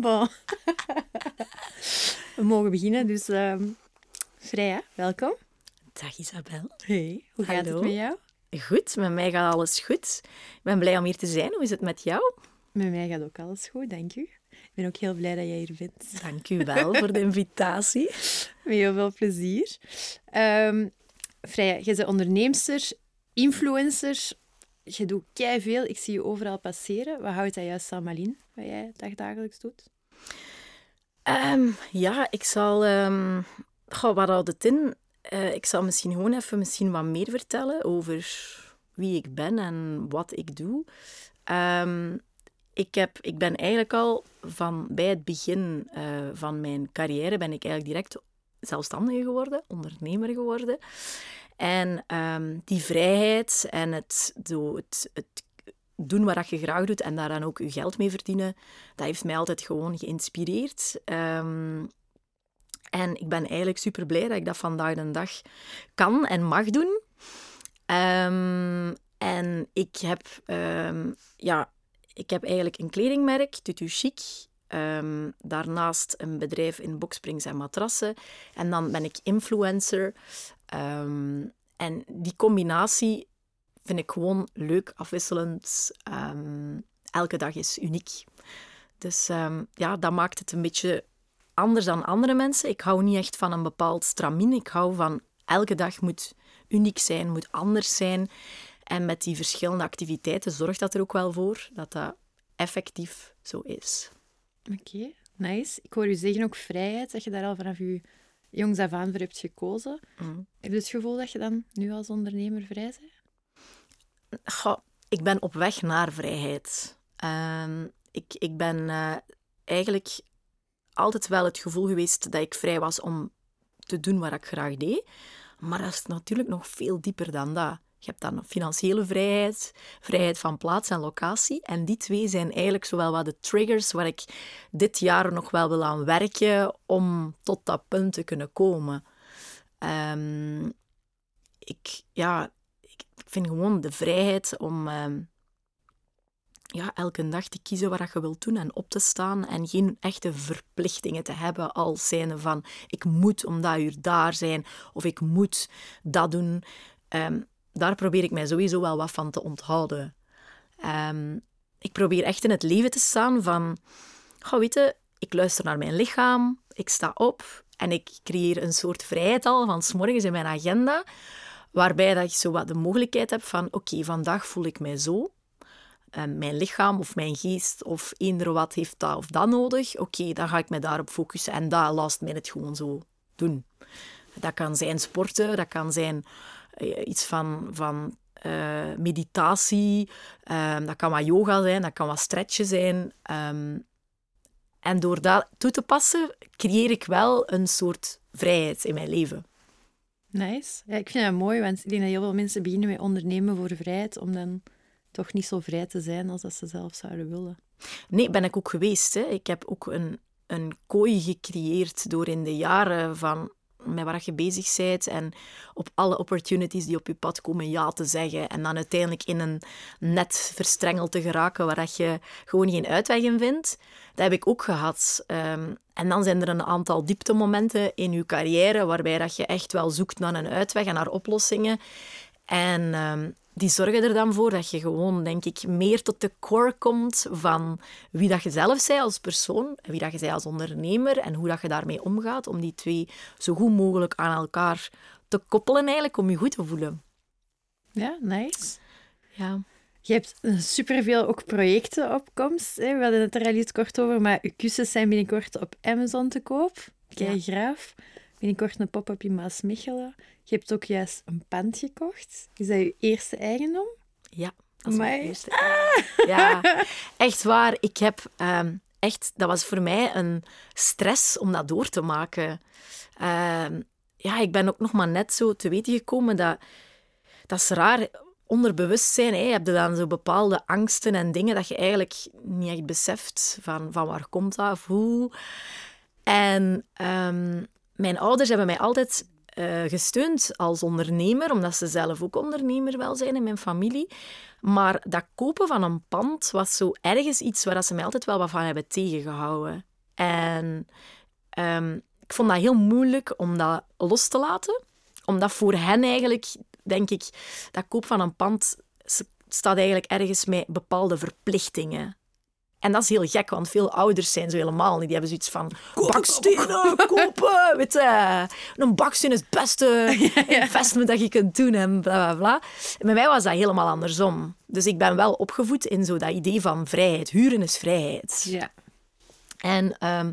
Bon. We mogen beginnen, dus ehm Freya, welkom. Dag Isabel. Hey, hoe gaat Hallo. het met jou? Goed, met mij gaat alles goed. Ik ben blij om hier te zijn. Hoe is het met jou? Met mij gaat ook alles goed, dank u. Ik ben ook heel blij dat jij hier bent. Dank u wel voor de invitatie. Met heel veel plezier. Ehm Freya, jij bent onderneemster, influencer. Je doet veel. Ik zie je overal passeren. Wat houdt dat juist allemaal in, wat jij dagdagelijks doet? Ehm, ja, ik zal... ehm goh, wat houdt het in? Eh, ik zal misschien gewoon even misschien wat meer vertellen over wie ik ben en wat ik doe. Ehm, ik, heb, ik ben eigenlijk al van bij het begin eh, van mijn carrière ben ik eigenlijk direct zelfstandige geworden, ondernemer geworden. En die vrijheid en het, zo, het doen wat je graag doet en daar dan ook je geld mee verdienen, dat heeft mij altijd gewoon geïnspireerd. Ehm, en ik ben eigenlijk super blij dat ik dat vandaag de dag kan en mag doen. Ehm, en ik heb, ehm, ja, ik heb eigenlijk een kledingmerk, Tutu Chic. Daarnaast een bedrijf in boksprings en matrassen. En dan ben ik influencer. En die combinatie vind ik gewoon leuk, afwisselend. Ehm, elke dag is uniek. Dus ehm, ja, dat maakt het een beetje anders dan andere mensen. Ik hou niet echt van een bepaald stramien. Ik hou van elke dag moet uniek zijn, moet anders zijn. En met die verschillende activiteiten zorgt dat er ook wel voor dat dat effectief zo is. Oké, nice. Ik hoor u zeggen ook vrijheid, dat je daar al vanaf je jongs af aan voor hebt gekozen. Mm. Heb je het gevoel dat je dan nu als ondernemer vrij bent? Ik ben op weg naar vrijheid. Ehm, ik, ik ben eh, eigenlijk altijd wel het gevoel geweest dat ik vrij was om te doen wat ik graag deed. Maar dat is natuurlijk nog veel dieper dan dat. Je hebt dan financiële vrijheid, vrijheid van plaats en locatie. En die twee zijn eigenlijk zowel wat de triggers waar ik dit jaar nog wel wil aan werken om tot dat punt te kunnen komen. Ehm, ik, ja, ik vind gewoon de vrijheid om ehm, ja, elke dag te kiezen wat je wilt doen en op te staan en geen echte verplichtingen te hebben als zijnde van ik moet om dat uur daar zijn of ik moet dat doen. Ehm, daar probeer ik mij sowieso wel wat van te onthouden. Ehm, ik probeer echt in het leven te staan van, ga weten, ik luister naar mijn lichaam, ik sta op en ik creëer een soort vrijheid al van 's morgens in mijn agenda, waarbij dat ik zo de mogelijkheid heb van, oké, vandaag voel ik mij zo. En mijn lichaam of mijn geest of eender wat heeft dat of dat nodig. Oké, dan ga ik me daarop focussen en dat mij het gewoon zo doen. Dat kan zijn sporten, dat kan zijn eh, iets van, van eh, meditatie, eh, dat kan wat yoga zijn, dat kan wat stretchen zijn. Ehm, en door dat toe te passen, creëer ik wel een soort vrijheid in mijn leven. Nice. Ja, ik vind dat mooi, want ik denk dat heel veel mensen beginnen met ondernemen voor vrijheid, om dan toch niet zo vrij te zijn als dat ze zelf zouden willen. Nee, ben ik ook geweest. Hè. Ik heb ook een, een kooi gecreëerd door in de jaren van met waar je bezig bent en op alle opportunities die op je pad komen ja te zeggen en dan uiteindelijk in een net verstrengeld te geraken waar je gewoon geen uitweg in vindt. Dat heb ik ook gehad. Ehm, en dan zijn er een aantal dieptemomenten in je carrière waarbij dat je echt wel zoekt naar een uitweg en naar oplossingen. En ehm, die zorgen er dan voor dat je gewoon, denk ik, meer tot de core komt van wie dat je zelf bent als persoon, en wie dat je bent als ondernemer en hoe dat je daarmee omgaat, om die twee zo goed mogelijk aan elkaar te koppelen eigenlijk, om je goed te voelen. Ja, nice. Ja. Je hebt superveel ook projecten op komst. Hè? We hadden het er al iets kort over, maar je kussens zijn binnenkort op Amazon te koop. Kei graaf. Binnenkort een pop-up in Maasmechelen. Je hebt ook juist een pand gekocht. Is dat je eerste eigendom? Ja, dat is mijn eerste. Ja, echt waar. Ik heb ehm, echt, dat was voor mij een stress om dat door te maken. Ehm, ja, ik ben ook nog maar net zo te weten gekomen dat dat is raar. Onder bewustzijn hè, heb je dan zo bepaalde angsten en dingen dat je eigenlijk niet echt beseft van, van waar komt dat of hoe. En ehm, mijn ouders hebben mij altijd eh, gesteund als ondernemer, omdat ze zelf ook ondernemer wel zijn in mijn familie. Maar dat kopen van een pand was zo ergens iets waar ze mij altijd wel wat van hebben tegengehouden. En ehm, ik vond dat heel moeilijk om dat los te laten. Omdat voor hen eigenlijk, denk ik, dat koop van een pand staat eigenlijk ergens met bepaalde verplichtingen. En dat is heel gek, want veel ouders zijn zo helemaal niet. Die hebben zoiets van, bakstenen kopen, weet je. Een baksteen is het beste investment dat je kunt doen en bla, bla, bla. En bij mij was dat helemaal andersom. Dus ik ben wel opgevoed in zo dat idee van vrijheid. Huren is vrijheid. Ja. En ehm,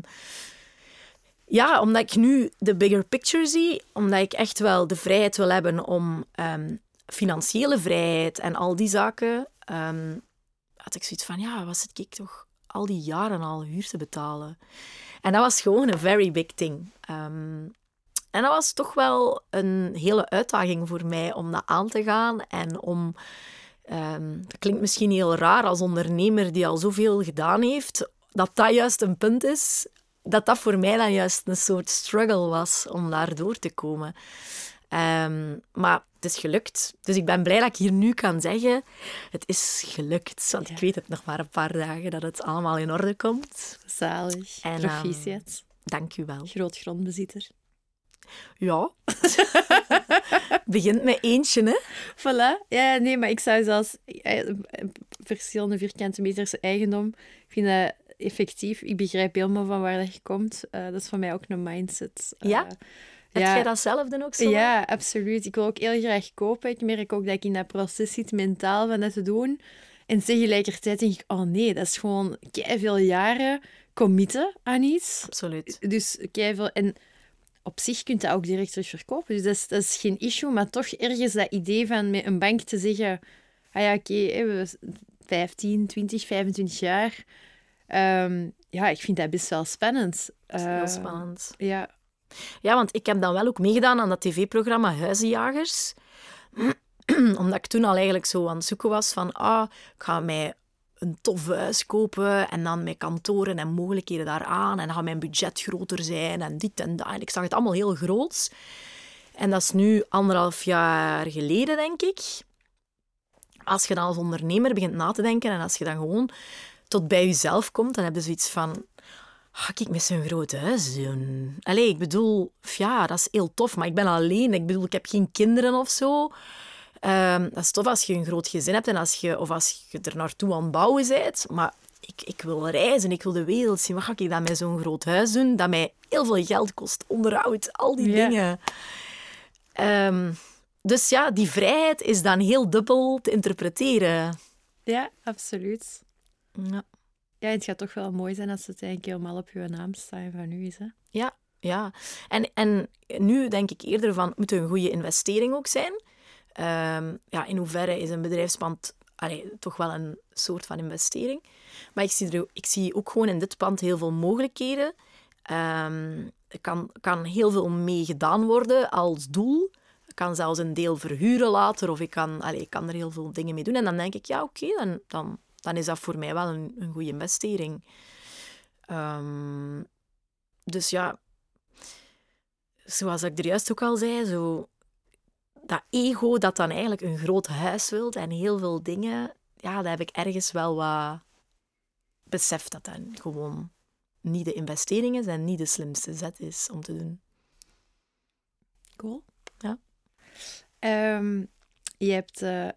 ja, omdat ik nu de bigger picture zie, omdat ik echt wel de vrijheid wil hebben om um, financiële vrijheid en al die zaken, um, had ik zoiets van, ja, was het ik toch al die jaren al huur te betalen? En dat was gewoon een very big thing. en dat was toch wel een hele uitdaging voor mij om dat aan te gaan en om... dat klinkt misschien heel raar als ondernemer die al zoveel gedaan heeft, dat dat juist een punt is, dat dat voor mij dan juist een soort struggle was om daar door te komen. Um, maar het is gelukt. Dus ik ben blij dat ik hier nu kan zeggen, het is gelukt. Want ik weet het nog maar een paar dagen dat het allemaal in orde komt. Zalig. En, Proficiat. Um, dank u wel. Groot grondbezitter. Ja. Begint met eentje, hè? Voilà. Ja, nee, maar ik zou zelfs eh, verschillende vierkante meters eigendom... Ik vind dat effectief. Ik begrijp helemaal van waar dat je komt. Uh, dat is voor mij ook een mindset. Uh, ja? Heb jij dat zelf dan ook zo? Ja, absoluut. Ik wil ook heel graag kopen. Ik merk ook dat ik in dat proces zit, mentaal, van dat te doen. En tegelijkertijd denk ik, oh nee, dat is gewoon veel jaren committen aan iets. Absoluut. Dus veel... En op zich kunt je dat ook direct terug verkopen. Dus dat is, dat is geen issue. Maar toch ergens dat idee van met een bank te zeggen... Ah ja, oké, okay, 15, 20, 25 jaar Um, ja, ik vind dat best wel spannend. Dat is heel ehm, spannend. Ja. Ja, want ik heb dan wel ook meegedaan aan dat tv-programma Huizenjagers. Omdat ik toen al eigenlijk zo aan het zoeken was van... Ah, ik ga mij een tof huis kopen en dan met kantoren en mogelijkheden daaraan. En dan gaat mijn budget groter zijn en dit en dat. Ik zag het allemaal heel groots. En dat is nu anderhalf jaar geleden, denk ik. Als je dan als ondernemer begint na te denken en als je dan gewoon tot bij jezelf komt, dan heb je zoiets van... Ga ik met zo'n groot huis doen? Allee, ik bedoel, ja, dat is heel tof, maar ik ben alleen. Ik bedoel, ik heb geen kinderen of zo. Um, dat is tof als je een groot gezin hebt en als je, of als je er naartoe aan het bouwen bent. Maar ik, ik wil reizen, ik wil de wereld zien. Wat ga ik dan met zo'n groot huis doen? Dat mij heel veel geld kost, onderhoud, al die dingen. Um, dus ja, die vrijheid is dan heel dubbel te interpreteren. Ja, absoluut. Ja. Ja, het gaat toch wel mooi zijn als het eigenlijk helemaal op je naam staan van u is. Hè? Ja, ja. En, en nu denk ik eerder van, moet een goede investering ook zijn? Um, ja, in hoeverre is een bedrijfspand toch wel een soort van investering? Maar ik zie, er, ik zie ook gewoon in dit pand heel veel mogelijkheden. Um, er kan, kan heel veel mee gedaan worden als doel. Ik kan zelfs een deel verhuren later, of ik kan, allee, ik kan er heel veel dingen mee doen. En dan denk ik, ja, oké, dan, dan dan is dat voor mij wel een, een goede investering. Ehm, dus ja, zoals ik er juist ook al zei, zo, dat ego dat dan eigenlijk een groot huis wilt en heel veel dingen, ja, dat heb ik ergens wel wat beseft dat dat gewoon niet de investering is en niet de slimste zet is om te doen. Cool. Ja. Um, je hebt, uh,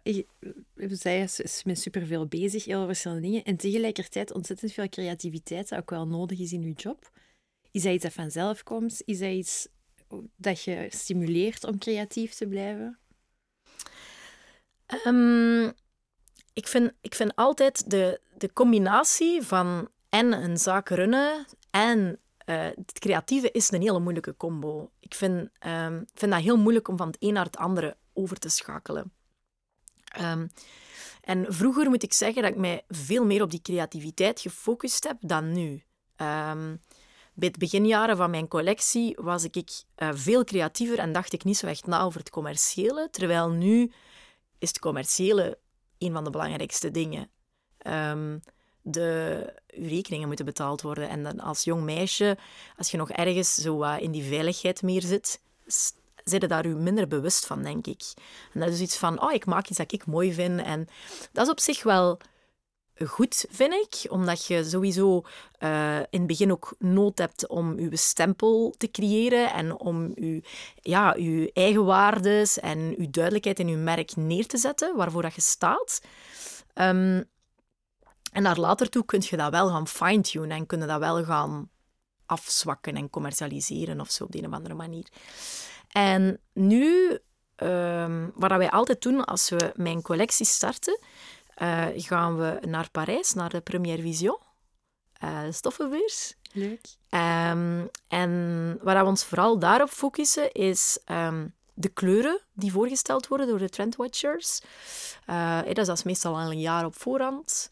zij is met superveel bezig, heel verschillende dingen. En tegelijkertijd ontzettend veel creativiteit, dat ook wel nodig is in je job. Is dat iets dat vanzelf komt? Is dat iets dat je stimuleert om creatief te blijven? Um, ik, vind, ik vind altijd de, de combinatie van en een zaak runnen en uh, het creatieve is een hele moeilijke combo. Ik vind, um, vind dat heel moeilijk om van het een naar het andere over te schakelen. Um, en vroeger moet ik zeggen dat ik mij veel meer op die creativiteit gefocust heb dan nu. Um, bij het beginjaren van mijn collectie was ik uh, veel creatiever en dacht ik niet zo echt na over het commerciële. Terwijl nu is het commerciële een van de belangrijkste dingen. Um, de rekeningen moeten betaald worden. En dan als jong meisje, als je nog ergens zo in die veiligheid meer zit, zit je daar u minder bewust van, denk ik. En dat is iets van, oh, ik maak iets dat ik mooi vind. En dat is op zich wel goed, vind ik. Omdat je sowieso uh, in het begin ook nood hebt om je stempel te creëren en om je, ja, je eigen waardes en je duidelijkheid in je merk neer te zetten, waarvoor dat je staat. Um, en naar later toe kun je dat wel gaan fine-tunen en kun je dat wel gaan afzwakken en commercialiseren of zo op de een of andere manier. En nu, um, wat wij altijd doen als we mijn collectie starten, uh, gaan we naar Parijs, naar de Première Vision, uh, stoffenbeurs. Leuk. Um, en waar we ons vooral daarop focussen is um, de kleuren die voorgesteld worden door de trendwatchers. Uh, dat is meestal al een jaar op voorhand.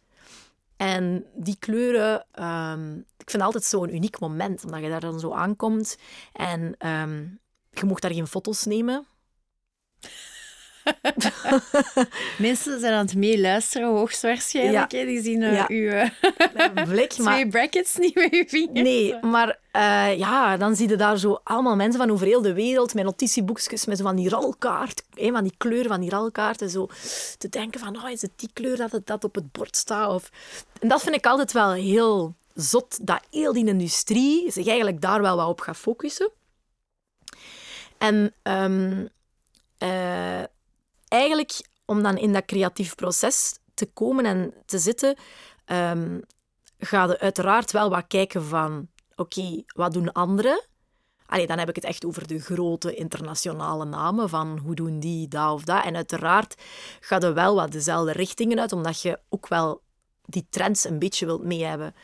En die kleuren, um, ik vind het altijd zo'n uniek moment, omdat je daar dan zo aankomt en um, je mocht daar geen foto's nemen. Mensen zijn aan het meeluisteren, hoogstwaarschijnlijk. Ja. Die zien uh, ja. uw uh, Blik, twee brackets niet met je vingers. Nee, maar uh, ja, dan zie je daar zo allemaal mensen van over heel de wereld met notitieboekjes, met zo van die rolkaart, van die kleuren van die rolkaarten, zo te denken van, oh, is het die kleur dat het dat op het bord staat? Of... En dat vind ik altijd wel heel zot, dat heel die industrie zich eigenlijk daar wel wat op gaat focussen. En um, eigenlijk om dan in dat creatief proces te komen en te zitten, um, ga je uiteraard wel wat kijken van, oké, wat doen anderen? Allee, dan heb ik het echt over de grote internationale namen, van hoe doen die dat of dat. En uiteraard ga je wel wat dezelfde richtingen uit, omdat je ook wel die trends een beetje wilt mee hebben.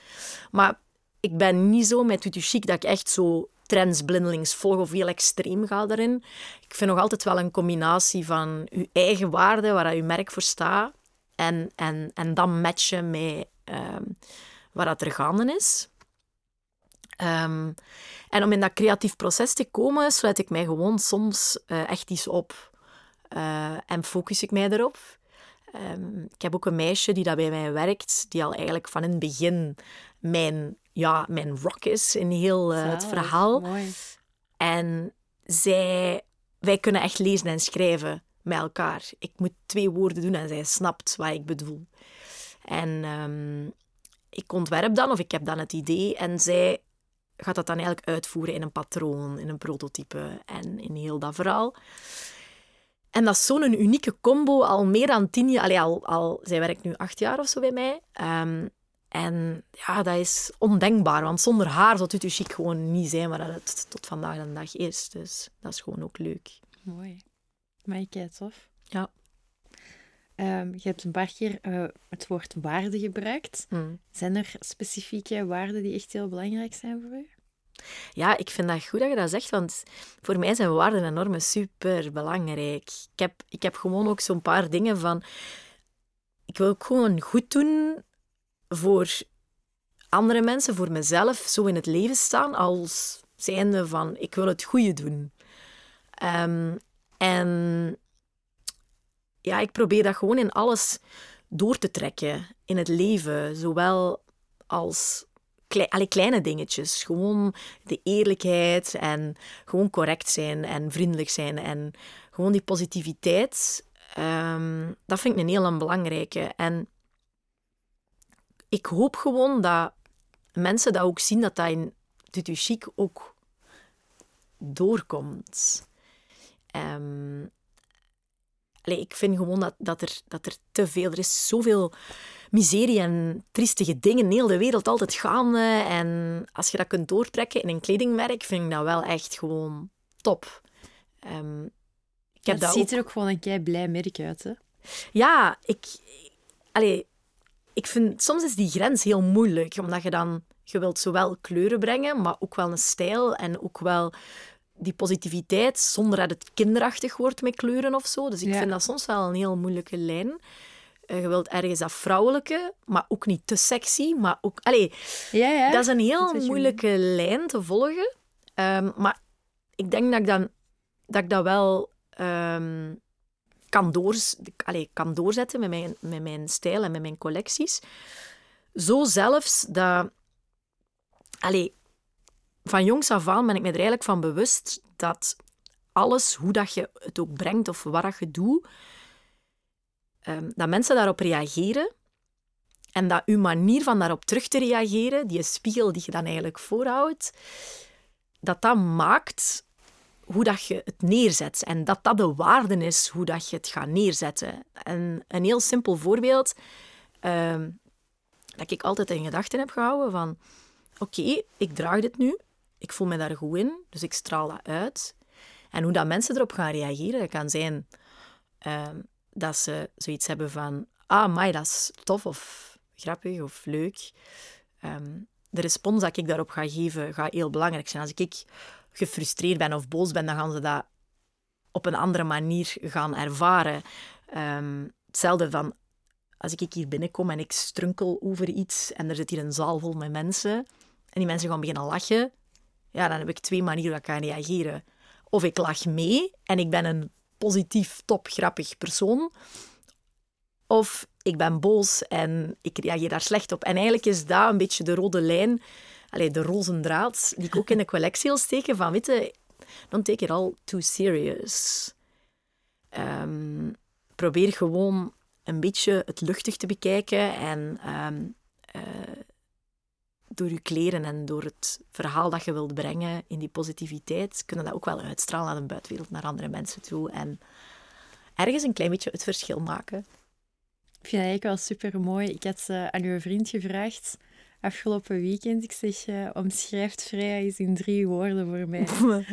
Maar ik ben niet zo met Tutu Chic dat ik echt zo trends blindelings volg of heel extreem ga daarin. Ik vind nog altijd wel een combinatie van je eigen waarde, waar je merk voor staat, en, en, en dan matchen met um, waar dat er gaande is. Um, en om in dat creatief proces te komen, sluit ik mij gewoon soms uh, echt iets op. Uh, en focus ik mij erop. Um, ik heb ook een meisje die dat bij mij werkt, die al eigenlijk van in het begin mijn ja, mijn rock is in heel uh, het verhaal. Mooi. En zij, wij kunnen echt lezen en schrijven met elkaar. Ik moet twee woorden doen en zij snapt wat ik bedoel. En um, ik ontwerp dan, of ik heb dan het idee, en zij gaat dat dan eigenlijk uitvoeren in een patroon, in een prototype en in heel dat verhaal. En dat is zo'n unieke combo, al meer dan tien jaar. Allee, al, al, zij werkt nu acht jaar of zo bij mij. Um, en ja, dat is ondenkbaar, want zonder haar zou Tutu Chic gewoon niet zijn waar het tot vandaag de dag is. Dus dat is gewoon ook leuk. Mooi. Maar kijk, tof. Ja. Um, je hebt een paar keer uh, het woord waarde gebruikt. Hmm. Zijn er specifieke waarden die echt heel belangrijk zijn voor u? Ja, ik vind dat goed dat je dat zegt, want voor mij zijn waarden en normen super belangrijk. Ik heb, ik heb gewoon ook zo'n paar dingen van. Ik wil ook gewoon goed doen voor andere mensen, voor mezelf, zo in het leven staan als zijnde van ik wil het goede doen. Um, en ja, ik probeer dat gewoon in alles door te trekken in het leven, zowel als alle kleine dingetjes. Gewoon de eerlijkheid en gewoon correct zijn en vriendelijk zijn en gewoon die positiviteit. Um, dat vind ik een heel belangrijke. En ik hoop gewoon dat mensen dat ook zien, dat dat in Tutu Chic ook doorkomt. Um, ik vind gewoon dat, dat, er, dat er te veel... Er is zoveel miserie en triestige dingen in heel de wereld altijd gaande. En als je dat kunt doortrekken in een kledingmerk, vind ik dat wel echt gewoon top. Um, ik heb dat, ziet er ook gewoon een kei blij merk uit, hè? Ja, ik... Allee, ik vind soms is die grens heel moeilijk, omdat je dan je wilt zowel kleuren brengen, maar ook wel een stijl en ook wel die positiviteit, zonder dat het kinderachtig wordt met kleuren of zo. Dus ik vind dat soms wel een heel moeilijke lijn. Uh, je wilt ergens dat vrouwelijke, maar ook niet te sexy. Maar ook, allee, ja, ja. Dat is een heel moeilijke lijn te volgen. Um, maar ik denk dat ik, dan, dat, ik dat wel um, kan, door, allez, kan doorzetten met mijn, met mijn stijl en met mijn collecties. Zo zelfs dat... Allez, van jongs af aan ben ik me er eigenlijk van bewust dat alles, hoe dat je het ook brengt of wat dat je doet, ehm, dat mensen daarop reageren en dat uw manier van daarop terug te reageren, die spiegel die je dan eigenlijk voorhoudt, dat dat maakt hoe dat je het neerzet. En dat dat de waarde is, hoe dat je het gaat neerzetten. En een heel simpel voorbeeld, ehm, dat ik altijd in gedachten heb gehouden van... Oké, ik draag dit nu. Ik voel me daar goed in, dus ik straal dat uit. En hoe dat mensen erop gaan reageren, kan zijn ehm, dat ze zoiets hebben van... Ah, maar dat is tof of grappig of leuk. Ehm, de respons dat ik daarop ga geven, gaat heel belangrijk zijn. Als ik gefrustreerd ben of boos ben, dan gaan ze dat op een andere manier gaan ervaren. Um, hetzelfde van als ik hier binnenkom en ik strunkel over iets en er zit hier een zaal vol met mensen en die mensen gaan beginnen lachen, ja, dan heb ik twee manieren waarop ik kan reageren. Of ik lach mee en ik ben een positief, top, grappig persoon. Of ik ben boos en ik reageer daar slecht op. En eigenlijk is dat een beetje de rode lijn, allee, de roze draad, die ik ook in de collectie wil steken van, weet don't take it all too serious. Ehm, probeer gewoon een beetje het luchtig te bekijken en ehm, eh, door je kleren en door het verhaal dat je wilt brengen in die positiviteit, kunnen dat ook wel uitstralen naar de buitenwereld, naar andere mensen toe. En ergens een klein beetje het verschil maken. Ik vind dat eigenlijk wel super mooi. Ik had uh, aan uw vriend gevraagd afgelopen weekend. Ik zeg, uh, omschrijft vrij eens in drie woorden voor mij.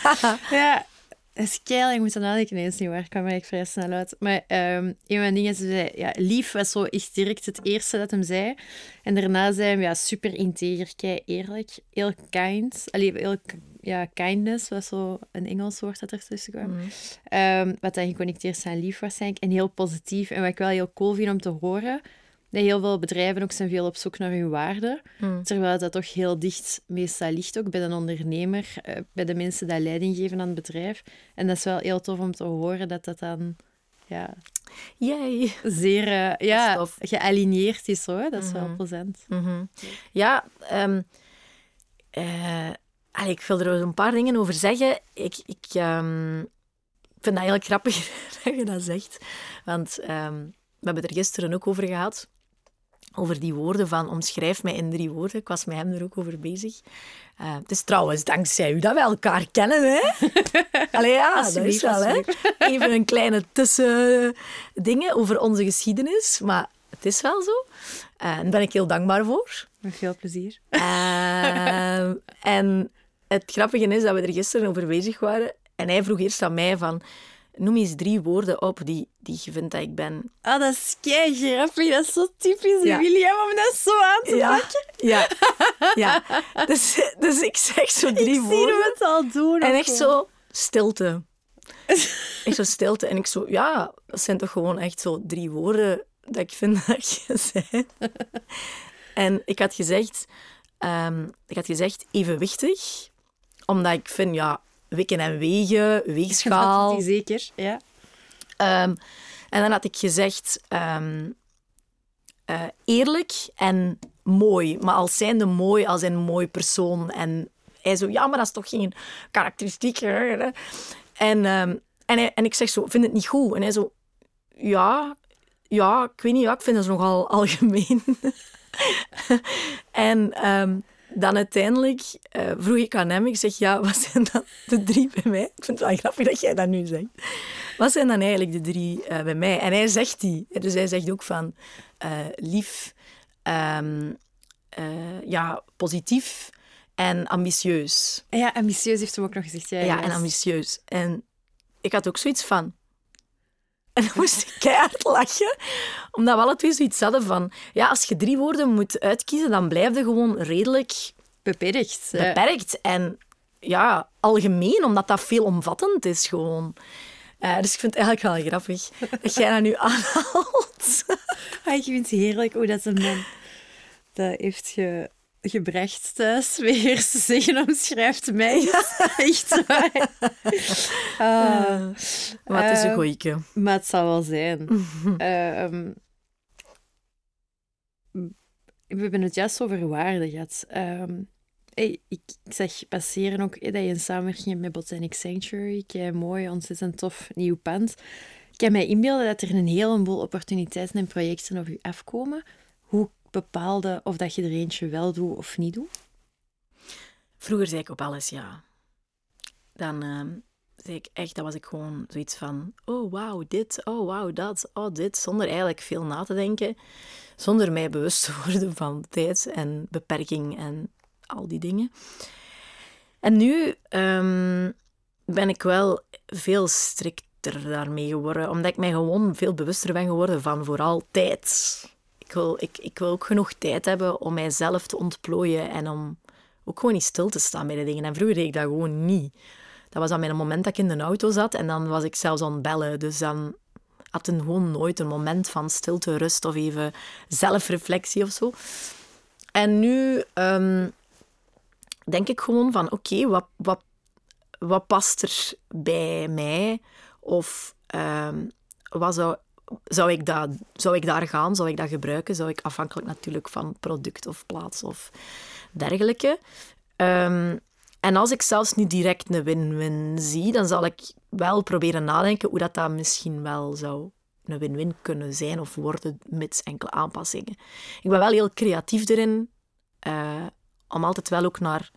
ja, dat is keihard. Ik moet dan eigenlijk ineens niet waar. Ik kwam eigenlijk vrij snel uit. Maar um, een van de dingen, ze zei, ja, lief was zo echt direct het eerste dat hem zei. En daarna zei hij, ja, super integer, kei eerlijk, heel kind. Allee, heel ja, kindness was zo een Engels woord dat ertussen kwam. Mm. Um, wat dan geconnecteerd is aan lief waarschijnlijk. En heel positief. En wat ik wel heel cool vind om te horen, heel veel bedrijven ook zijn veel op zoek naar hun waarde. Mm. Terwijl dat toch heel dicht meestal ligt ook bij de ondernemer, uh, bij de mensen die leiding geven aan het bedrijf. En dat is wel heel tof om te horen dat dat dan ja, Yay. zeer uh, ja, gealineerd is. Hoor. Dat is wel mhm. plezant. Mm -hmm. Ja, um, uh, Allee, ik wil er een paar dingen over zeggen. Ik, ik um, vind dat eigenlijk grappig dat je dat zegt. Want um, we hebben het er gisteren ook over gehad. Over die woorden van omschrijf mij in drie woorden. Ik was met hem er ook over bezig. Uh, het is trouwens dankzij u dat we elkaar kennen, hè? Allee, ja, dat is wel, hè? Even een kleine tussendingen over onze geschiedenis. Maar het is wel zo. Uh, daar ben ik heel dankbaar voor. Met veel plezier. Uh, en het grappige is dat we er gisteren over bezig waren. En hij vroeg eerst aan mij van... Noem eens drie woorden op die, die je vindt dat ik ben. Ah, dat is kei grappig. Dat is zo typisch ja. William om dat zo aan te ja. pakken. Ja, ja. Dus, dus ik zeg zo drie ik woorden. Ik zie het al doen. En echt zo stilte. echt zo stilte. En ik zo, ja, dat zijn toch gewoon echt zo drie woorden dat ik vind dat je zijn. en ik had gezegd, um, ik had gezegd evenwichtig omdat ik vind, ja, wikken en wegen, weegschaal... Dat zeker, ja. Um, en dan had ik gezegd um, uh, eerlijk en mooi. Maar als zijnde mooi, als een mooi persoon. En hij zo, ja, maar dat is toch geen karakteristiek. En, um, en, hij, en ik zeg zo, vind het niet goed? En hij zo, ja, ja, ik weet niet, ja, ik vind het nogal algemeen. en... Dan uiteindelijk uh, vroeg ik aan hem, ik zeg, ja, wat zijn dan de drie bij mij? Ik vind het wel grappig dat jij dat nu zegt. Wat zijn dan eigenlijk de drie uh, bij mij? En hij zegt die. Dus hij zegt ook van uh, lief, um, ja, positief en ambitieus. Ja, ambitieus heeft hem ook nog gezegd. Ja, ja en ambitieus. En ik had ook zoiets van... En dan moest ik keihard lachen, omdat we alle twee zoiets hadden van... Ja, als je drie woorden moet uitkiezen, dan blijf je gewoon redelijk... Beperkt. Beperkt. En ja, algemeen, omdat dat veelomvattend is gewoon. Uh, dus ik vind het eigenlijk wel grappig dat jij dat nu aanhaalt. Ah, ik vind het heerlijk hoe dat hem dan dat heeft ge gebracht thuis weer zeggen omschrijft mij. Ja. Echt waar. Uh, maar het is een gooike. Maar het zal wel zijn. uh, we hebben het juist over waarde gehad. Um, ik, ik zag passeren ook dat je een samenwerking hebt met Botanic Sanctuary. Kei mooi, ontzettend tof nieuw pand. Ik kan mij inbeelden dat er een heleboel opportuniteiten en projecten op je afkomen. Hoe bepaalde of dat je er eentje wel doet of niet doet? Vroeger zei ik op alles ja. Dan ehm, zei ik echt, dat was ik gewoon zoiets van, oh wauw, dit, oh wauw, dat, oh dit, zonder eigenlijk veel na te denken, zonder mij bewust te worden van tijd en beperking en al die dingen. En nu ehm, ben ik wel veel strikter daarmee geworden, omdat ik mij gewoon veel bewuster ben geworden van vooral tijd. Ik wil, ik, wil ook genoeg tijd hebben om mijzelf te ontplooien en om ook gewoon niet stil te staan bij de dingen. En vroeger deed ik dat gewoon niet. Dat was dan mijn moment dat ik in de auto zat en dan was ik zelfs aan het bellen. Dus dan had ik gewoon nooit een moment van stilte, rust of even zelfreflectie of zo. En nu ehm, denk ik gewoon van, oké, wat, wat, wat past er bij mij? Of um, wat zou, zou, ik dat, zou ik daar gaan? Zou ik dat gebruiken? Zou ik afhankelijk natuurlijk van product of plaats of dergelijke. Ehm, en als ik zelfs niet direct een win-win zie, dan zal ik wel proberen nadenken hoe dat, dat misschien wel zou een win-win kunnen zijn of worden met enkele aanpassingen. Ik ben wel heel creatief erin uh, om altijd wel ook naar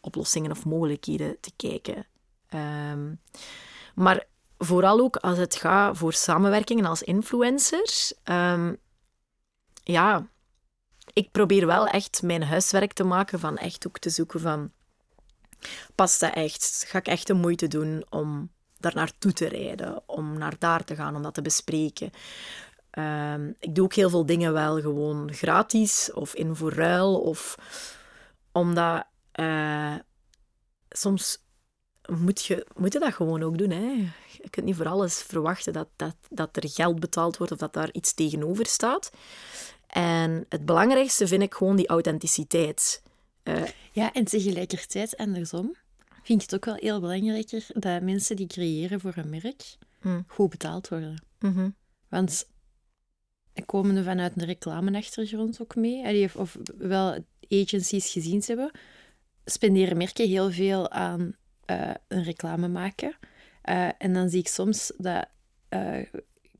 oplossingen of mogelijkheden te kijken. Um, maar vooral ook als het gaat voor samenwerkingen als influencers. Um, ja, ik probeer wel echt mijn huiswerk te maken van echt ook te zoeken van past dat echt? Ga ik echt de moeite doen om daar naartoe te rijden, om naar daar te gaan, om dat te bespreken? Um, ik doe ook heel veel dingen wel gewoon gratis of in voor ruil of omdat uh, soms moet je, moet je dat gewoon ook doen. Hè? Je kunt niet voor alles verwachten dat, dat, dat er geld betaald wordt of dat daar iets tegenover staat. En het belangrijkste vind ik gewoon die authenticiteit. Uh, ja, en tegelijkertijd andersom vind ik het ook wel heel belangrijker dat mensen die creëren voor een merk mm. goed betaald worden. Mm -hmm. Want komen er vanuit een reclame-achtergrond ook mee, of wel agencies gezien hebben, spenderen merken heel veel aan uh, een reclame maken. Uh, en dan zie ik soms dat uh,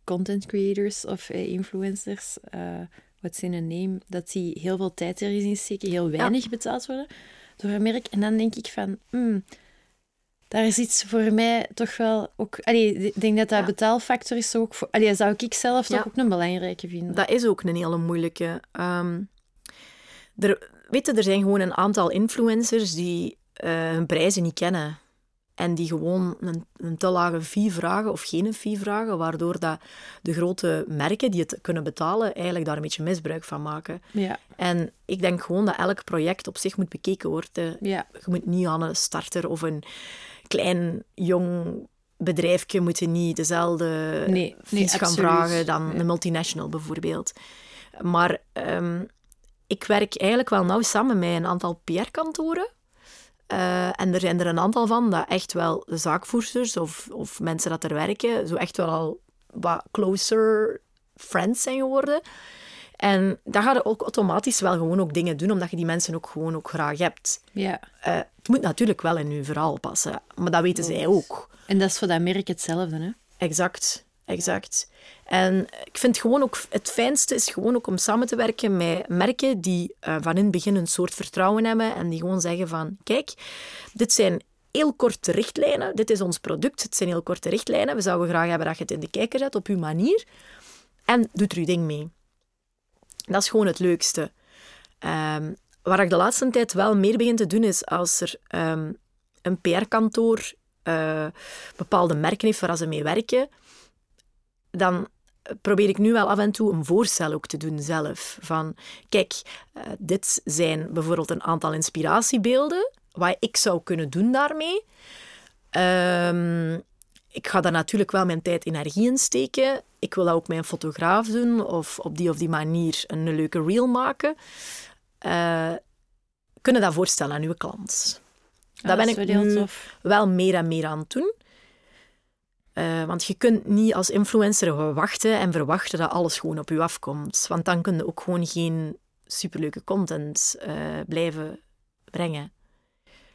content creators of influencers wat is in een name, dat die heel veel tijd erin steken, heel weinig betaald worden door een merk. En dan denk ik van, hmm, daar is iets voor mij toch wel ook... Allee, ik denk dat dat betaalfactor is ook voor... Allee, zou ik zelf toch ook een belangrijke vinden. Dat is ook een hele moeilijke. Um, er, weet je, er zijn gewoon een aantal influencers die uh, hun prijzen niet kennen. En die gewoon een, een te lage fee vragen of geen fee vragen, waardoor dat de grote merken die het kunnen betalen eigenlijk daar een beetje misbruik van maken. Ja. En ik denk gewoon dat elk project op zich moet bekeken worden. Ja. Je moet niet aan een starter of een klein, jong bedrijfje moeten niet dezelfde nee, fees gaan vragen dan een multinational bijvoorbeeld. Maar um, ik werk eigenlijk wel nauw samen met een aantal PR-kantoren uh, en er zijn er een aantal van dat echt wel de zaakvoerders of, of mensen dat er werken, zo echt wel al wat closer friends zijn geworden. En dan ga je ook automatisch wel gewoon ook dingen doen, omdat je die mensen ook gewoon ook graag hebt. Ja. Uh, het moet natuurlijk wel in je verhaal passen, maar dat weten zij ook. En dat is voor dat merk hetzelfde, hè? Exact, exact. En ik vind gewoon ook, het fijnste is gewoon ook om samen te werken met merken die uh, van in het begin een soort vertrouwen hebben en die gewoon zeggen van, kijk, dit zijn heel korte richtlijnen, dit is ons product, het zijn heel korte richtlijnen, we zouden graag hebben dat je het in de kijker zet op uw manier en doet er uw ding mee. Dat is gewoon het leukste. Um, waar ik de laatste tijd wel meer begin te doen, is als er um, een PR-kantoor uh, bepaalde merken heeft waar ze mee werken, dan probeer ik nu wel af en toe een voorstel ook te doen zelf. Van, kijk, uh, dit zijn bijvoorbeeld een aantal inspiratiebeelden, wat ik zou kunnen doen daarmee. Um, ik ga daar natuurlijk wel mijn tijd en energie in steken. Ik wil dat ook met een fotograaf doen of op die of die manier een leuke reel maken. Uh, kunnen dat voorstellen aan uw klant. dat ben ik nu wel meer en meer aan het doen. Uh, want je kunt niet als influencer wachten en verwachten dat alles gewoon op je afkomt. Want dan kun je ook gewoon geen superleuke content uh, blijven brengen.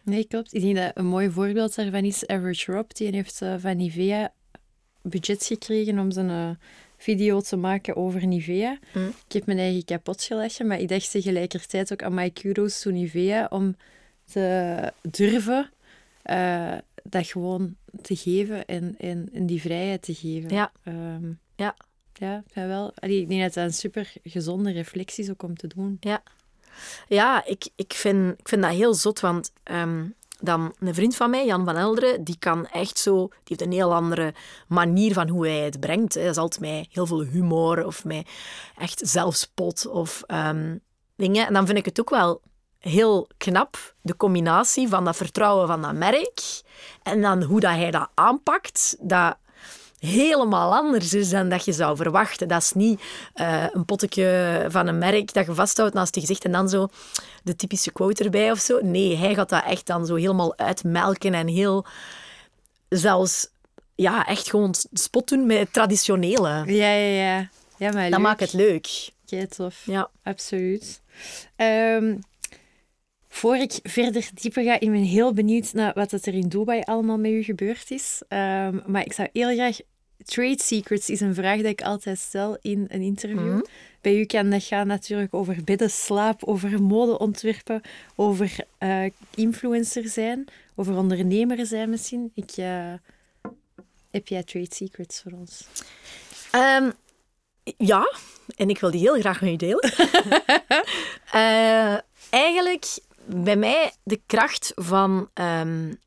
Nee, klopt. Ik denk dat een mooi voorbeeld daarvan is Average Rob. Die heeft uh, van Nivea budget gekregen om zijn video te maken over Nivea. Mm. Ik heb mijn eigen kapot gelachen, maar ik dacht tegelijkertijd ook aan my kudos to Nivea om te durven dat gewoon te geven en, en, en die vrijheid te geven. Ja. Um, ja. Ja, wel. Allee, ik denk dat dat een super gezonde reflectie is ook om te doen. Ja. Ja, ik, ik, vind, ik vind dat heel zot, want um, dan een vriend van mij, Jan van Elderen, die kan echt zo... Die heeft een heel andere manier van hoe hij het brengt. Hè. Dat is altijd met heel veel humor of met echt zelfspot of um, dingen. En dan vind ik het ook wel heel knap, de combinatie van dat vertrouwen van dat merk en dan hoe dat hij dat aanpakt, dat helemaal anders is dan dat je zou verwachten. Dat is niet uh, een potje van een merk dat je vasthoudt naast je gezicht en dan zo de typische quote erbij of zo. Nee, hij gaat dat echt dan zo helemaal uitmelken en heel... Zelfs, ja, echt gewoon spot doen met het traditionele. Ja, ja, ja. ja maar dat leuk. maakt het leuk. Kei tof. Ja. Absoluut. Um, voor ik verder dieper ga, ik ben heel benieuwd naar wat er in Dubai allemaal met u gebeurd is. Um, maar ik zou heel graag... Trade secrets is een vraag die ik altijd stel in een interview. Mhm. Bij u kan dat gaan natuurlijk over bidden, slaap, over modeontwerpen, over uh, influencer zijn, over ondernemer zijn misschien. Ik, uh, heb jij trade secrets voor ons? Um, ja, en ik wil die heel graag met u delen. uh, eigenlijk bij mij de kracht van. Um,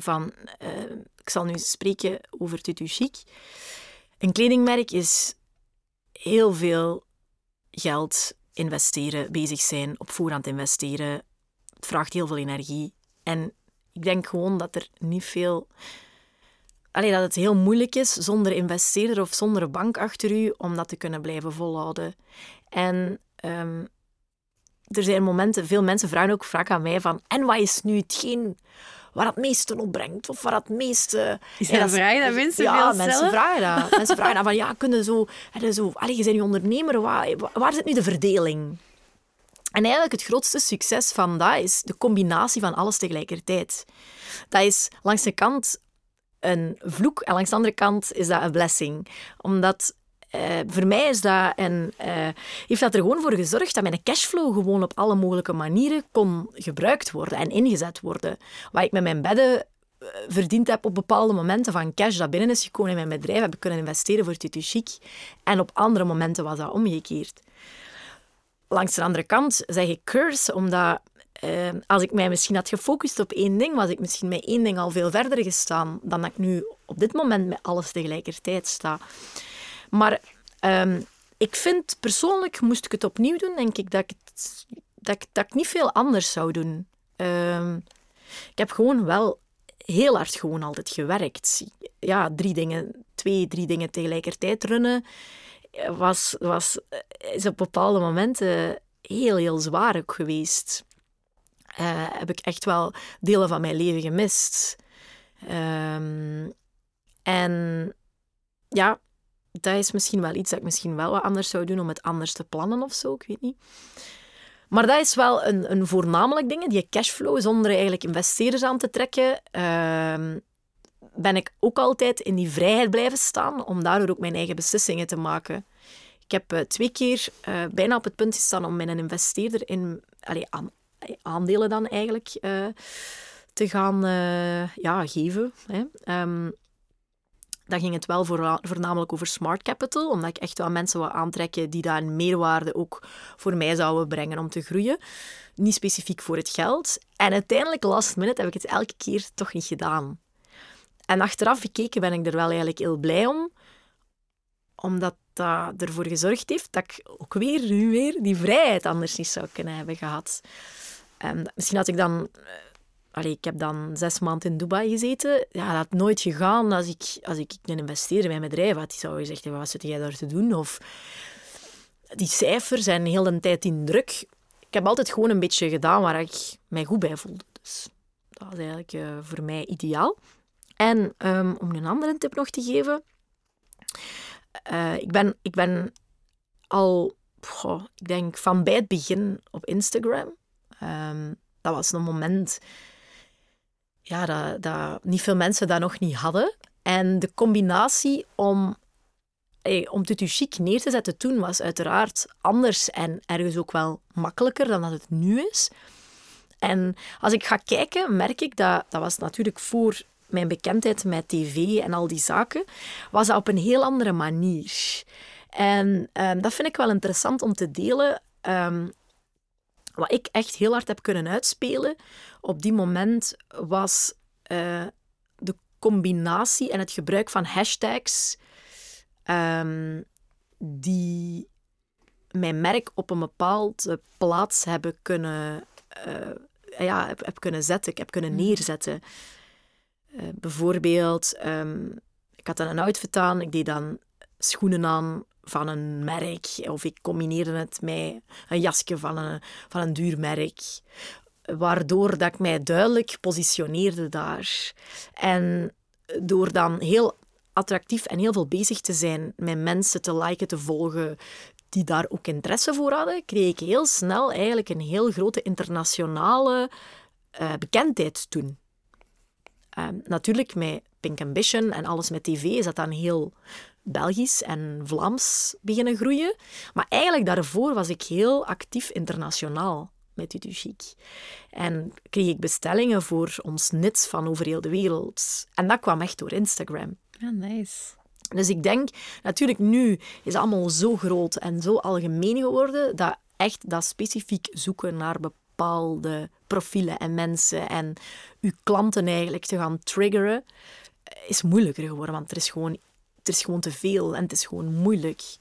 van uh, ik zal nu spreken over Tutu Chic. Een kledingmerk is heel veel geld investeren, bezig zijn, op voorhand investeren. Het vraagt heel veel energie. En ik denk gewoon dat er niet veel. Allee, dat het heel moeilijk is zonder investeerder of zonder bank achter u om dat te kunnen blijven volhouden. En um, er zijn momenten, veel mensen vragen ook vaak aan mij van en wat is nu hetgeen waar het meeste opbrengt? Of waar het meeste... Is dat een vraag dat mensen ja, veel mensen vragen dat. mensen vragen dat van, ja, kunnen zo... zo allee, je bent nu ondernemer, waar, waar zit nu de verdeling? En eigenlijk het grootste succes van dat is de combinatie van alles tegelijkertijd. Dat is langs de kant een vloek en langs de andere kant is dat een blessing. Omdat uh, voor mij is dat en uh, heeft dat er gewoon voor gezorgd dat mijn cashflow gewoon op alle mogelijke manieren kon gebruikt worden en ingezet worden. Wat ik met mijn bedden uh, verdiend heb op bepaalde momenten van cash dat binnen is gekomen in mijn bedrijf, heb ik kunnen investeren voor Tutu Chic. En op andere momenten was dat omgekeerd. Langs de andere kant zeg ik curse, omdat als ik mij misschien had gefocust op één ding, was ik misschien met één ding al veel verder gestaan dan dat ik nu op dit moment met alles tegelijkertijd sta. Maar um, ik vind persoonlijk, moest ik het opnieuw doen, denk ik dat ik, dat dat ik niet veel anders zou doen. Um, ik heb gewoon wel heel hard gewoon altijd gewerkt. Ja, drie dingen, twee, drie dingen tegelijkertijd runnen was, was, is op bepaalde momenten heel, heel zwaar ook geweest. Uh, heb ik echt wel delen van mijn leven gemist. Um, en ja, dat is misschien wel iets dat ik misschien wel wat anders zou doen om het anders te plannen of zo, ik weet niet. Maar dat is wel een, een voornamelijk ding, die cashflow, zonder eigenlijk investeerders aan te trekken. Uh, ben ik ook altijd in die vrijheid blijven staan, om daardoor ook mijn eigen beslissingen te maken. Ik heb uh, twee keer uh, bijna op het punt gestaan om met een investeerder in aan, aandelen dan eigenlijk te gaan ja, geven. Hè. Um, dan ging het wel voor, voornamelijk over smart capital, omdat ik echt wel mensen wil aantrekken die daar een meerwaarde ook voor mij zouden brengen om te groeien. Niet specifiek voor het geld. En uiteindelijk, last minute, heb ik het elke keer toch niet gedaan. En achteraf gekeken ben ik er wel eigenlijk heel blij om, omdat dat ervoor gezorgd heeft dat ik ook weer, nu weer, die vrijheid anders niet zou kunnen hebben gehad. En misschien had ik dan Allee, ik heb dan zes maanden in Dubai gezeten. Ja, dat had nooit gegaan als ik, als ik een investeerder in mijn bedrijf had. Die zou gezegd hebben, wat zit jij daar te doen? Of die cijfers zijn heel de tijd in druk. Ik heb altijd gewoon een beetje gedaan waar ik mij goed bij voelde. Dus dat is eigenlijk uh, voor mij ideaal. En um, om een andere tip nog te geven. Uh, ik, ben, ik ben al, ik denk van bij het begin op Instagram. Ehm, dat was een moment ja, dat, niet veel mensen dat nog niet hadden. En de combinatie om, hey, om Tutu Chic neer te zetten toen was uiteraard anders en ergens ook wel makkelijker dan dat het nu is. En als ik ga kijken, merk ik dat, dat was natuurlijk voor mijn bekendheid met tv en al die zaken, was dat op een heel andere manier. En um, dat vind ik wel interessant om te delen. Um, wat ik echt heel hard heb kunnen uitspelen op die moment was uh, de combinatie en het gebruik van hashtags um, die mijn merk op een bepaalde plaats hebben kunnen, uh, ja, heb, heb, kunnen zetten. Ik heb kunnen mhm. neerzetten. Uh, bijvoorbeeld, um, ik had dan een outfit aan, ik deed dan schoenen aan van een merk. Of ik combineerde het met een jasje van een, van een duur merk. Waardoor dat ik mij duidelijk positioneerde daar. En door dan heel attractief en heel veel bezig te zijn met mensen te liken, te volgen, die daar ook interesse voor hadden, kreeg ik heel snel eigenlijk een heel grote internationale uh, bekendheid toen. Uh, natuurlijk met Pink Ambition en alles met tv is dat dan heel Belgisch en Vlaams beginnen groeien. Maar eigenlijk daarvoor was ik heel actief internationaal met Tutu Chic. En kreeg ik bestellingen voor ons nits van over heel de wereld. En dat kwam echt door Instagram. Ja, nice. Dus ik denk, natuurlijk nu is het allemaal zo groot en zo algemeen geworden, dat echt dat specifiek zoeken naar bepaalde profielen en mensen en uw klanten eigenlijk te gaan triggeren, is moeilijker geworden. Want er is gewoon er is gewoon te veel en het is gewoon moeilijk.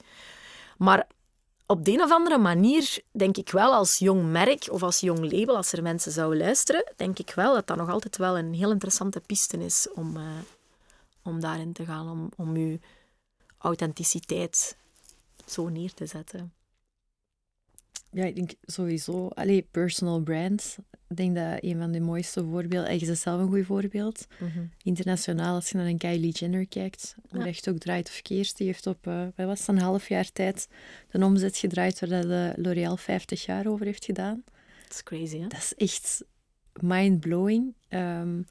Maar op de een of andere manier denk ik wel als jong merk of als jong label, als er mensen zouden luisteren, denk ik wel dat dat nog altijd wel een heel interessante piste is om, uh, om daarin te gaan, om, om je authenticiteit zo neer te zetten. Ja, ik denk sowieso. Allee, personal brand. Ik denk dat een van de mooiste voorbeelden... Eigenlijk is zelf een goed voorbeeld. Mhm. Internationaal, als je naar een Kylie Jenner kijkt, hoe ja. echt ook draait of keert. Die heeft op, uh, wat was het, een half jaar tijd de omzet gedraaid waar de L'Oréal 50 jaar over heeft gedaan. Dat is crazy, hè? Dat is echt mind-blowing. Um,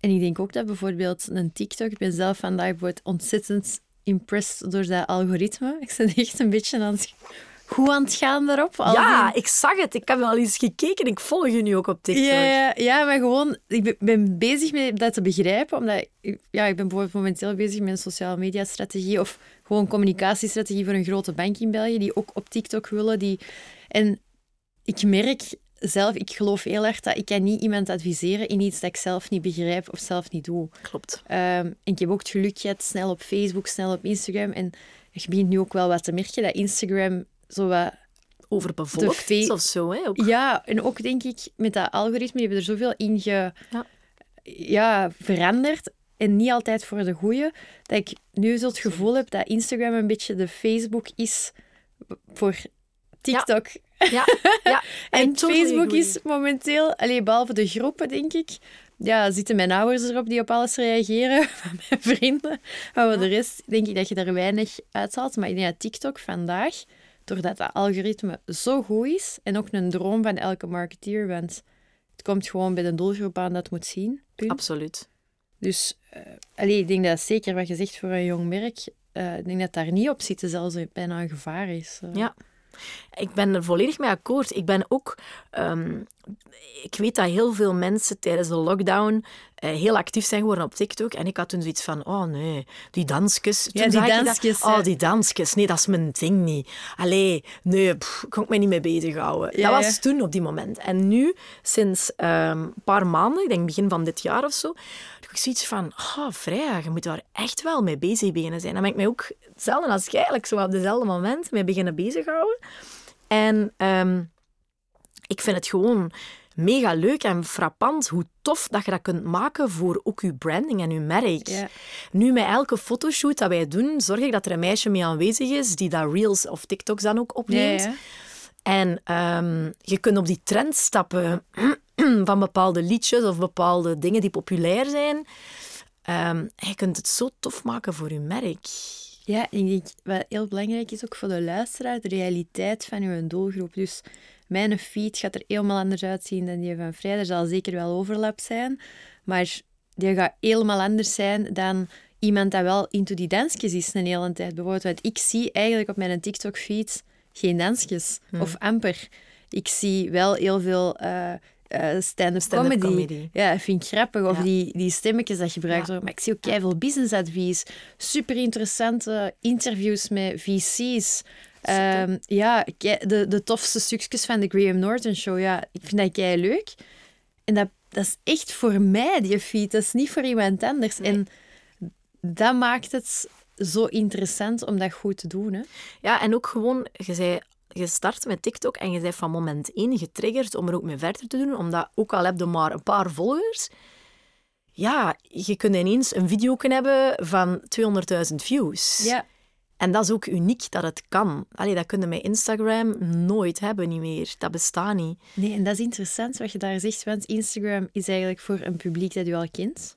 en ik denk ook dat bijvoorbeeld een TikTok... Ik ben zelf vandaag ontzettend impressed door dat algoritme. Ik ben echt een beetje aan het goed aan het gaan daarop. Ja, ik zag het. Ik heb wel eens gekeken. Ik volg je nu ook op TikTok. Ja, ja, ja maar gewoon... Ik ben bezig met dat te begrijpen, omdat... Ja, ik ben bijvoorbeeld momenteel bezig met een sociale media strategie of gewoon communicatiestrategie voor een grote bank in België, die ook op TikTok willen. Die... En ik merk zelf, ik geloof heel erg dat ik kan niet iemand adviseren in iets dat ik zelf niet begrijp of zelf niet doe. Klopt. Um, en ik heb ook het geluk gehad, snel op Facebook, snel op Instagram. En je begint nu ook wel wat te merken dat Instagram zo wat overbevolkt of zo. Hè, ook. Ja, en ook denk ik met dat algoritme, die hebben er zoveel in ge, ja. Ja, veranderd. En niet altijd voor de goede. Dat ik nu zo het gevoel heb dat Instagram een beetje de Facebook is voor TikTok. Ja, ja, ja. en Facebook is momenteel, alleen behalve de groepen, denk ik, ja, zitten mijn ouders erop die op alles reageren, van mijn vrienden. Maar voor de rest denk ik dat je er weinig uithaalt. Maar ik denk dat TikTok vandaag doordat dat algoritme zo goed is en ook een droom van elke marketeer, want het komt gewoon bij de doelgroep aan dat het moet zien. Absoluut. Dus uh, allee, ik denk dat zeker wat je zegt voor een jong merk, uh, ik denk dat daar niet op zitten zelfs bijna een gevaar is. Uh. Ja, ik ben er volledig mee akkoord. Ik ben ook... Um, ik weet dat heel veel mensen tijdens de lockdown uh, heel actief zijn geworden op TikTok. En ik had toen zoiets van, oh nee, die dansjes. Toen ja, die dansjes. Dat, oh, die dansjes. Nee, dat is mijn ding niet. Allee, nee, pff, kon ik me niet mee bezighouden. Ja, dat was toen op die moment. En nu, sinds um, een paar maanden, ik denk begin van dit jaar of zo, ik zoiets van, oh, vrij, je moet daar echt wel mee bezig beginnen zijn. Dan ben ik mij ook, hetzelfde als jij, eigenlijk zo op dezelfde moment, mee beginnen bezighouden. En um, ik vind het gewoon mega leuk en frappant hoe tof dat je dat kunt maken voor ook je branding en je merk. Nu, met elke fotoshoot dat wij doen, zorg ik dat er een meisje mee aanwezig is die dat Reels of TikToks dan ook opneemt. En um, je kunt op die trend stappen van bepaalde liedjes of bepaalde dingen die populair zijn. Um, je kunt het zo tof maken voor je merk. Ja, ik denk wat heel belangrijk is ook voor de luisteraar, de realiteit van je doelgroep. Dus mijn feed gaat er helemaal anders uitzien dan die van Vrij. Er zal zeker wel overlap zijn, maar die gaat helemaal anders zijn dan iemand dat wel into die dansjes is een hele tijd. Bijvoorbeeld, want ik zie eigenlijk op mijn TikTok-feed geen dansjes, Hmm. of amper. Ik zie wel heel veel eh, eh, stand-up comedy. comedy. Ja, vind ik grappig. Of Ja. die, die stemmetjes dat gebruikt Ja. worden. Maar ik zie ook veel businessadvies. Super interessante interviews met VC's. Ehm, ja, de, de tofste stukjes van de Graham Norton Show. Ja, ik vind dat kei leuk. En dat, dat is echt voor mij, die feed. Dat is niet voor iemand anders. En dat maakt het zo interessant om dat goed te doen. Hè? Ja, en ook gewoon, je zei, je start met TikTok en je bent van moment één getriggerd om er ook mee verder te doen, omdat ook al heb je maar een paar volgers, ja, je kunt ineens een video kunnen hebben van 200.000 views. Ja, En dat is ook uniek dat het kan. Allee, dat kunnen met Instagram nooit hebben, niet meer. Dat bestaat niet. nee, en dat is interessant wat je daar zegt, want Instagram is eigenlijk voor een publiek dat u al kent.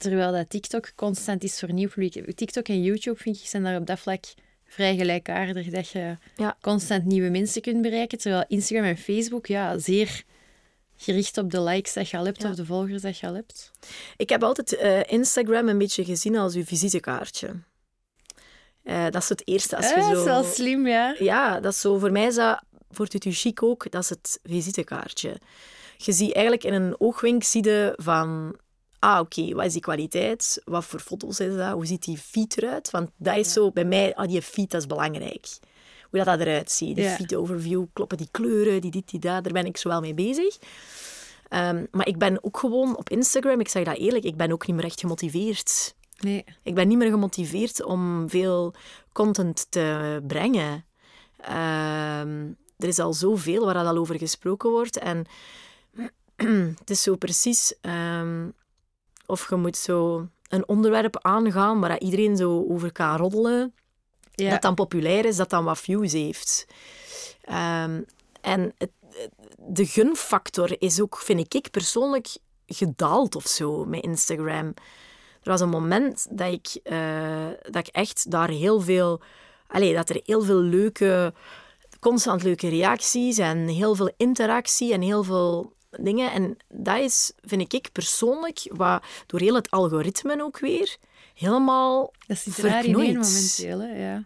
Terwijl dat TikTok constant is voor nieuw publiek. TikTok en YouTube, vind ik, zijn daar op dat vlak vrij gelijkaardig. Dat je Ja. constant nieuwe mensen kunt bereiken. Terwijl Instagram en Facebook, ja, zeer gericht op de likes dat je al hebt Ja. of de volgers dat je al hebt. Ik heb altijd eh, Instagram een beetje gezien als uw visitekaartje. Eh, dat is het eerste als je Ah, zo... dat is wel slim, ja. Ja, dat is zo, voor mij is dat, voor Tutu Chic ook, dat is het visitekaartje. Je ziet eigenlijk in een oogwink zie je van, ah oké, wat is die kwaliteit? Wat voor foto's is dat? Hoe ziet die feed eruit? Want dat is zo, bij mij, ah, die feed, dat is belangrijk. Hoe dat, dat eruit ziet. Die Ja. feed overview, kloppen die kleuren, die dit, die dat, daar ben ik zo wel mee bezig. Ehm, maar ik ben ook gewoon op Instagram, ik zeg dat eerlijk, ik ben ook niet meer echt gemotiveerd. Nee. Ik ben niet meer gemotiveerd om veel content te brengen. Ehm, er is al zoveel waar al over gesproken wordt. En het is zo precies ehm, of je moet zo een onderwerp aangaan waar dat iedereen zo over kan roddelen. Ja. Dat dan populair is, dat dan wat views heeft. Ehm, en het, de gunfactor is ook, vind ik persoonlijk, gedaald of zo met Instagram. Er was een moment dat ik, eh, dat ik echt daar heel veel... Allee, dat er heel veel leuke... Constant leuke reacties en heel veel interactie en heel veel dingen. En dat is, vind ik persoonlijk, wat door heel het algoritme ook weer, helemaal Dat zit raar in momenteel, hè. Ja.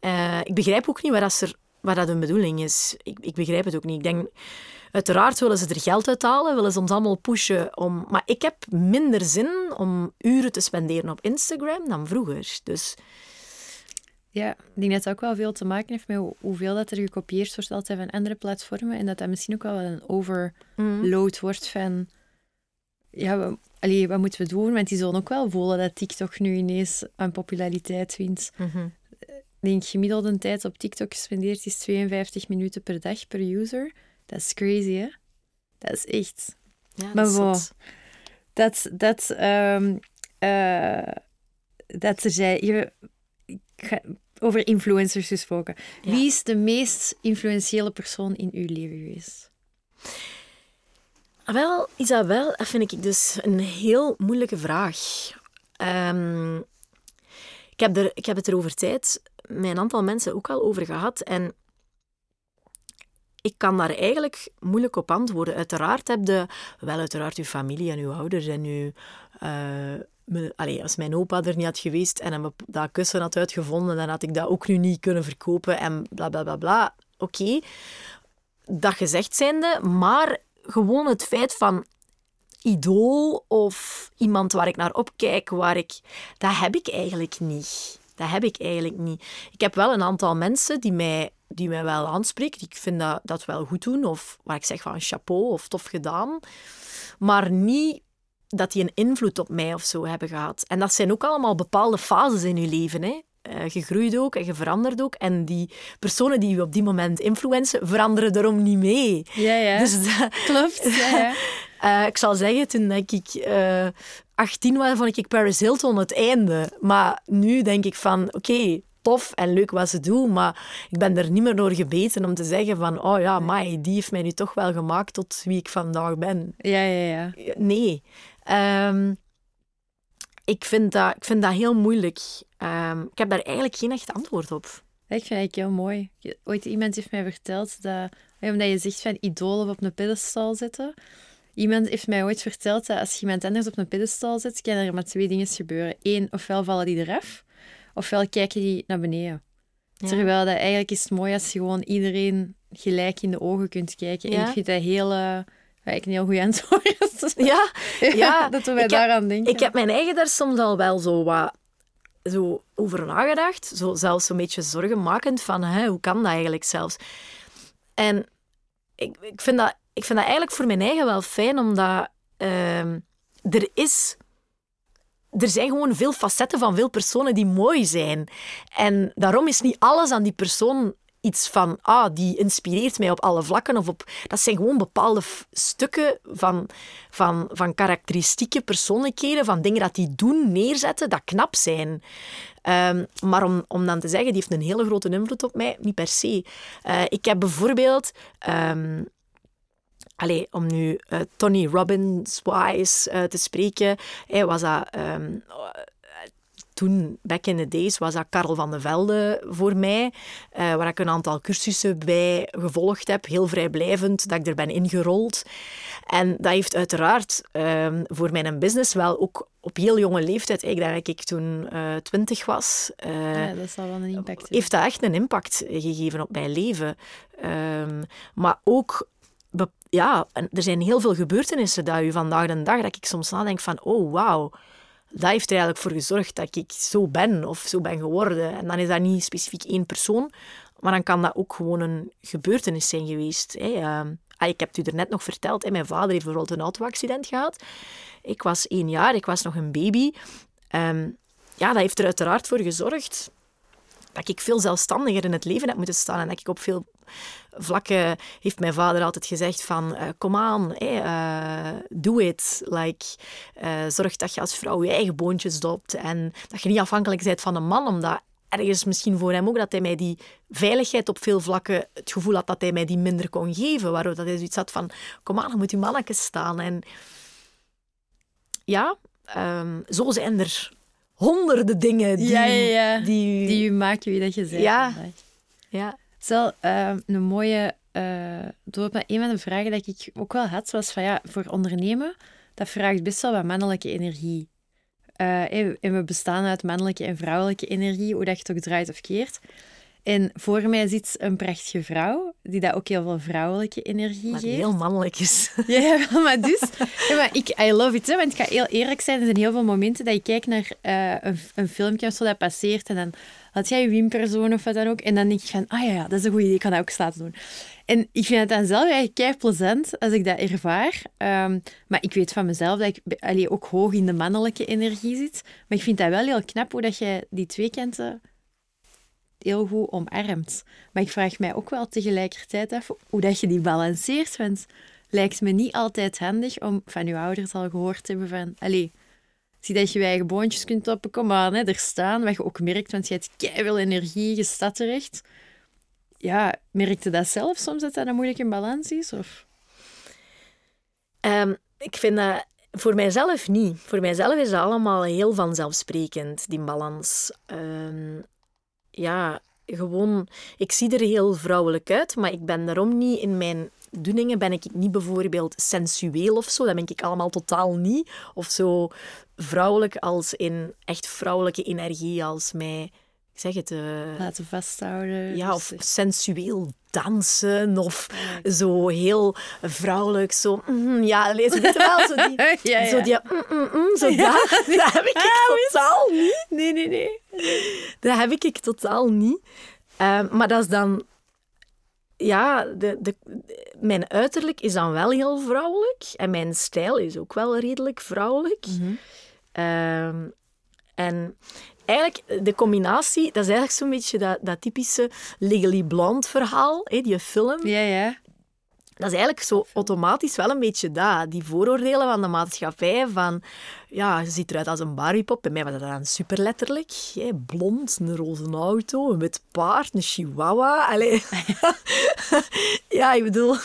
eh, ik begrijp ook niet wat, dat er, wat dat een bedoeling is. Ik, ik begrijp het ook niet. Ik denk, uiteraard willen ze er geld uithalen, willen ze ons allemaal pushen. Om, maar ik heb minder zin om uren te spenderen op Instagram dan vroeger. Dus Ja, ik denk dat dat ook wel veel te maken heeft met hoe- hoeveel dat er gekopieerd wordt altijd van andere platformen. En dat dat misschien ook wel een overload wordt van... Ja, we, allee, wat moeten we doen? Want die zullen ook wel voelen dat TikTok nu ineens aan populariteit wint. mhm. Ik denk, gemiddelde tijd op TikTok gespendeerd is 52 minuten per dag per user. Dat is crazy, hè? Dat is echt... ja, Maar dat. Dat, dat, ehm eh, dat ze zei, je, ik ga- over influencers gesproken. Ja. Wie is de meest influentiële persoon in uw leven geweest? Ah, Wel, Isabel, dat vind ik dus een heel moeilijke vraag. Ehm, ik, heb er, ik heb het er over tijd met een aantal mensen ook al over gehad. En ik kan daar eigenlijk moeilijk op antwoorden. Uiteraard heb je wel uiteraard uw familie en uw ouders en uw... eh, allee, als mijn opa er niet had geweest en hem dat kussen had uitgevonden, dan had ik dat ook nu niet kunnen verkopen en bla bla bla. Oké, dat gezegd zijnde, maar gewoon het feit van idool of iemand waar ik naar opkijk, waar ik... Dat heb ik eigenlijk niet. Dat heb ik eigenlijk niet. Ik heb wel een aantal mensen die mij, die mij wel aanspreken, ik vind dat, dat wel goed doen, of waar ik zeg van chapeau of tof gedaan, maar niet dat die een invloed op mij of zo hebben gehad. En dat zijn ook allemaal bepaalde fases in je leven. Hè. Eh, je groeit ook en je verandert ook. En die personen die je op die moment influencen, veranderen daarom niet mee. Ja, ja. Dus dat- Klopt, ja, ja. eh, ik zal zeggen, toen ik eh 18 was, vond ik Paris Hilton het einde. Maar nu denk ik van, oké, tof en leuk wat ze doen, maar ik ben er niet meer door gebeten om te zeggen van, oh ja, mai, die heeft mij nu toch wel gemaakt tot wie ik vandaag ben. Ja, ja, ja. Nee. Ehm, ik, vind dat, ik vind dat heel moeilijk. Ehm, ik heb daar eigenlijk geen echt antwoord op. Ik vind het heel mooi. Ooit iemand heeft mij verteld dat, omdat je zegt van idolen op een pedestal zetten. Iemand heeft mij ooit verteld dat als je iemand anders op een pedestal zet, kan er maar twee dingen gebeuren. Eén, ofwel vallen die eraf, ofwel kijken die naar beneden. Terwijl dat eigenlijk is het mooi als je gewoon iedereen gelijk in de ogen kunt kijken. En ik vind dat heel... Uh, ik een heel goed antwoord. Ja, ja. dat we daaraan denken. Ik heb mijn eigen daar soms al wel zo wat zo over nagedacht. Zo, zelfs een beetje zorgenmakend van hè, hoe kan dat eigenlijk zelfs. En ik, ik, vind dat, ik vind dat eigenlijk voor mijn eigen wel fijn, omdat uh, er is er zijn gewoon veel facetten van veel personen die mooi zijn. En daarom is niet alles aan die persoon iets van, ah, die inspireert mij op alle vlakken. Of op, dat zijn gewoon bepaalde stukken van, van, van karakteristieke persoonlijkheden, van dingen dat die doen, neerzetten, dat knap zijn. Um, maar om, om dan te zeggen, die heeft een hele grote invloed op mij, niet per se. Uh, ik heb bijvoorbeeld... Um, Allee, om nu uh, Tony Robbins-wise uh, te spreken, hij was dat um, toen, back in the days, was dat Karel van de Velde voor mij, uh, waar ik een aantal cursussen bij gevolgd heb, heel vrijblijvend, dat ik er ben ingerold. En dat heeft uiteraard um, voor mijn business wel ook op heel jonge leeftijd, ik denk dat ik toen uh, twintig was, uh, ja, dat zal wel een impact hebben. heeft dat echt een impact gegeven op mijn leven. Um, maar ook ja, er zijn heel veel gebeurtenissen dat u vandaag de dag, dat ik soms nadenk van, oh wauw, dat heeft er eigenlijk voor gezorgd dat ik zo ben of zo ben geworden. En dan is dat niet specifiek één persoon, maar dan kan dat ook gewoon een gebeurtenis zijn geweest. Hè. Ehm, ah, ik heb het u er net nog verteld, hè. mijn vader heeft bijvoorbeeld een auto-accident gehad. Ik was één jaar, ik was nog een baby. Um, ja, dat heeft er uiteraard voor gezorgd dat ik veel zelfstandiger in het leven heb moeten staan en dat ik op veel vlakken heeft mijn vader altijd gezegd van uh, kom aan, hey, uh, do it. Like, uh, zorg dat je als vrouw je eigen boontjes dopt en dat je niet afhankelijk bent van een man, omdat ergens misschien voor hem ook dat hij mij die veiligheid op veel vlakken, het gevoel had dat hij mij die minder kon geven, waardoor dat hij zoiets had van kom aan, dan moet je manneke staan. En ja, um, zo zijn er honderden dingen die, ja, ja, ja. die, die u maken wie dat je bent. Ja. ja. Stel, uh, een mooie uh, doorloop een van de vragen die ik ook wel had, was van ja, voor ondernemen, dat vraagt best wel wat mannelijke energie. Uh, en we bestaan uit mannelijke en vrouwelijke energie, hoe dat je het ook draait of keert. En voor mij zit een prachtige vrouw, die dat ook heel veel vrouwelijke energie maar geeft. heel mannelijk is. Ja, maar dus... Ja, maar ik, I love it, hè, want ik ga heel eerlijk zijn, er zijn heel veel momenten dat ik kijk naar uh, een, een filmpje of zo dat passeert en dan had jij je wimperzoon of wat dan ook, en dan denk ik van, ah ja, ja dat is een goed idee, ik kan dat ook laten doen. En ik vind het dan zelf eigenlijk kei plezant als ik dat ervaar. Um, maar ik weet van mezelf dat ik allee, ook hoog in de mannelijke energie zit. Maar ik vind dat wel heel knap hoe dat je die twee kanten heel goed omarmt. Maar ik vraag mij ook wel tegelijkertijd af hoe dat je die balanceert. Want lijkt me niet altijd handig om van je ouders al gehoord te hebben van... Allee, zie dat je je eigen boontjes kunt toppen. Kom aan, hè, er staan. Wat je ook merkt, want je hebt veel energie, je staat terecht. Ja, merkte dat zelf soms dat dat een moeilijke balans is? Of? Um, ik vind dat voor mijzelf niet. Voor mijzelf is dat allemaal heel vanzelfsprekend, die balans. Um, ja, gewoon... Ik zie er heel vrouwelijk uit, maar ik ben daarom niet in mijn doeningen ben ik niet bijvoorbeeld sensueel of zo. Dat ben ik allemaal totaal niet. Of zo vrouwelijk als in echt vrouwelijke energie als mij ik zeg het... Uh, Laten vasthouden. Ja, of sensueel dansen of zo heel vrouwelijk, zo... Mm, ja, lees het wel, zo die... ja, ja. Zo die... Mm, mm, mm zo dat, dat heb ik ah, totaal niet. Nee, nee, nee. Dat heb ik totaal niet. Uh, maar dat is dan... Ja, de, de, mijn uiterlijk is dan wel heel vrouwelijk. En mijn stijl is ook wel redelijk vrouwelijk. Mm -hmm. Uh, en eigenlijk, de combinatie, dat is eigenlijk zo'n beetje dat, dat typische Legally Blonde verhaal, hè, die film. Ja, ja. Dat is eigenlijk zo automatisch wel een beetje dat. Die vooroordelen van de maatschappij van... Ja, je ziet eruit als een Barbiepop. Bij mij was dat dan super letterlijk. blond, een roze auto, een wit paard, een chihuahua. Allee. ja, ik bedoel...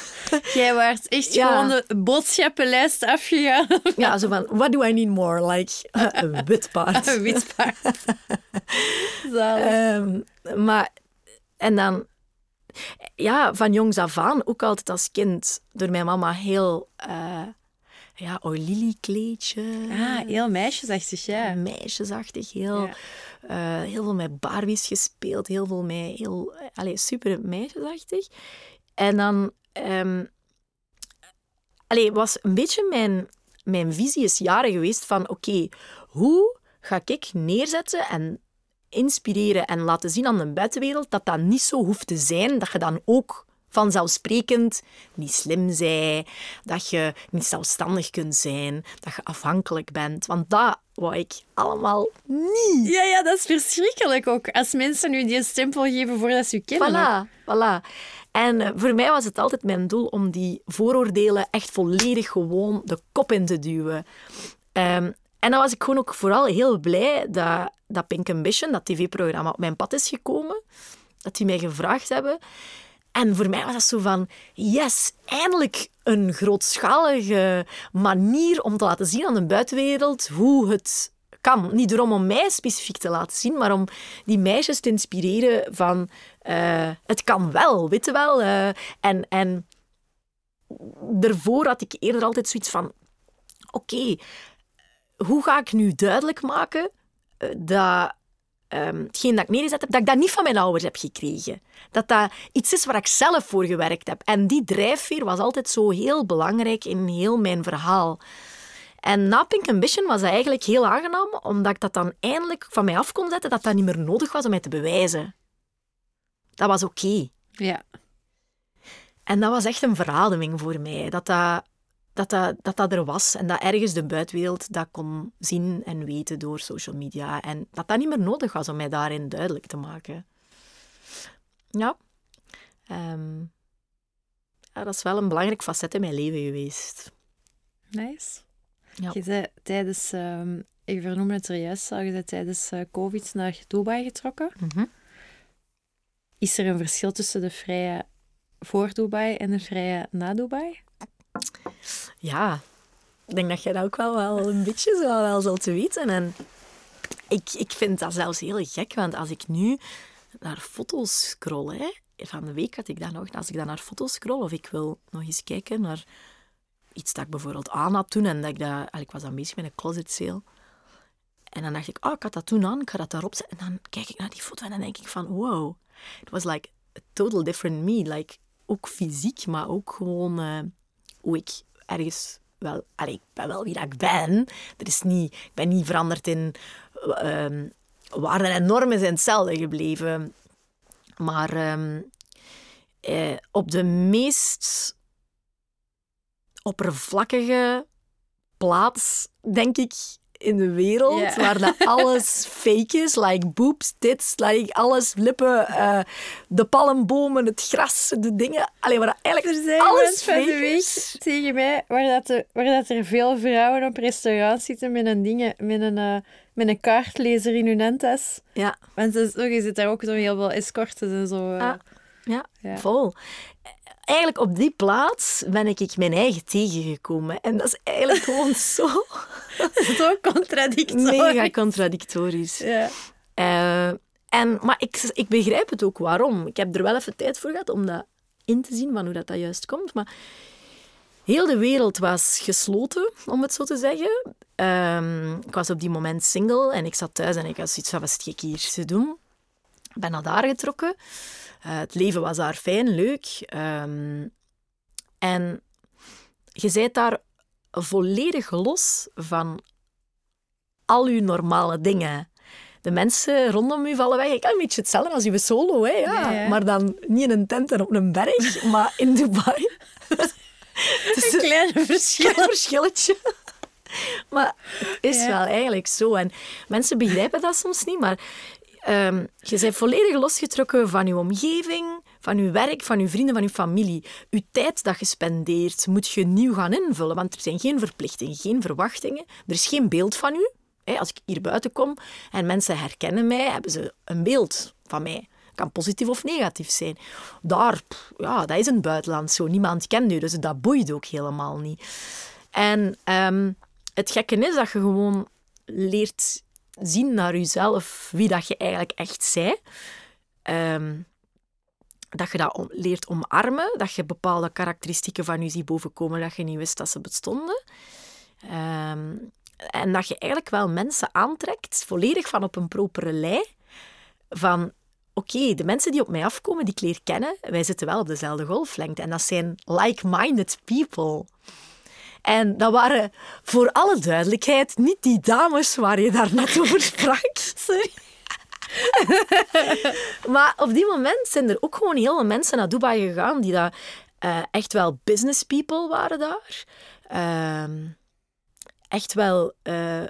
Jij was echt gewoon de boodschappenlijst afgegaan. ja, zo van, what do I need more? Like, een wit paard. een wit paard. um, maar en dan, ja, van jongs af aan, ook altijd als kind, door mijn mama heel, uh, ja, Lily kleedje. Ah, heel meisjesachtig, ja. Meisjesachtig, heel, ja. uh, heel veel met Barbies gespeeld, heel veel met, heel, allez, super meisjesachtig. En dan, um, allee, was een beetje mijn, mijn visie is jaren geweest van, oké, hoe ga ik neerzetten en inspireren en laten zien aan de buitenwereld dat dat niet zo hoeft te zijn, dat je dan ook vanzelfsprekend niet slim zij, dat je niet zelfstandig kunt zijn, dat je afhankelijk bent. Want dat wou ik allemaal niet. Ja, ja, dat is verschrikkelijk ook. Als mensen nu die stempel geven voordat ze je kennen. Voilà, voilà. En eh, voor mij was het altijd mijn doel om die vooroordelen echt volledig gewoon de kop in te duwen. Um, en dan was ik gewoon ook vooral heel blij dat, dat Pink Ambition, dat tv-programma, op mijn pad is gekomen. Dat die mij gevraagd hebben. En voor mij was dat zo van, yes, eindelijk een grootschalige manier om te laten zien aan de buitenwereld hoe het kan. Niet door om mij specifiek te laten zien, maar om die meisjes te inspireren van, uh, het kan wel, weet je wel. Uh, en, en daarvoor had ik eerder altijd zoiets van, oké, hoe ga ik nu duidelijk maken dat um, hetgeen dat ik neergezet heb, dat ik dat niet van mijn ouders heb gekregen. Dat dat iets is waar ik zelf voor gewerkt heb. En die drijfveer was altijd zo heel belangrijk in heel mijn verhaal. En na Pink Ambition was dat eigenlijk heel aangenaam, omdat ik dat dan eindelijk van mij af kon zetten, dat dat niet meer nodig was om mij te bewijzen. Dat was oké. Ja. En dat was echt een verademing voor mij. Dat dat, dat, dat, dat dat er was en dat ergens de buitenwereld dat kon zien en weten door social media. En dat dat niet meer nodig was om mij daarin duidelijk te maken. Ja. Um, ja dat is wel een belangrijk facet in mijn leven geweest. Nice. Ja. Je zei tijdens, um, ik vernoemde het er juist al, je tijdens uh, COVID naar Dubai getrokken. Mm -hmm. Is er een verschil tussen de vrije voor Dubai en de vrije na Dubai? Ja, ik denk dat jij dat ook wel, wel een beetje zo wel zult weten. En ik, ik vind dat zelfs heel gek, want als ik nu naar foto's scroll, hè, van de week had ik dat nog, als ik dan naar foto's scroll, of ik wil nog eens kijken naar iets dat ik bijvoorbeeld aan had toen, en dat ik, dat, ik was dan bezig met een closet sale. En dan dacht ik, oh, ik had dat toen aan, ik ga dat daarop zetten. En dan kijk ik naar die foto en dan denk ik van, wow, it was like a total different me. Like, ook fysiek, maar ook gewoon uh, hoe ik ergens wel... Ik ben wel wie dat ik ben. Er is niet, ik ben niet veranderd in... Uh, waarden en normen zijn hetzelfde gebleven. Maar um, eh, op de meest oppervlakkige plaats, denk ik, in de wereld, yeah. waar dat alles fake is, like boobs, tits, like alles, lippen, uh, de palmbomen, het gras, de dingen. Alleen waar eigenlijk er zijn alles van de week tegen mij, waar, dat de, waar dat er veel vrouwen op restaurant zitten met een, dingen, met een, uh, met een kaartlezer in hun handtas. Ja. Want je zit daar ook zo heel veel escortes en zo. Uh. Ah, ja, ja, vol eigenlijk op die plaats ben ik mijn eigen tegengekomen. En dat is eigenlijk gewoon zo... zo contradictorisch. Mega contradictorisch. Ja. Uh, en, maar ik, ik begrijp het ook waarom. Ik heb er wel even tijd voor gehad om dat in te zien, van hoe dat, dat juist komt. Maar heel de wereld was gesloten, om het zo te zeggen. Um, ik was op die moment single en ik zat thuis en ik had zoiets van, wat het hier te doen? Ik ben naar daar getrokken. Uh, het leven was daar fijn, leuk. Um, en je bent daar volledig los van al uw normale dingen. De mensen rondom u vallen weg. Ik kan een beetje hetzelfde als uw solo, hè? Ja. Maar dan niet in een tent en op een berg, maar in Dubai. Dus een klein verschil. Verschilletje. Maar het is Ja. wel eigenlijk zo. En mensen begrijpen dat soms niet, maar ehm, je bent volledig losgetrokken van je omgeving, van je werk, van je vrienden, van je familie. Je tijd dat je spendeert moet je nieuw gaan invullen, want er zijn geen verplichtingen, geen verwachtingen. Er is geen beeld van u. Als ik hier buiten kom en mensen herkennen mij, hebben ze een beeld van mij. Kan positief of negatief zijn. Daar, ja, dat is een buitenland zo. Niemand kent u, dus dat boeit ook helemaal niet. En ehm, het gekke is dat je gewoon leert zien naar jezelf wie dat je eigenlijk echt zij. Ehm, dat je dat leert omarmen, dat je bepaalde karakteristieken van je ziet bovenkomen dat je niet wist dat ze bestonden. Ehm, en dat je eigenlijk wel mensen aantrekt, volledig van op een propere lei, van oké, de mensen die op mij afkomen, die ik leer kennen, wij zitten wel op dezelfde golflengte. En dat zijn like-minded people. En dat waren voor alle duidelijkheid niet die dames waar je daar net over sprak. Sorry. maar op die moment zijn er ook gewoon heel veel mensen naar Dubai gegaan die dat, uh, echt wel business people waren daar. Uh, echt wel uh,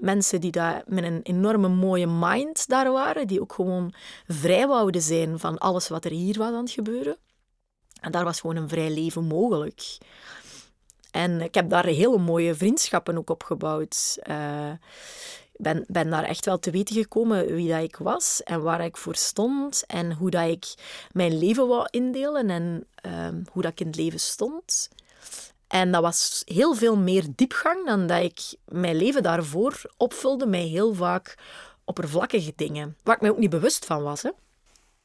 mensen die daar met een enorme mooie mind daar waren, die ook gewoon vrij wouden zijn van alles wat er hier was aan het gebeuren. En daar was gewoon een vrij leven mogelijk. En ik heb daar hele mooie vriendschappen ook opgebouwd. Uh, ben, ben daar echt wel te weten gekomen wie dat ik was en waar ik voor stond en hoe dat ik mijn leven wou indelen en ehm, hoe dat ik in het leven stond. En dat was heel veel meer diepgang dan dat ik mijn leven daarvoor opvulde met heel vaak oppervlakkige dingen. Waar ik mij ook niet bewust van was. Hè.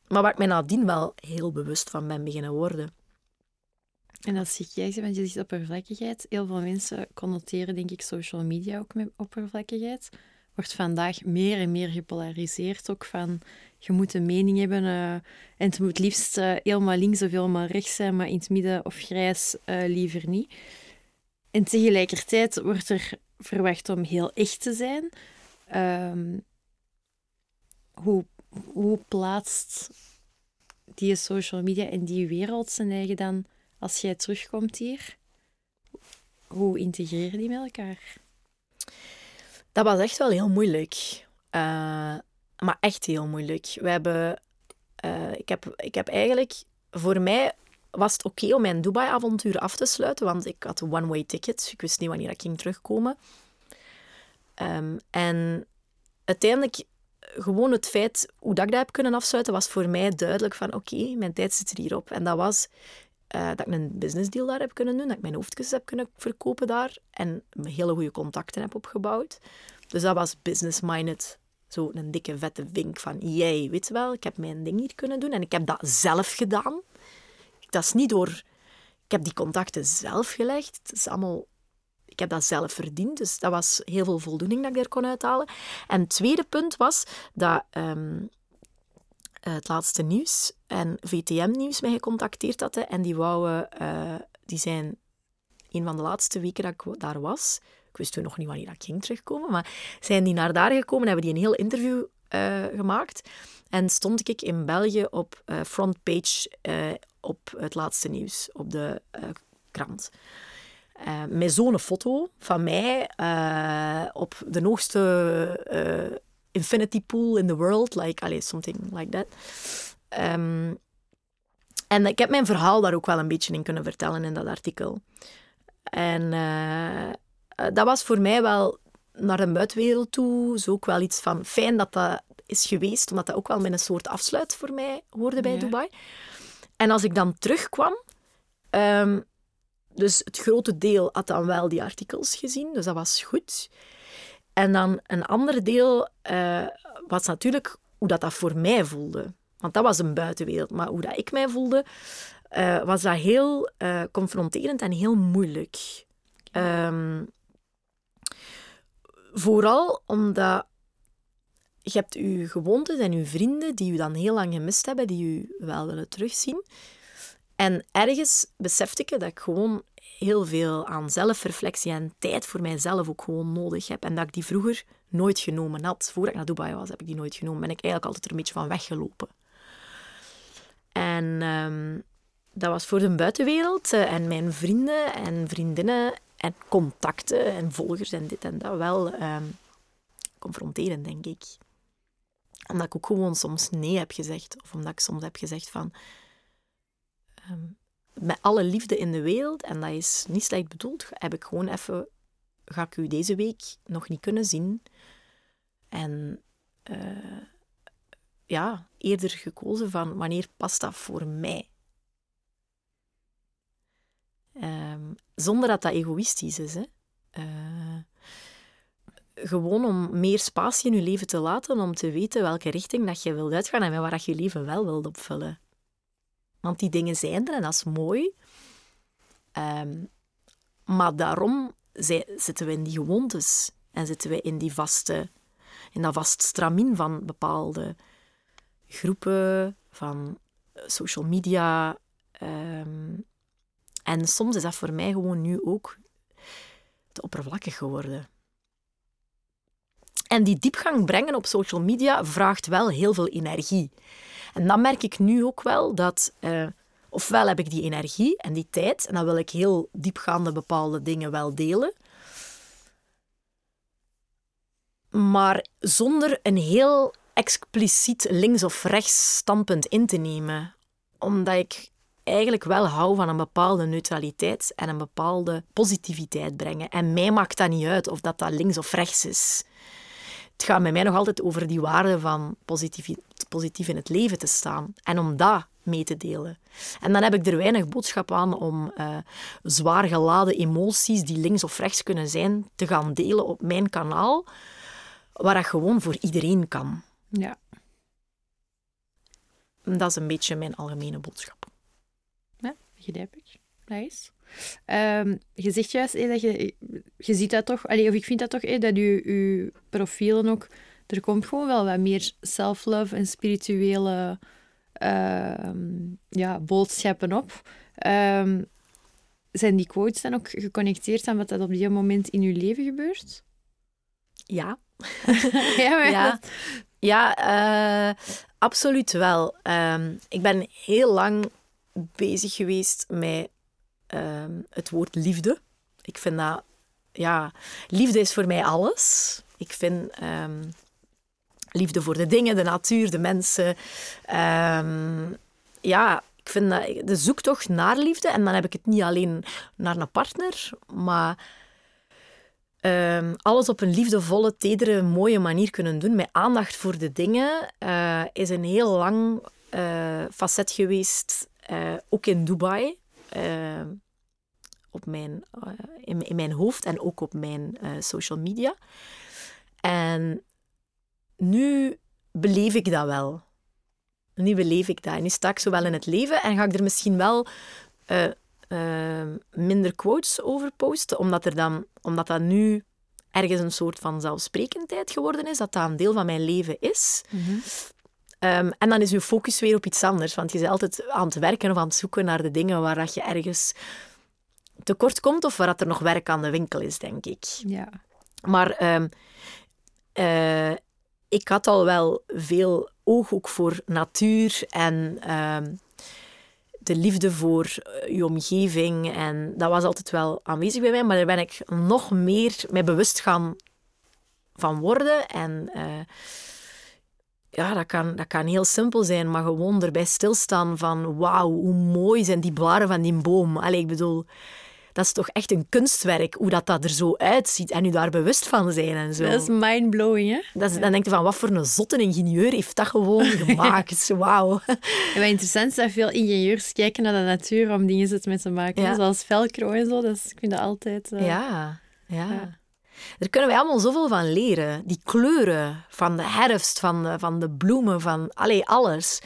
Maar waar ik mij nadien wel heel bewust van ben beginnen worden. En als je kijkt, want je zegt oppervlakkigheid. Heel veel mensen connoteren, denk ik, social media ook met oppervlakkigheid. Wordt vandaag meer en meer gepolariseerd. Ook van, je moet een mening hebben. Uh, en het moet liefst uh, helemaal links of helemaal rechts zijn, maar in het midden of grijs uh, liever niet. En tegelijkertijd wordt er verwacht om heel echt te zijn. Um, hoe, hoe plaatst die social media en die wereld zijn eigen dan als jij terugkomt hier, hoe integreren die met elkaar? Dat was echt wel heel moeilijk. Uh, maar echt heel moeilijk. We hebben, uh, ik, heb, ik heb eigenlijk, voor mij was het oké om mijn Dubai-avontuur af te sluiten, want ik had een one-way ticket. Ik wist niet wanneer ik ging terugkomen. Um, en uiteindelijk, gewoon het feit hoe dat ik dat heb kunnen afsluiten, was voor mij duidelijk van oké, mijn tijd zit er hierop. En dat was uh, dat ik een business deal daar heb kunnen doen, dat ik mijn hoofdjes heb kunnen verkopen daar en hele goede contacten heb opgebouwd. Dus dat was business-minded. Zo een dikke vette vink van, jij, weet wel, ik heb mijn ding hier kunnen doen en ik heb dat zelf gedaan. Dat is niet door... Ik heb die contacten zelf gelegd. Het is allemaal... Ik heb dat zelf verdiend, dus dat was heel veel voldoening dat ik daar kon uithalen. En het tweede punt was dat um, het laatste nieuws en VTM-nieuws mij gecontacteerd hadden. En die wouden, uh, die zijn een van de laatste weken dat ik daar was. Ik wist toen nog niet wanneer ik ging terugkomen, maar zijn die naar daar gekomen, hebben die een heel interview uh, gemaakt. En stond ik in België op uh, frontpage op het laatste nieuws, op de krant. met zo'n foto van mij op de hoogste infinity pool in the world, like, allez, something like that. Um, en ik heb mijn verhaal daar ook wel een beetje in kunnen vertellen in dat artikel. En uh, dat was voor mij wel naar de buitenwereld toe zo ook wel iets van fijn dat dat is geweest, omdat dat ook wel met een soort afsluit voor mij hoorde bij Dubai. En als ik dan terugkwam, um, dus het grote deel had dan wel die artikels gezien, dus dat was goed. En dan een ander deel uh, was natuurlijk hoe dat, dat voor mij voelde. Want dat was een buitenwereld. Maar hoe dat ik mij voelde, uh, was dat heel uh, confronterend en heel moeilijk. Um, vooral omdat je hebt je gewoontes en je vrienden die je dan heel lang gemist hebben, die je wel willen terugzien. En ergens besefte ik dat ik gewoon heel veel aan zelfreflectie en tijd voor mijzelf ook gewoon nodig heb. En dat ik die vroeger nooit genomen had. Voordat ik naar Dubai was, heb ik die nooit genomen. Ben ik eigenlijk altijd er een beetje van weggelopen. En um, dat was voor de buitenwereld uh, en mijn vrienden en vriendinnen en contacten en volgers en dit en dat wel um, confronterend, denk ik. Omdat ik ook gewoon soms nee heb gezegd. Of omdat ik soms heb gezegd van... Um, met alle liefde in de wereld, en dat is niet slecht bedoeld, heb ik gewoon even... Ga ik u deze week nog niet kunnen zien. En... Uh, ja, eerder gekozen van wanneer past dat voor mij. Um, zonder dat dat egoïstisch is. Hè. Uh, gewoon om meer spatie in je leven te laten, om te weten welke richting dat je wilt uitgaan en waar dat je je leven wel wilt opvullen. Want die dingen zijn er en dat is mooi. Ehm, maar daarom zitten we in die gewoontes en zitten we in, die vaste, in dat vast stramien van bepaalde groepen, van social media. Ehm, en soms is dat voor mij gewoon nu ook te oppervlakkig geworden. En die diepgang brengen op social media vraagt wel heel veel energie. En dan merk ik nu ook wel dat, uh, ofwel heb ik die energie en die tijd, en dan wil ik heel diepgaande bepaalde dingen wel delen. Maar zonder een heel expliciet links of rechts standpunt in te nemen. Omdat ik eigenlijk wel hou van een bepaalde neutraliteit en een bepaalde positiviteit brengen. En mij maakt dat niet uit of dat, dat links of rechts is. Het gaat bij mij nog altijd over die waarde van positief, positief in het leven te staan. En om dat mee te delen. En dan heb ik er weinig boodschap aan om uh, zwaar geladen emoties die links of rechts kunnen zijn, te gaan delen op mijn kanaal, waar dat gewoon voor iedereen kan. Ja. Dat is een beetje mijn algemene boodschap. Ja, begrijp ik. Nice. Um, je zegt juist dat je, je ziet dat toch, allee, of ik vind dat toch, dat je, je profielen ook, er komt gewoon wel wat meer self-love en spirituele uh, ja, boodschappen op. Um, zijn die quotes dan ook geconnecteerd aan wat dat op die moment in je leven gebeurt? Ja. ja, ja. ja uh, absoluut wel. Um, ik ben heel lang bezig geweest met Ehm, het woord liefde. Ik vind dat, ja, liefde is voor mij alles. Ik vind ehm, liefde voor de dingen, de natuur, de mensen. Ehm, ja, ik vind dat de zoektocht naar liefde, en dan heb ik het niet alleen naar een partner, maar alles op een liefdevolle, tedere, mooie manier kunnen doen, met aandacht voor de dingen, uh, is een heel lang uh, facet geweest, uh, ook in Dubai. Ehm, op mijn, uh, in, in, mijn hoofd en ook op mijn uh, social media. En nu beleef ik dat wel. Nu beleef ik dat. En nu sta ik zo wel in het leven en ga ik er misschien wel uh, minder quotes over posten, omdat, er dan, omdat dat nu ergens een soort van zelfsprekendheid geworden is, dat dat een deel van mijn leven is. -hmm. Um, en dan is je focus weer op iets anders, want je bent altijd aan het werken of aan het zoeken naar de dingen waar dat je ergens tekort komt of waar dat er nog werk aan de winkel is, denk ik. Ja. Maar um, uh, ik had al wel veel oog ook voor natuur en um, de liefde voor eh, je omgeving. En dat was altijd wel aanwezig bij mij, maar daar ben ik nog meer mee bewust gaan van worden. En uh, ja, dat kan, dat kan heel simpel zijn, maar gewoon erbij stilstaan van wauw, hoe mooi zijn die blaren van die boom. Allee, ik bedoel, dat is toch echt een kunstwerk, hoe dat, dat er zo uitziet en u daar bewust van zijn en zo. Dat is mindblowing, hè? Dat is, Dan denk je van, wat voor een zotte ingenieur heeft dat gewoon gemaakt? Wauw. En wat interessant is dat veel ingenieurs kijken naar de natuur om dingen te maken. Ja. Zoals velcro en zo, dus ik vind dat altijd... Uh... Ja, ja. ja. Daar kunnen wij allemaal zoveel van leren. Die kleuren van de herfst, van de, van de bloemen, van allee, alles.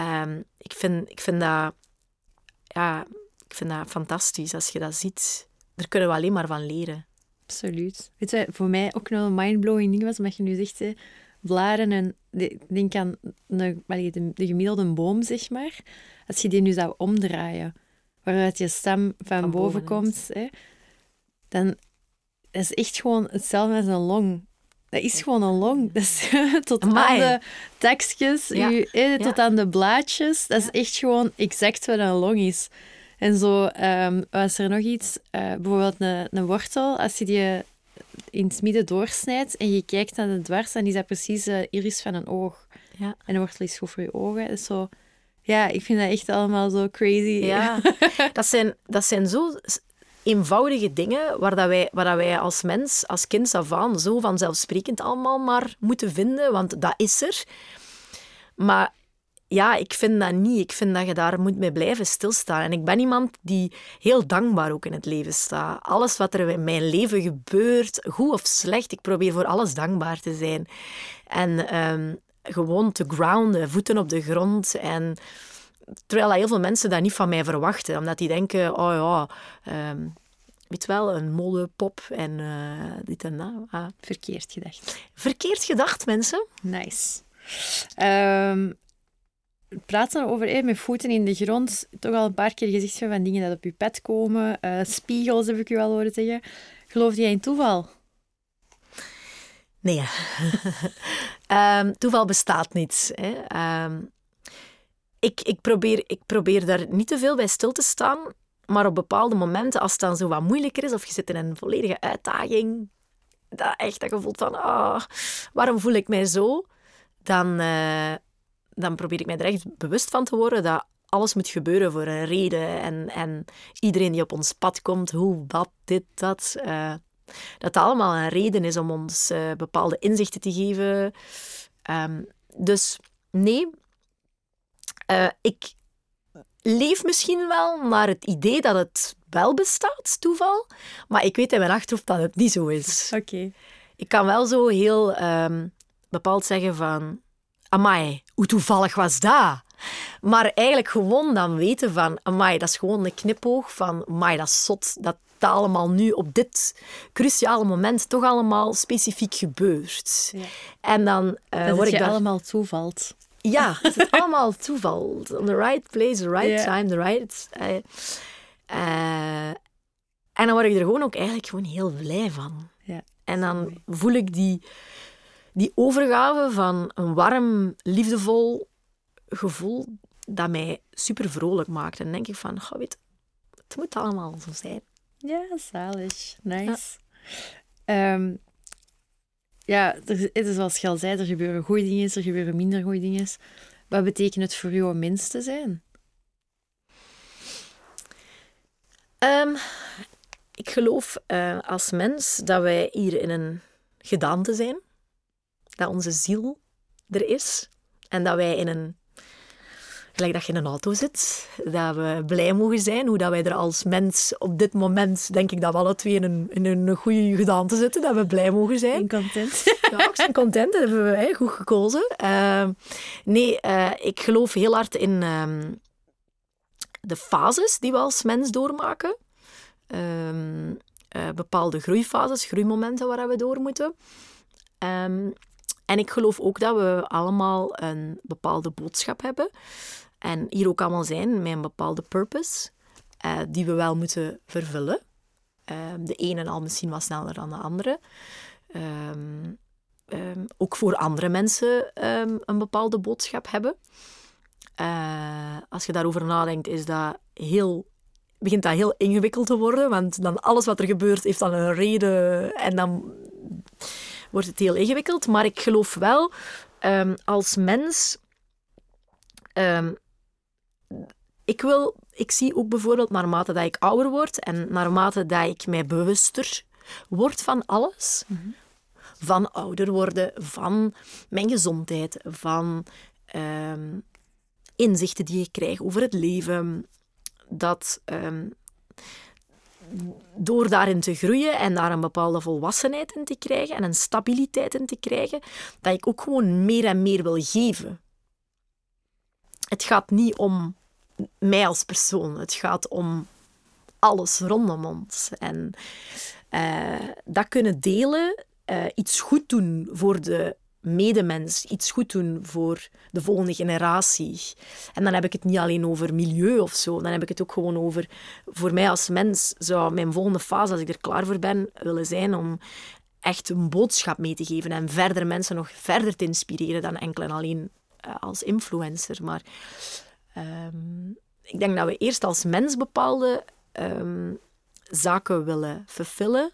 Um, ik, vind, ik, vind dat, ja, ik vind dat fantastisch als je dat ziet. Daar kunnen we alleen maar van leren. Absoluut. Weet je, voor mij ook nog een mindblowing ding was, omdat je nu zegt, hè, blaren en... Denk aan de, de, de gemiddelde boom, zeg maar. Als je die nu zou omdraaien, waaruit je stem van, van boven, komt, hè, dan dat is echt gewoon hetzelfde als een long. Dat is gewoon een long. Dat is tot aan de tekstjes, eh, tot aan de blaadjes. Dat is echt gewoon exact wat een long is. En zo um, was er nog iets, uh, bijvoorbeeld een, een wortel, als je die in het midden doorsnijdt en je kijkt naar de dwars, dan is dat precies de iris van een oog. Ja. En een wortel is goed voor je ogen. Dus zo, ja, ik vind dat echt allemaal zo crazy. Ja, dat zijn, dat zijn zo eenvoudige dingen waar, dat wij, waar dat wij als mens, als kind af aan, zo vanzelfsprekend allemaal maar moeten vinden, want dat is er. Maar ja, ik vind dat niet. Ik vind dat je daar moet mee blijven stilstaan. En ik ben iemand die heel dankbaar ook in het leven staat. Alles wat er in mijn leven gebeurt, goed of slecht, ik probeer voor alles dankbaar te zijn. En um, gewoon te grounden, voeten op de grond en terwijl dat heel veel mensen dat niet van mij verwachten. Omdat die denken, oh ja, ehm, weet wel, een modepop en eh, dit en dat. Ah. Verkeerd gedacht. Verkeerd gedacht, mensen. Nice. Ehm praten over eh, met voeten in de grond. Toch al een paar keer gezegd van dingen dat op je pad komen. Eh, spiegels heb ik u al horen zeggen. Geloof jij in toeval? Nee. um, toeval bestaat niet. Hè. Ehm, ik, ik, probeer, ik probeer daar niet te veel bij stil te staan. Maar op bepaalde momenten, als het dan zo wat moeilijker is, of je zit in een volledige uitdaging, dat echt dat je voelt van, ah, waarom voel ik mij zo? Dan, uh, dan probeer ik mij er echt bewust van te worden dat alles moet gebeuren voor een reden. En, en iedereen die op ons pad komt, hoe, wat, dit, dat. Uh, dat allemaal een reden is om ons uh, bepaalde inzichten te geven. Um, dus nee, uh, ik leef misschien wel naar het idee dat het wel bestaat, toeval. Maar ik weet in mijn achterhoofd dat het niet zo is. Oké. Okay. Ik kan wel zo heel um, bepaald zeggen van amai, hoe toevallig was dat? Maar eigenlijk gewoon dan weten van, amai, dat is gewoon een knipoog van, amai, dat is zot, dat dat allemaal nu op dit cruciale moment toch allemaal specifiek gebeurt. Ja. En dan uh, dat word het ik je allemaal toevalt. Ja, het is allemaal toeval. On the right place, the right yeah. time, the right... Uh, uh, en dan word ik er gewoon ook eigenlijk gewoon heel blij van. En dan voel ik die die overgave van een warm, liefdevol gevoel dat mij super vrolijk maakt. En dan denk ik van, goh, weet, het moet allemaal zo zijn. Ja, zalig. Nice. Ja, um, ja het is zoals je zei, er gebeuren goede dingen, er gebeuren minder goede dingen. Wat betekent het voor jou om te zijn? Um, ik geloof uh, als mens dat wij hier in een gedaante zijn dat onze ziel er is en dat wij in een gelijk dat je in een auto zit, dat we blij mogen zijn, hoe dat wij er als mens op dit moment, denk ik dat we alle twee in een, in een goede gedaante zitten, dat we blij mogen zijn. En content. Ja, ik ben content, dat hebben we hè, goed gekozen. Uh, nee, uh, ik geloof heel hard in uh, de fases die we als mens doormaken. Ehm, eh, bepaalde groeifases, groeimomenten waar we door moeten. Um, en ik geloof ook dat we allemaal een bepaalde boodschap hebben. En hier ook allemaal zijn met een bepaalde purpose, uh, die we wel moeten vervullen. Uh, de ene al misschien wat sneller dan de andere. Um, um, ook voor andere mensen een bepaalde boodschap hebben. Uh, als je daarover nadenkt, is dat heel, begint dat heel ingewikkeld te worden. Want dan alles wat er gebeurt, heeft dan een reden. En dan wordt het heel ingewikkeld. Maar ik geloof wel, um, als mens... Um, ik, wil, ik zie ook bijvoorbeeld, naarmate dat ik ouder word en naarmate dat ik mij bewuster word van alles, mm -hmm. van ouder worden, van mijn gezondheid, van um, inzichten die ik krijg over het leven, dat door daarin te groeien en daar een bepaalde volwassenheid in te krijgen en een stabiliteit in te krijgen, dat ik ook gewoon meer en meer wil geven. Het gaat niet om mij als persoon, het gaat om alles rondom ons. En uh, dat kunnen delen, uh, iets goed doen voor de medemens iets goed doen voor de volgende generatie. En dan heb ik het niet alleen over milieu of zo, dan heb ik het ook gewoon over, voor mij als mens zou mijn volgende fase, als ik er klaar voor ben, willen zijn om echt een boodschap mee te geven en verder mensen nog verder te inspireren dan enkel en alleen uh, als influencer. Maar um, ik denk dat we eerst als mens bepaalde um, zaken willen vervullen.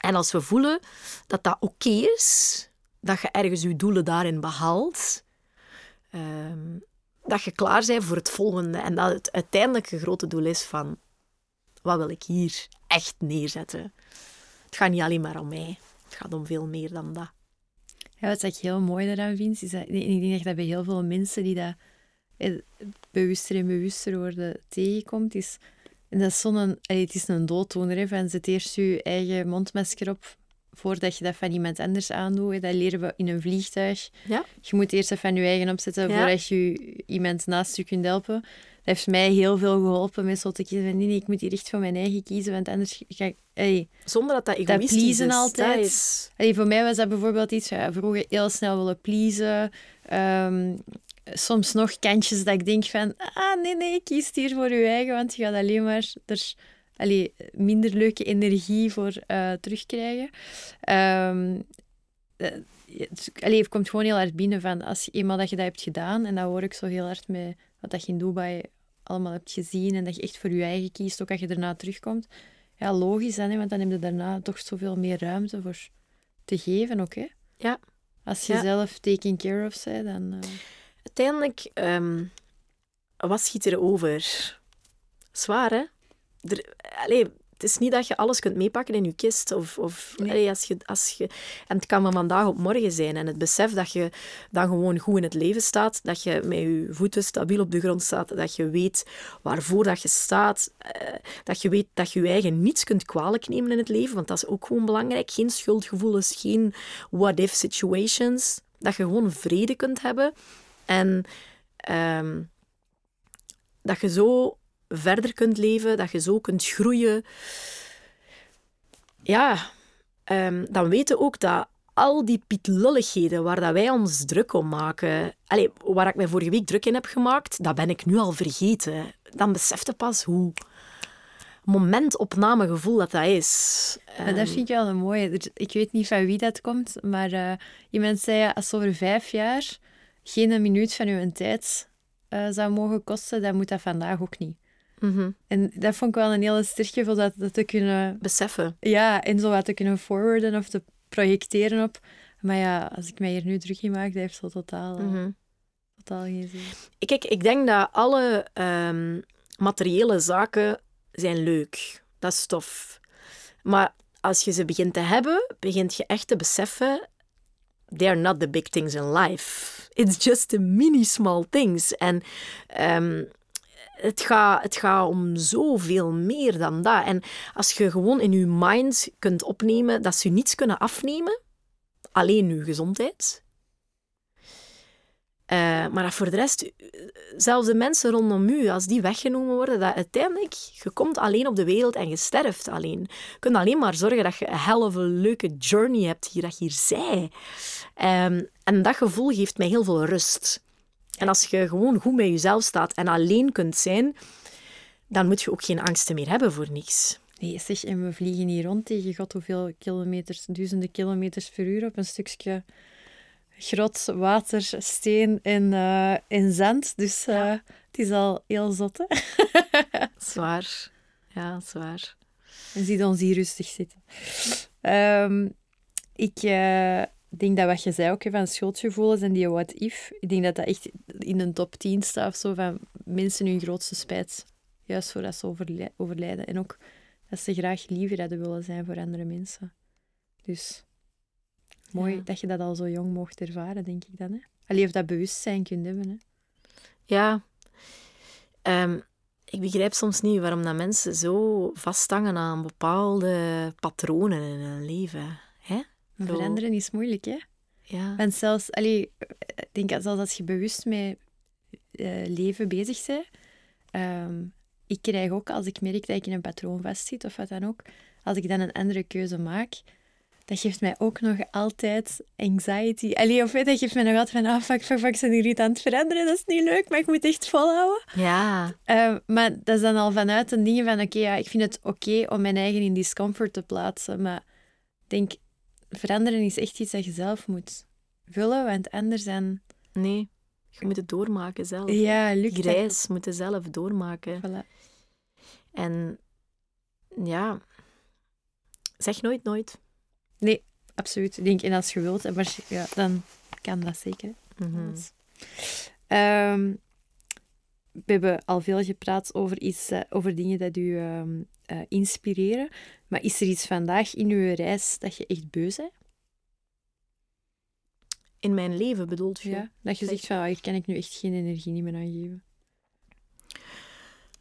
En als we voelen dat dat oké is, dat je ergens je doelen daarin behaalt, um, dat je klaar bent voor het volgende. En dat het uiteindelijke grote doel is van, wat wil ik hier echt neerzetten? Het gaat niet alleen maar om mij. Het gaat om veel meer dan dat. Ja, wat ik heel mooi daaraan vind, is dat ik denk dat bij heel veel mensen die dat eh, bewuster en bewuster worden tegenkomt, is, en dat is het is een dooddoener, hè, van zet eerst je eigen mondmasker op voordat je dat van iemand anders aandoet. Dat leren we in een vliegtuig. Ja. Je moet eerst even van je eigen opzetten Ja. voordat je iemand naast je kunt helpen. Dat heeft mij heel veel geholpen met zo te kiezen van nee, nee, ik moet hier echt voor mijn eigen kiezen, want anders ga ik... Hey. Zonder dat dat egoïstisch pleasen is. altijd. Dat is... Voor mij was dat bijvoorbeeld iets, ja, vroeger heel snel willen pleasen. Ehm, soms nog kantjes dat ik denk van, ah nee, nee, kies hier voor je eigen, want je gaat alleen maar er allee, minder leuke energie voor eh, terugkrijgen. Eh, het, allee, het komt gewoon heel hard binnen van, als je eenmaal dat je dat hebt gedaan, en dat hoor ik zo heel hard met wat dat je in Dubai allemaal hebt gezien, en dat je echt voor je eigen kiest, ook als je daarna terugkomt. Ja, logisch, hè, want dan heb je daarna toch zoveel meer ruimte voor te geven ook, hè? Ja. Als je Ja. zelf taking care of bent, dan... eh, Uiteindelijk, ehm, wat schiet er over? Zwaar, hè? Er, het is niet dat je alles kunt meepakken in je kist. Of, of, Nee. allee, als je, als je, en het kan van vandaag op morgen zijn. En het besef dat je dan gewoon goed in het leven staat, dat je met je voeten stabiel op de grond staat, dat je weet waarvoor dat je staat, eh, dat je weet dat je je eigen niets kunt kwalijk nemen in het leven, want dat is ook gewoon belangrijk. Geen schuldgevoelens, geen what-if situations. Dat je gewoon vrede kunt hebben. En ehm, dat je zo verder kunt leven, dat je zo kunt groeien. Ja, ehm, dan weten we ook dat al die pietlulligheden waar dat wij ons druk om maken, allee, waar ik mij vorige week druk in heb gemaakt, dat ben ik nu al vergeten. Dan besef je pas hoe momentopnamegevoel dat dat is. Maar dat Ehm, vind ik wel een mooie. Ik weet niet van wie dat komt, maar eh, iemand zei, als over vijf jaar geen minuut van uw tijd eh, zou mogen kosten, dan moet dat vandaag ook niet. Mhm, En dat vond ik wel een hele sterk gevoel, dat, dat te kunnen... Beseffen. Ja, en zo wat te kunnen forwarden of te projecteren op. Maar ja, als ik mij hier nu druk in maak, dat heeft zo totaal, Mhm. totaal geen zin. Kijk, ik denk dat alle ehm, materiële zaken zijn leuk. Dat is tof. Maar als je ze begint te hebben, begint je echt te beseffen... They're not the big things in life. It's just the mini small things. En ehm, het, gaat, het gaat om zoveel meer dan dat. En als je gewoon in je mind kunt opnemen dat ze niets kunnen afnemen, alleen je gezondheid, eh, maar dat voor de rest, zelfs de mensen rondom u, als die weggenomen worden, dat uiteindelijk, je komt alleen op de wereld en je sterft alleen. Je kunt alleen maar zorgen dat je een een leuke journey hebt hier, dat je hier zij. Ehm, en dat gevoel geeft mij heel veel rust. En als je gewoon goed met jezelf staat en alleen kunt zijn, dan moet je ook geen angsten meer hebben voor niks. Nee, zeg, en we vliegen hier rond tegen god hoeveel kilometers, duizenden kilometers per uur op een stukje grot, water, steen en, eh, en zand. Dus eh, het is al heel zot, hè? Zwaar. Ja, zwaar. En ziet ons hier rustig zitten. Ehm, ik eh, denk dat wat je zei ook hè, van schuldgevoelens en die what if, ik denk dat dat echt in een top 10 staat of zo van mensen hun grootste spijt. Juist voordat ze overli- overlijden. En ook dat ze graag liever hadden willen zijn voor andere mensen. Dus mooi Ja. dat je dat al zo jong mocht ervaren, denk ik dan. Hè? Allee, of dat bewustzijn kunt hebben. Hè? Ja. Ehm, ik begrijp soms niet waarom dat mensen zo vasthangen aan bepaalde patronen in hun leven. Veranderen is moeilijk, hè? Ja. Want zelfs, allee, ik denk dat zelfs als je bewust met eh, leven bezig bent, ehm, ik krijg ook, als ik merk dat ik in een patroon vastzit of wat dan ook, als ik dan een andere keuze maak, dat geeft mij ook nog altijd anxiety. Allee, of weet, dat geeft mij nog altijd van, ah, fuck, fuck, fuck, ik hier iets aan het veranderen, dat is niet leuk, maar ik moet echt volhouden. Ja. Eh, maar dat is dan al vanuit een ding van, oké, ja, ik vind het oké om mijn eigen in discomfort te plaatsen, maar ik denk, veranderen is echt iets dat je zelf moet vullen, want anders dan... Nee. Je moet het doormaken zelf. Ja, lukt Die dat reis moet je zelf doormaken. Voilà. En ja, zeg nooit nooit. Nee, absoluut. Ik denk, en als je wilt, en waarsch- ja, dan kan dat zeker. Mhm. Ehm, we hebben al veel gepraat over, iets, eh, over dingen dat u ehm, eh, inspireren. Maar is er iets vandaag in uw reis dat je echt beu bent? In mijn leven bedoelt je? Ja? Dat je zegt van, ah, hier kan ik nu echt geen energie niet meer aan geven.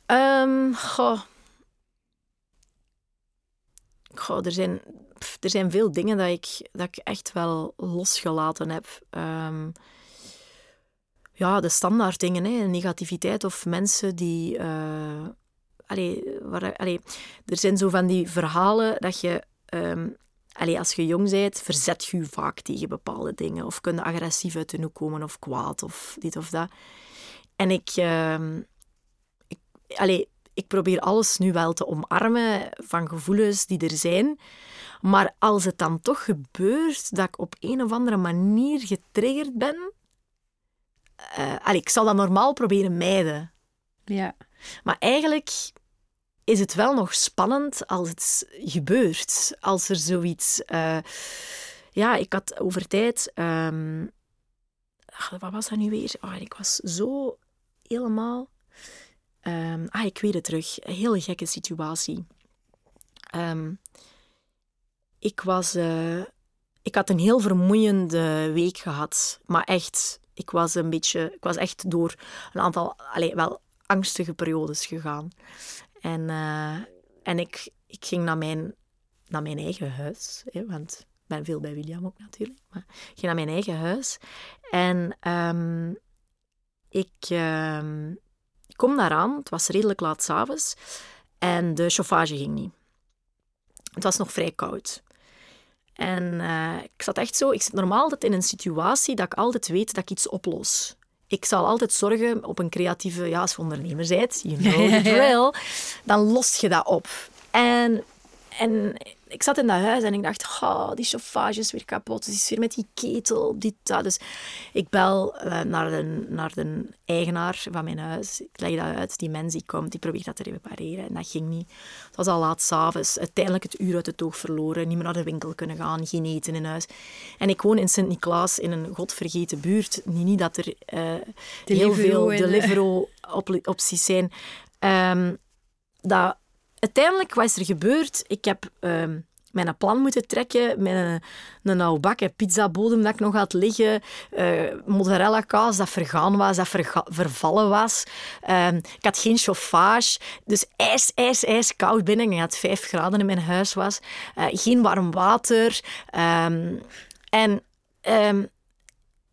Ehm, goh. Goh, er zijn... pff, er zijn veel dingen dat ik, dat ik echt wel losgelaten heb. Ehm, ja, de standaard dingen, hè. negativiteit of mensen die... Uh, allee, waar, allee, er zijn zo van die verhalen dat je... Um, allee, als je jong bent, verzet je je vaak tegen bepaalde dingen. Of kun je agressief uit de hoek komen, of kwaad, of dit of dat. En ik... Uh, ik allee, ik probeer alles nu wel te omarmen van gevoelens die er zijn. Maar als het dan toch gebeurt dat ik op een of andere manier getriggerd ben, uh, ik zal dat normaal proberen mijden. Ja. Maar eigenlijk is het wel nog spannend als het gebeurt. Als er zoiets... Uh, ja, ik had over tijd... Um, wat was dat nu weer? Oh, ik was zo helemaal... Um, ah, ik weet het terug. Een hele gekke situatie. Um, ik was... Uh, ik had een heel vermoeiende week gehad. Maar echt ik was een beetje, ik was echt door een aantal, allez, wel angstige periodes gegaan. En, uh, en ik, ik ging naar mijn, naar mijn eigen huis, hè, want ik ben veel bij William ook natuurlijk. Maar ik ging naar mijn eigen huis en um, ik um, kom daaraan, het was redelijk laat s'avonds, en de chauffage ging niet. Het was nog vrij koud. En uh, ik zat echt zo... Ik zit normaal altijd in een situatie dat ik altijd weet dat ik iets oplos. Ik zal altijd zorgen op een creatieve... Ja, als je ondernemer bent, you know the drill, dan lost je dat op. En, en ik zat in dat huis en ik dacht, oh, die chauffage is weer kapot. Dus is weer met die ketel, dit, dat. Dus ik bel uh, naar, de, naar de eigenaar van mijn huis. Ik leg dat uit. Die mens die komt, die probeert dat te repareren. En dat ging niet. Het was al laat s'avonds. Uiteindelijk het uur uit het oog verloren. Niet meer naar de winkel kunnen gaan. Geen eten in huis. En ik woon in Sint-Niklaas, in een godvergeten buurt. Niet, niet dat er uh, heel veel Deliveroo-opties zijn. Um, dat uiteindelijk, wat is er gebeurd? Ik heb uh, mijn plan moeten trekken met een, een oude bak pizzabodem dat ik nog had liggen. Uh, mozzarella kaas dat vergaan was, dat vervallen was. Uh, ik had geen chauffage. Dus ijs, ijs, ijs koud binnen. Ik had vijf graden in mijn huis was. Uh, geen warm water. Um, en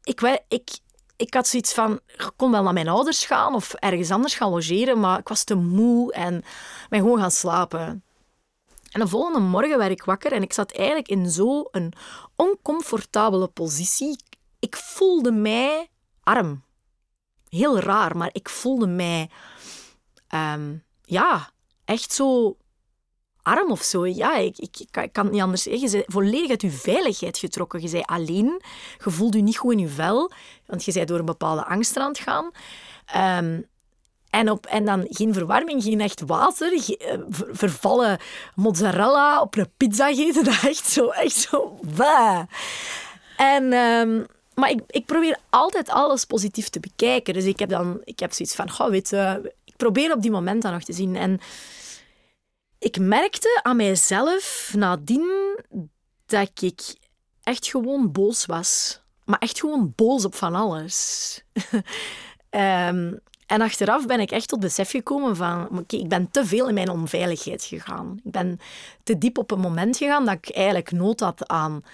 ik, ik, ik had zoiets van, ik kon wel naar mijn ouders gaan of ergens anders gaan logeren, maar ik was te moe en ben gewoon gaan slapen. En de volgende morgen werd ik wakker en ik zat eigenlijk in zo'n oncomfortabele positie. Ik voelde mij arm. Heel raar, maar ik voelde mij, um, ja, echt zo arm of zo. Ja, ik, ik, kan het niet anders zeggen. Je bent volledig uit je veiligheid getrokken. Je zei alleen, je voelt je niet goed in je vel, want je bent door een bepaalde angst aan het gaan. Um, en, op, en dan geen verwarming, geen echt water, eh, vervallen mozzarella op een pizza gegeten. Dat echt zo, echt zo, bah. En... Um, maar ik, ik probeer altijd alles positief te bekijken. Dus ik heb dan ik heb zoiets van, goh, weet ik probeer op die momenten nog te zien. En ik merkte aan mijzelf nadien dat ik echt gewoon boos was. Maar echt gewoon boos op van alles. um, en achteraf ben ik echt tot besef gekomen van... Ik ben te veel in mijn onveiligheid gegaan. Ik ben te diep op een moment gegaan dat ik eigenlijk nood had aan...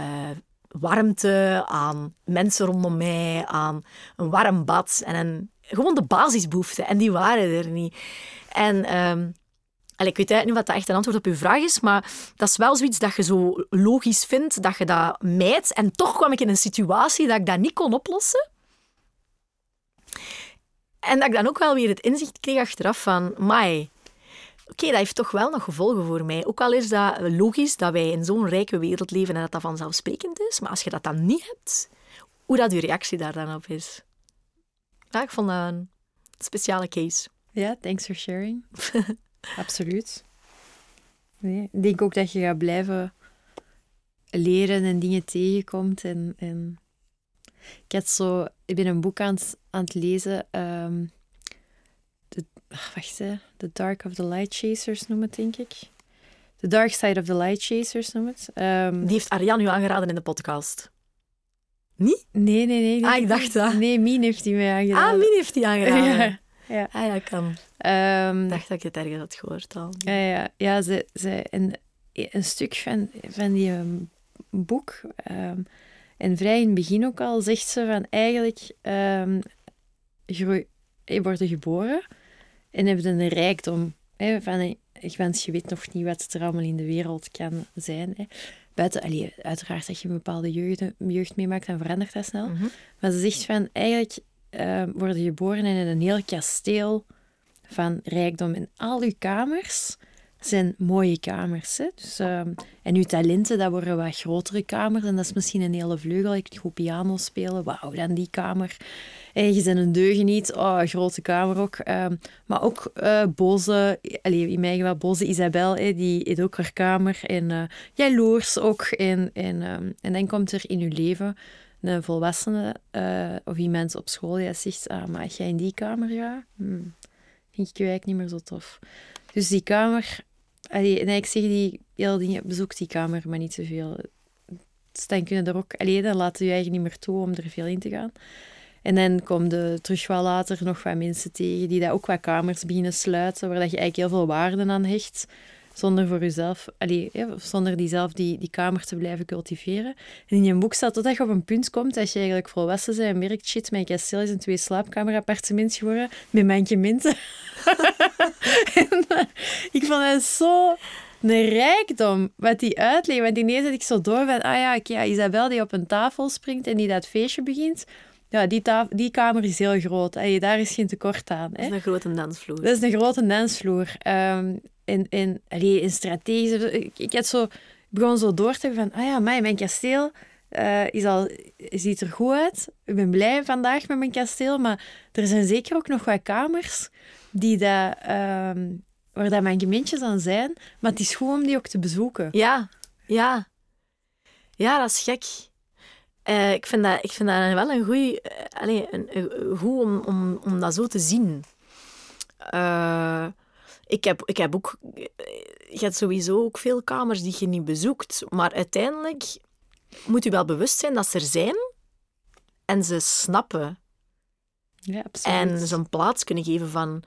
Uh, warmte, aan mensen rondom mij, aan een warm bad en een, gewoon de basisbehoeften. En die waren er niet. En um, ik weet niet wat dat echt een antwoord op uw vraag is, maar dat is wel zoiets dat je zo logisch vindt, dat je dat mijt. En toch kwam ik in een situatie dat ik dat niet kon oplossen. En dat ik dan ook wel weer het inzicht kreeg achteraf van, mai, oké, dat heeft toch wel nog gevolgen voor mij. Ook al is dat logisch dat wij in zo'n rijke wereld leven en dat dat vanzelfsprekend is, maar als je dat dan niet hebt, hoe dat je reactie daar dan op is. Ja, ik vond dat een speciale case. Ja, thanks for sharing. Absoluut. Nee, ik denk ook dat je gaat blijven leren en dingen tegenkomt. En, en... Ik, had zo, ik ben een boek aan het, aan het lezen. Um, de, wacht, hè. The Dark of the Light Chasers noem het, denk ik. The Dark Side of the Light Chasers noem het. Um, Die heeft Arjan u aangeraden in de podcast. Niet? Nee, nee, nee. Ah, ik dacht dat. Nee, Mien heeft die mij aangeraden. Ah, Mien heeft die aangeraden. Ja. Ja. Ah ja, kan. Um, ik dacht dat ik het ergens had gehoord al. Ja, ja, ja ze, ze, en een stuk van, van die ehm, boek. ehm, en vrij in het begin ook al zegt ze van eigenlijk ehm groei, je wordt geboren en heb je een rijkdom. Hè, van, eh, want je weet nog niet wat er allemaal in de wereld kan zijn. Hè. Buiten, allee, uiteraard dat je een bepaalde jeugd, jeugd meemaakt, dan verandert dat snel. Mhm. Maar ze zegt van, eigenlijk ehm word je geboren in een heel kasteel van rijkdom. En al uw kamers zijn mooie kamers. Hè? Dus, ehm, en uw talenten, dat worden wat grotere kamers. En dat is misschien een hele vleugel. Ik goed piano spelen. Wauw, dan die kamer. En je bent een deugeniet. Oh, grote kamer ook. Ehm, maar ook eh, boze, allee, in mijn geval boze Isabel, die heeft ook haar kamer. En eh jaloers ook. En, en, en dan komt er in uw leven een volwassene eh, of iemand op school die zegt, ah, maar jij in die kamer ja, hmm, vind ik je eigenlijk niet meer zo tof. Dus die kamer, allee, nee, ik zeg die hele dingen, bezoek die kamer, maar niet te veel. Dus dan kunnen er ook, allee, dan laten je eigenlijk niet meer toe om er veel in te gaan. En dan komen er terug wel later nog wat mensen tegen die dat ook wat kamers beginnen sluiten, waar dat je eigenlijk heel veel waarde aan hecht, zonder voor jezelf, allee, zonder die zelf die, die kamer te blijven cultiveren. En in je boek staat dat je op een punt komt dat je eigenlijk volwassen bent en merkt, shit, mijn kasteel is een twee slaapkamerappartement geworden met mankementen. en, eh, ik vond het zo een rijkdom wat die uitlegt. Want ineens had ik zo door van, ah ja, ja, Isabel die op een tafel springt en die dat feestje begint. Ja, die, taf- die kamer is heel groot. Allee, daar is geen tekort aan. Dat Hè? is een grote dansvloer. Dat is een grote dansvloer. Ehm en, en, allee, in strategisch... Ik, ik had zo, ik begon zo door te gaan van... Ah ja, amai, mijn kasteel eh, is al, ziet er goed uit. Ik ben blij vandaag met mijn kasteel. Maar er zijn zeker ook nog wat kamers die dat, ehm, waar dat mijn gemeentjes aan zijn. Maar het is goed om die ook te bezoeken. Ja, ja. Ja, dat is gek. Eh, ik, vind dat, ik vind dat wel een goeie... eh, allee, een, een- goed om, om, om dat zo te zien. Eh, ik, heb, ik heb ook... Je hebt sowieso ook veel kamers die je niet bezoekt. Maar uiteindelijk moet je wel bewust zijn dat ze er zijn. En ze snappen. Ja, absoluut. En ze een plaats kunnen geven van...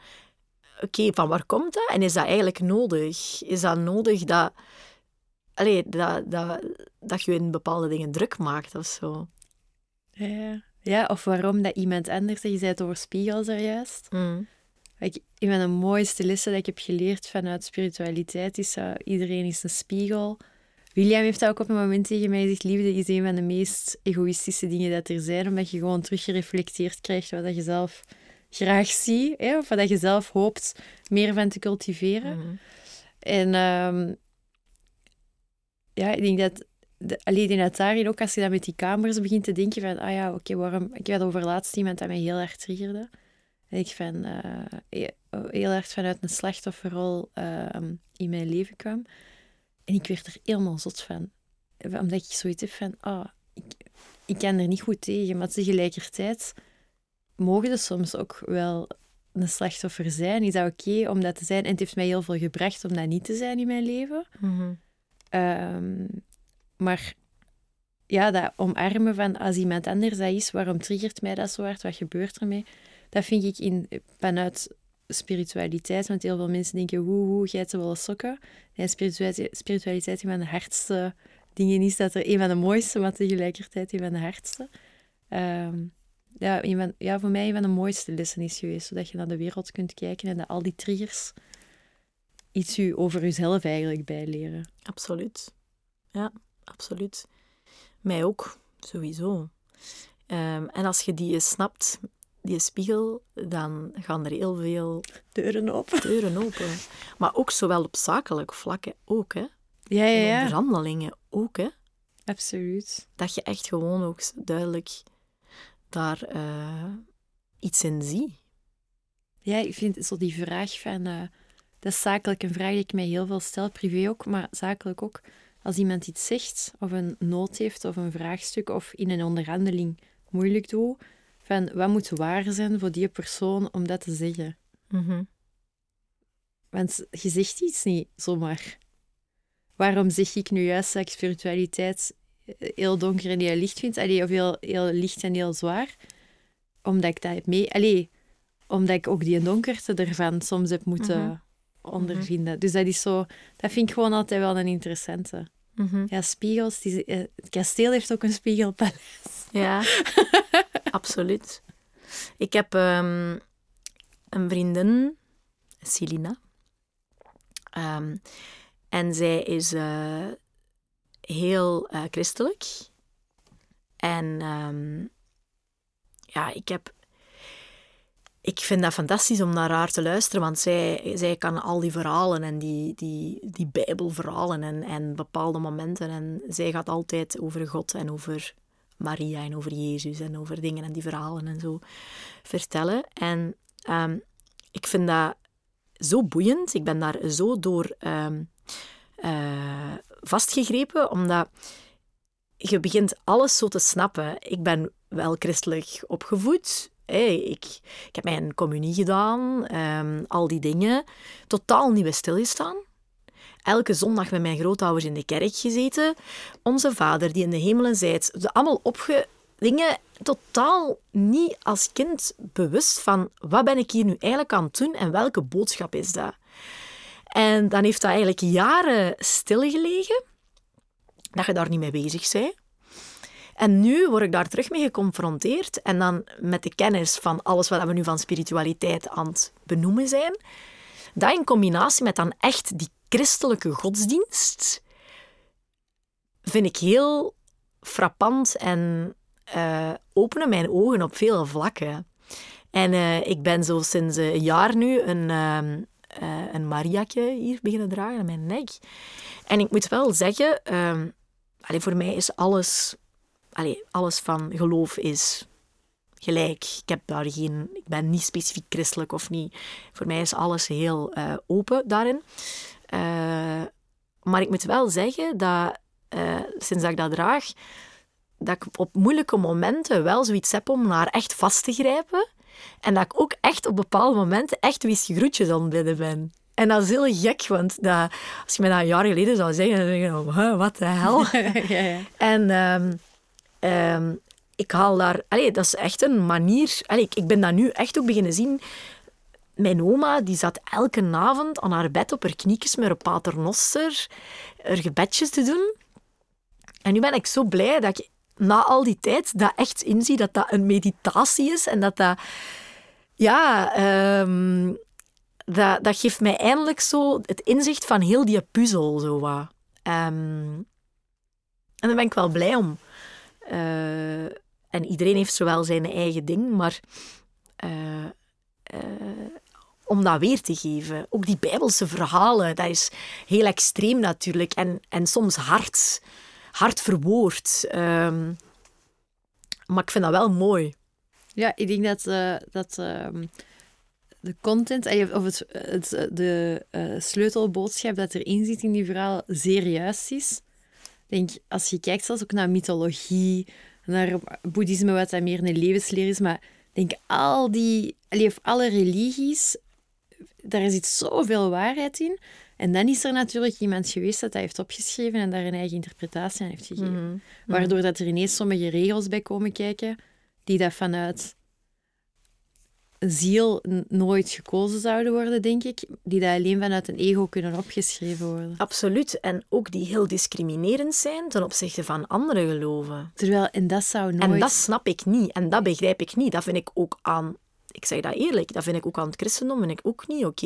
Oké, van waar komt dat? En is dat eigenlijk nodig? Is dat nodig dat... Allee, dat, dat, dat je in bepaalde dingen druk maakt of zo? Ja. ja, of waarom dat iemand anders... Je zei het over spiegels er juist. Mm. Ik, een van de mooiste lessen dat ik heb geleerd vanuit spiritualiteit is dat iedereen is een spiegel. William heeft dat ook op een moment tegen mij gezegd. Liefde is een van de meest egoïstische dingen dat er zijn, omdat je gewoon teruggereflecteerd krijgt wat dat je zelf graag ziet, hè, of wat dat je zelf hoopt meer van te cultiveren. Mm. En ehm, ja, ik denk dat... De, allee, ik denk dat daarin ook, als je dan met die kamers begint te denken van, ah ja, oké, waarom... Ik had over laatst iemand dat mij heel erg triggerde. En ik van, eh, he- heel erg vanuit een slachtofferrol ehm, in mijn leven kwam. En ik werd er helemaal zot van. Omdat ik zoiets heb van, ah, ik, ik kan er niet goed tegen. Maar tegelijkertijd mogen er soms ook wel een slachtoffer zijn. Is dat oké om dat te zijn? En het heeft mij heel veel gebracht om dat niet te zijn in mijn leven. Mhm. Ehm, maar ja, dat omarmen van als iemand anders dat is, waarom triggert mij dat zo hard? Wat gebeurt ermee? Dat vind ik in, vanuit spiritualiteit, want heel veel mensen denken, woe, woe, geitenwolle sokken. En spiritualiteit, spiritualiteit een van de hardste dingen is, dat er een van de mooiste, maar tegelijkertijd een van de hardste. Ehm, ja, ja, voor mij een van de mooiste lessen is geweest, zodat je naar de wereld kunt kijken en dat al die triggers iets u over jezelf eigenlijk bijleren. Absoluut. Ja, absoluut. Mij ook, sowieso. Ehm, en als je die snapt, die spiegel, dan gaan er heel veel Deuren open. deuren open. Maar ook zowel op zakelijk vlakken ook, hè. Ja, ja, En ja. onderhandelingen ook, hè. Absoluut. Dat je echt gewoon ook duidelijk daar eh, iets in ziet. Ja, ik vind zo die vraag van... eh, dat is zakelijk een vraag die ik mij heel veel stel, privé ook, maar zakelijk ook. Als iemand iets zegt, of een nood heeft, of een vraagstuk, of in een onderhandeling moeilijk doet, van wat moet waar zijn voor die persoon om dat te zeggen? Mhm. Want je zegt iets niet zomaar. Waarom zeg ik nu juist dat ik spiritualiteit eh, heel donker en heel licht vind? Allee, of heel, heel licht en heel zwaar? Omdat ik dat mee... Allee, omdat ik ook die donkerte ervan soms heb moeten Mhm. Ondervinden. Dus dat is zo... Dat vind ik gewoon altijd wel een interessante. Mhm. Ja, spiegels. Die, eh, het kasteel heeft ook een spiegelpaleis. Ja, absoluut. Ik heb ehm, een vriendin, Celina. Ehm, en zij is eh, heel eh, christelijk. En ehm, ja, ik heb... Ik vind dat fantastisch om naar haar te luisteren, want zij, zij kan al die verhalen en die, die, die bijbelverhalen en, en bepaalde momenten. En zij gaat altijd over God en over Maria en over Jezus en over dingen en die verhalen en zo vertellen. En ehm, ik vind dat zo boeiend. Ik ben daar zo door ehm, eh, vastgegrepen, omdat je begint alles zo te snappen. Ik ben wel christelijk opgevoed. Hey, ik, ik heb mijn communie gedaan, ehm, al die dingen. Totaal niet bij stilgestaan. Elke zondag met mijn grootouders in de kerk gezeten. Onze vader die in de hemelen zijt. Allemaal opge... Dingen totaal niet als kind bewust van wat ben ik hier nu eigenlijk aan doen en welke boodschap is dat. En dan heeft dat eigenlijk jaren stilgelegen, dat je daar niet mee bezig bent. En nu word ik daar terug mee geconfronteerd en dan met de kennis van alles wat we nu van spiritualiteit aan het benoemen zijn, dat in combinatie met dan echt die christelijke godsdienst, vind ik heel frappant en uh, openen mijn ogen op veel vlakken. En uh, ik ben zo sinds een jaar nu een, uh, een Mariakje hier beginnen dragen aan mijn nek. En ik moet wel zeggen, ehm, allee, voor mij is alles, allee, alles van geloof is gelijk. Ik, heb daar geen, ik ben niet specifiek christelijk of niet. Voor mij is alles heel open daarin. maar ik moet wel zeggen dat sinds dat ik dat draag, dat ik op moeilijke momenten wel zoiets heb om naar echt vast te grijpen. En dat ik ook echt op bepaalde momenten echt wist groetjes aan het ben. En dat is heel gek, want dat, als je me dat een jaar geleden zou zeggen, dan denk je, oh, wat de hel. ja, ja. En um, um, ik haal daar... Dat is echt een manier... Ik, ik ben dat nu echt ook beginnen zien. Mijn oma die zat elke avond aan haar bed op haar kniekjes met een paternoster haar gebedjes te doen. En nu ben ik zo blij dat ik na al die tijd dat echt inzie dat dat een meditatie is en dat dat... Ja, um, dat, dat geeft mij eindelijk zo het inzicht van heel die puzzel. Zo wat. Um, en daar ben ik wel blij om. Uh, en iedereen heeft zowel zijn eigen ding, maar... Uh, uh, om dat weer te geven. Ook die bijbelse verhalen, dat is heel extreem natuurlijk. En, en soms hard hard verwoord. Um, maar ik vind dat wel mooi. Ja, ik denk dat, dat uh, de content, of het, het de sleutelboodschap dat erin zit in die verhaal zeer juist is. Denk, als je kijkt zelfs ook naar mythologie, naar boeddhisme, wat dat meer een levensleer is, maar denk al die, of alle religies, daar zit zoveel waarheid in. En dan is er natuurlijk iemand geweest dat dat heeft opgeschreven en daar een eigen interpretatie aan heeft gegeven. Mhm. Mhm. Waardoor dat er ineens sommige regels bij komen kijken die dat vanuit ziel nooit gekozen zouden worden, denk ik. Die dat alleen vanuit een ego kunnen opgeschreven worden. Absoluut. En ook die heel discriminerend zijn ten opzichte van andere geloven. Terwijl, en dat zou nooit... En dat snap ik niet. En dat begrijp ik niet. Dat vind ik ook aan ik zeg dat eerlijk, dat vind ik ook aan het christendom vind ik ook niet oké.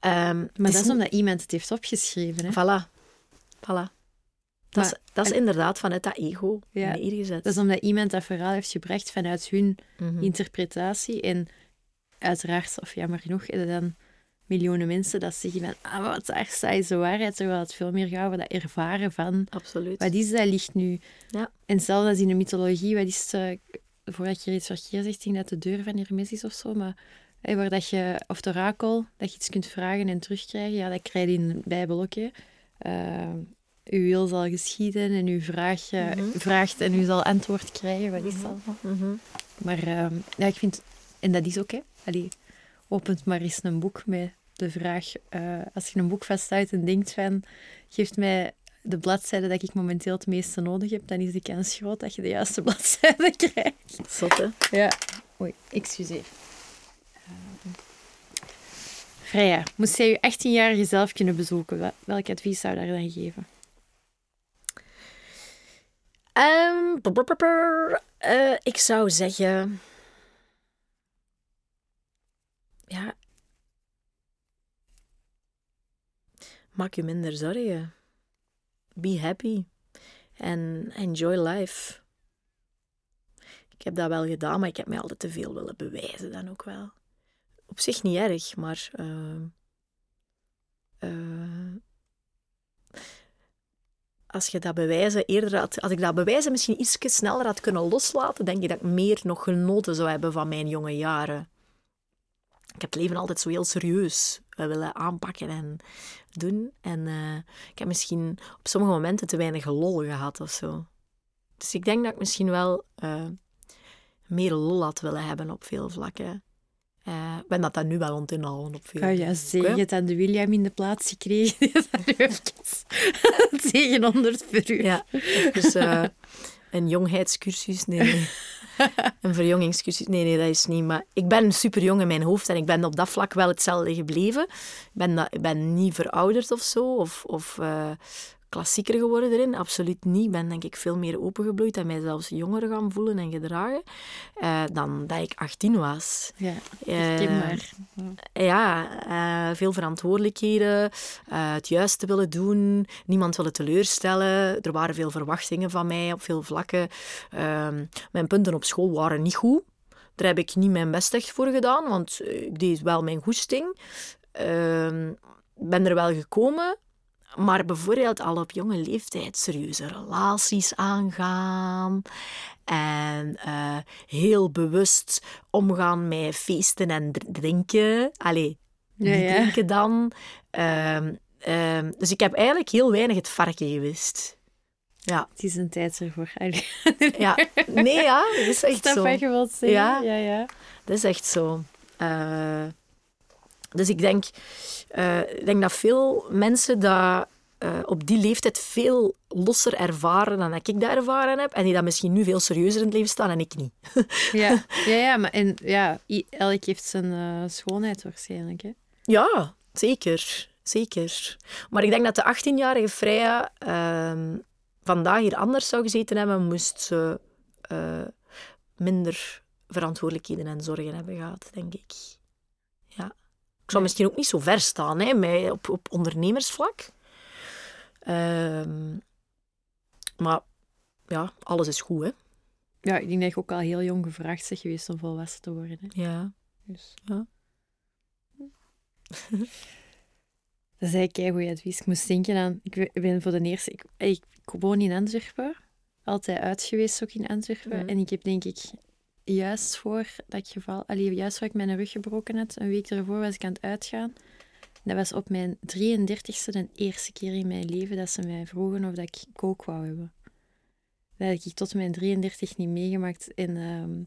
Okay. Um, maar dat is omdat iemand het heeft opgeschreven. Hè? Voilà. Voilà. Dat, is, dat is inderdaad vanuit dat ego ja, neergezet. Dat is omdat iemand dat verhaal heeft gebracht vanuit hun Mhm. mm -hmm. interpretatie. En uiteraard, of jammer genoeg, er dan miljoenen mensen dat zeggen van ah, wat daar staat is de waarheid, terwijl het veel meer gaat over dat ervaren van Absoluut. wat is dat licht nu. Ja. En zelfs als in de mythologie, wat is het, voordat je iets verkeerd zegt, denk dat de deur van Hermes is of zo, maar hey, waar dat je, of het orakel, dat je iets kunt vragen en terugkrijgen, ja, dat krijg je in de Bijbel ook. Hè. Uh, uw wil zal geschieden en uw vraag uh, Mhm. vraagt en u zal antwoord krijgen, wat is dat? Mhm. Maar uh, ja, ik vind, en dat is ook, hè. Allee, opent maar eens een boek met de vraag, uh, als je een boek vasthoudt en denkt van, geeft mij de bladzijde dat ik momenteel het meeste nodig heb, dan is de kans groot dat je de juiste bladzijde krijgt. Zot, hè? Ja. Oei, excuseer. Freya, moest jij je 18-jarige zelf kunnen bezoeken, wel- welk advies zou je daar dan geven? Eh, ik zou zeggen. Ja. Maak je minder zorgen. Be happy. En enjoy life. Ik heb dat wel gedaan, maar ik heb mij altijd te veel willen bewijzen dan ook wel. Op zich niet erg, maar. eh, als je dat bewijzen eerder had, als ik dat bewijzen misschien iets sneller had kunnen loslaten, denk ik dat ik meer nog genoten zou hebben van mijn jonge jaren. Ik heb het leven altijd zo heel serieus eh, willen aanpakken en doen. En eh, ik heb misschien op sommige momenten te weinig lol gehad of zo. Dus ik denk dat ik misschien wel eh, meer lol had willen hebben op veel vlakken. Eh, Ik ben dat dan nu wel aan inhouden op veel Oh ja. Je hebt aan de William in de plaats gekregen. Tegen 100 per uur. Ja, dus eh, een jongheidscursus, nee, nee. Een verjongingscursus, nee, nee, dat is niet. Maar ik ben super jong in mijn hoofd en ik ben op dat vlak wel hetzelfde gebleven. Ik ben, dat, ik ben niet verouderd of zo, of, of eh, klassieker geworden erin. Absoluut niet. Ik ben denk ik veel meer opengebloeid en mij zelfs jonger gaan voelen en gedragen eh, dan dat ik 18 was. Ja, herkenbaar. ja, eh, veel verantwoordelijkheden, het juiste willen doen, niemand willen teleurstellen. Er waren veel verwachtingen van mij op veel vlakken. Ehm, mijn punten op school waren niet goed. Daar heb ik niet mijn best echt voor gedaan, want ik deed wel mijn goesting. Ehm, ben er wel gekomen, maar bijvoorbeeld al op jonge leeftijd serieuze relaties aangaan. En eh, heel bewust omgaan met feesten en dr- drinken. Allee, Ja, drinken dan. Ehm, ehm, dus ik heb eigenlijk heel weinig het varken gewist. Ja, Het is een tijd ervoor. Ja. Nee, ja, dat is echt zo. wat? Ja. ja, ja. Dat is echt zo. Eh, dus ik denk, eh, ik denk dat veel mensen dat eh, op die leeftijd veel losser ervaren dan dat ik dat ervaren heb. En die dat misschien nu veel serieuzer in het leven staan en ik niet. Ja, ja, ja maar en, ja, elk heeft zijn eh, schoonheid waarschijnlijk. Hè? Ja, zeker. Zeker. Maar ik denk dat de 18-jarige Freya ehm, vandaag hier anders zou gezeten hebben, moest ze minder verantwoordelijkheden en zorgen hebben gehad, denk ik. Ik zou misschien ook niet zo ver staan hè, met, op, op ondernemersvlak. Ehm, maar ja, alles is goed, hè. Ja, ik denk dat je ook al heel jong gevraagd bent geweest om volwassen te worden. Hè? Ja. Dus. Ja. Dat is eigenlijk goed advies. Ik moest denken aan... Ik ben voor de eerste... Ik, ik woon in Antwerpen. Altijd uit geweest ook in Antwerpen. En ik heb denk ik... Juist voor dat geval... Allee, juist voor ik mijn rug gebroken had, een week ervoor was ik aan het uitgaan. Dat was op mijn 33ste de eerste keer in mijn leven dat ze mij vroegen of dat ik kook wou hebben. Dat heb ik tot mijn 33 niet meegemaakt. En, ehm,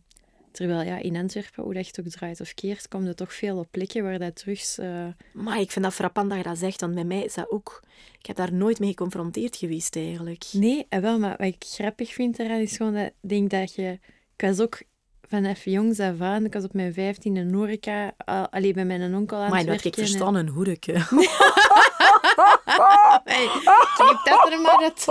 terwijl ja, in Antwerpen, hoe dat je het ook draait of keert, komt er toch veel op plekken waar dat drugs... eh, Maar ik vind dat frappant dat je dat zegt, want bij mij is dat ook... Ik heb daar nooit mee geconfronteerd geweest, eigenlijk. Nee, eh, wel, maar wat ik grappig vind daaraan is gewoon dat ik denk dat je... Ik was ook vanaf jongs af aan, ik was op mijn 15 in horeca, al- allee, bij mijn onkel aan Maar het ik werken. en- verstaan, een hoereke. Hey, knip dat er maar uit.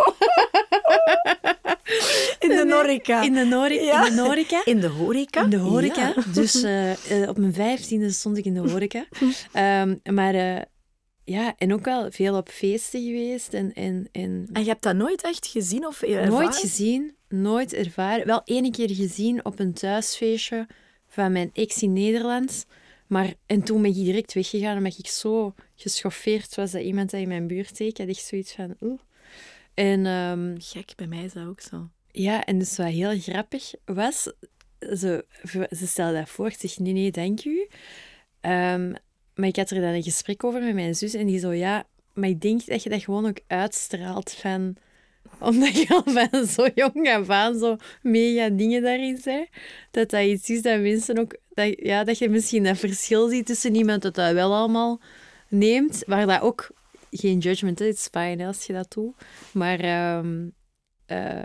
In de horeca. In de, nori- Ja. in de horeca. In de horeca? In de horeca. Ja. Dus eh, eh, op mijn vijftiende stond ik in de horeca. Ehm, maar eh, ja, en ook wel veel op feesten geweest. En, en, en En je hebt dat nooit echt gezien of ervaren? nooit gezien, nooit ervaren. Wel één keer gezien op een thuisfeestje van mijn ex in Nederland. Maar, en toen ben ik direct weggegaan omdat ik zo geschoffeerd was dat iemand dat in mijn buurt deed. Ik had echt zoiets van, oeh. En ehm, Gek, bij mij is dat ook zo. ja, en dus wat heel grappig was, ze, ze stelde dat voor, ik zeg nee, nee, dank u. Ehm, maar ik had er dan een gesprek over met mijn zus en die zo, ja, maar ik denk dat je dat gewoon ook uitstraalt van... Omdat je al van zo jong af aan zo mega dingen daarin zei. Dat dat iets is dat mensen ook... Dat, ja, dat je misschien dat verschil ziet tussen iemand dat dat wel allemaal neemt, waar dat ook... Geen judgment, is fijn als je dat doet. Maar eh,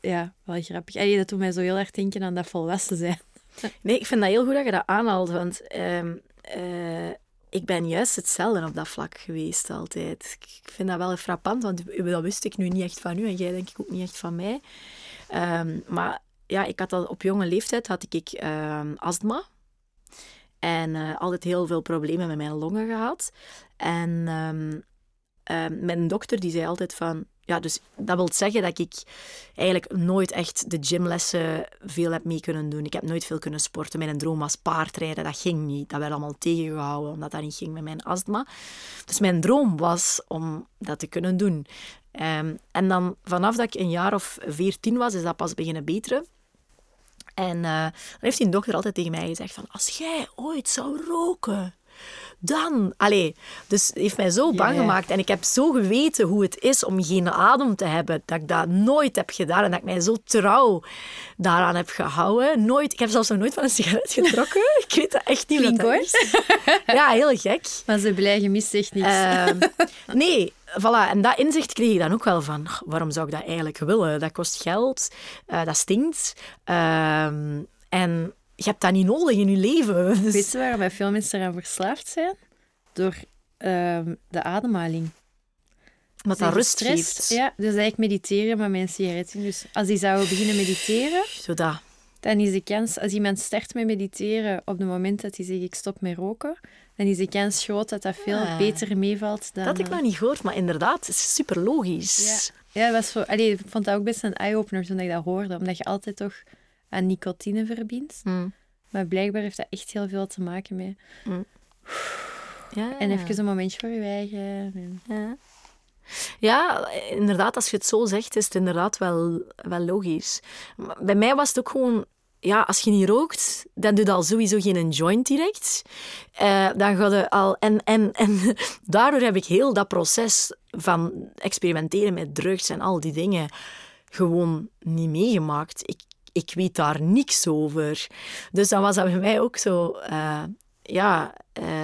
ja, wel grappig. Allee, dat doet mij zo heel erg denken aan dat volwassen zijn. Nee, ik vind dat heel goed dat je dat aanhaalt, want eh, ik ben juist hetzelfde op dat vlak geweest altijd. Ik vind dat wel frappant, want dat wist ik nu niet echt van u en jij denk ik ook niet echt van mij. Ehm, maar ja, ik had al op jonge leeftijd had ik um, astma. En uh, altijd heel veel problemen met mijn longen gehad. En um, mijn dokter die zei altijd van... Ja, dus dat wil zeggen dat ik eigenlijk nooit echt de gymlessen veel heb mee kunnen doen. Ik heb nooit veel kunnen sporten. Mijn droom was paardrijden. Dat ging niet. Dat werd allemaal tegengehouden, omdat dat niet ging met mijn astma. Dus mijn droom was om dat te kunnen doen. Um, en dan vanaf dat ik een jaar of veertien was, is dat pas beginnen beteren. En uh, dan heeft die dokter altijd tegen mij gezegd van... Als jij ooit zou roken, dan... Allee, dus het heeft mij zo bang gemaakt. En ik heb zo geweten hoe het is om geen adem te hebben. Dat ik dat nooit heb gedaan. En dat ik mij zo trouw daaraan heb gehouden. Nooit, ik heb zelfs nog nooit van een sigaret getrokken. ik weet dat echt niet wat dat is. Ja, heel gek. Maar ze blij gemist echt. Uh, nee, voilà. En dat inzicht kreeg ik dan ook wel van, waarom zou ik dat eigenlijk willen? Dat kost geld, uh, dat stinkt. Uh, en je hebt dat niet nodig in je leven. Dus... Weet je waarom veel mensen eraan verslaafd zijn? Door uh, de ademhaling. Omdat dat rust geeft. Ja, dus eigenlijk mediteren met mijn sigaretten. Dus als die zouden beginnen mediteren... Zodat. Dan is de kans, als iemand start met mediteren op het moment dat hij zegt ik stop met roken, dan is de kans groot dat dat veel ja. beter meevalt dan... Dat had ik nog niet gehoord, maar inderdaad, het is super logisch. Ja, ja was voor, allee, ik vond dat ook best een eye-opener toen ik dat hoorde, omdat je altijd toch aan nicotine verbindt. Mm. Maar blijkbaar heeft dat echt heel veel te maken met... Mm. Ja. En even een momentje voor je eigen... Ja. Ja, inderdaad, als je het zo zegt, is het inderdaad wel, wel logisch. Bij mij was het ook gewoon ja, als je niet rookt, dan doe je al sowieso geen joint direct. Uh, dan ga je al... En, en, en daardoor heb ik heel dat proces van experimenteren met drugs en al die dingen gewoon niet meegemaakt. Ik, ik weet daar niks over. Dus dan was dat bij mij ook zo... Uh, ja...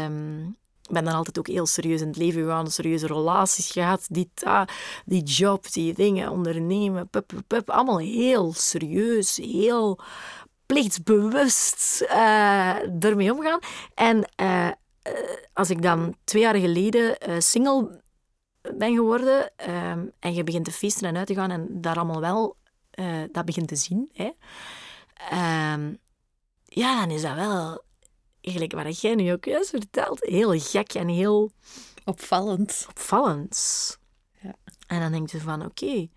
Um, ik ben dan altijd ook heel serieus in het leven gegaan, serieuze relaties gehad, die, ta, die job, die dingen, ondernemen, pup, pup, pup, allemaal heel serieus, heel plichtsbewust uh, ermee omgaan. En uh, als ik dan twee jaar geleden single ben geworden ehm, en je begint te feesten en uit te gaan en daar allemaal wel dat begint te zien, hè, ehm, ja, dan is dat wel eigenlijk wat jij nu ook juist vertelt, heel gek en heel... Opvallend. Opvallend. Ja. En dan denk je van, oké, okay,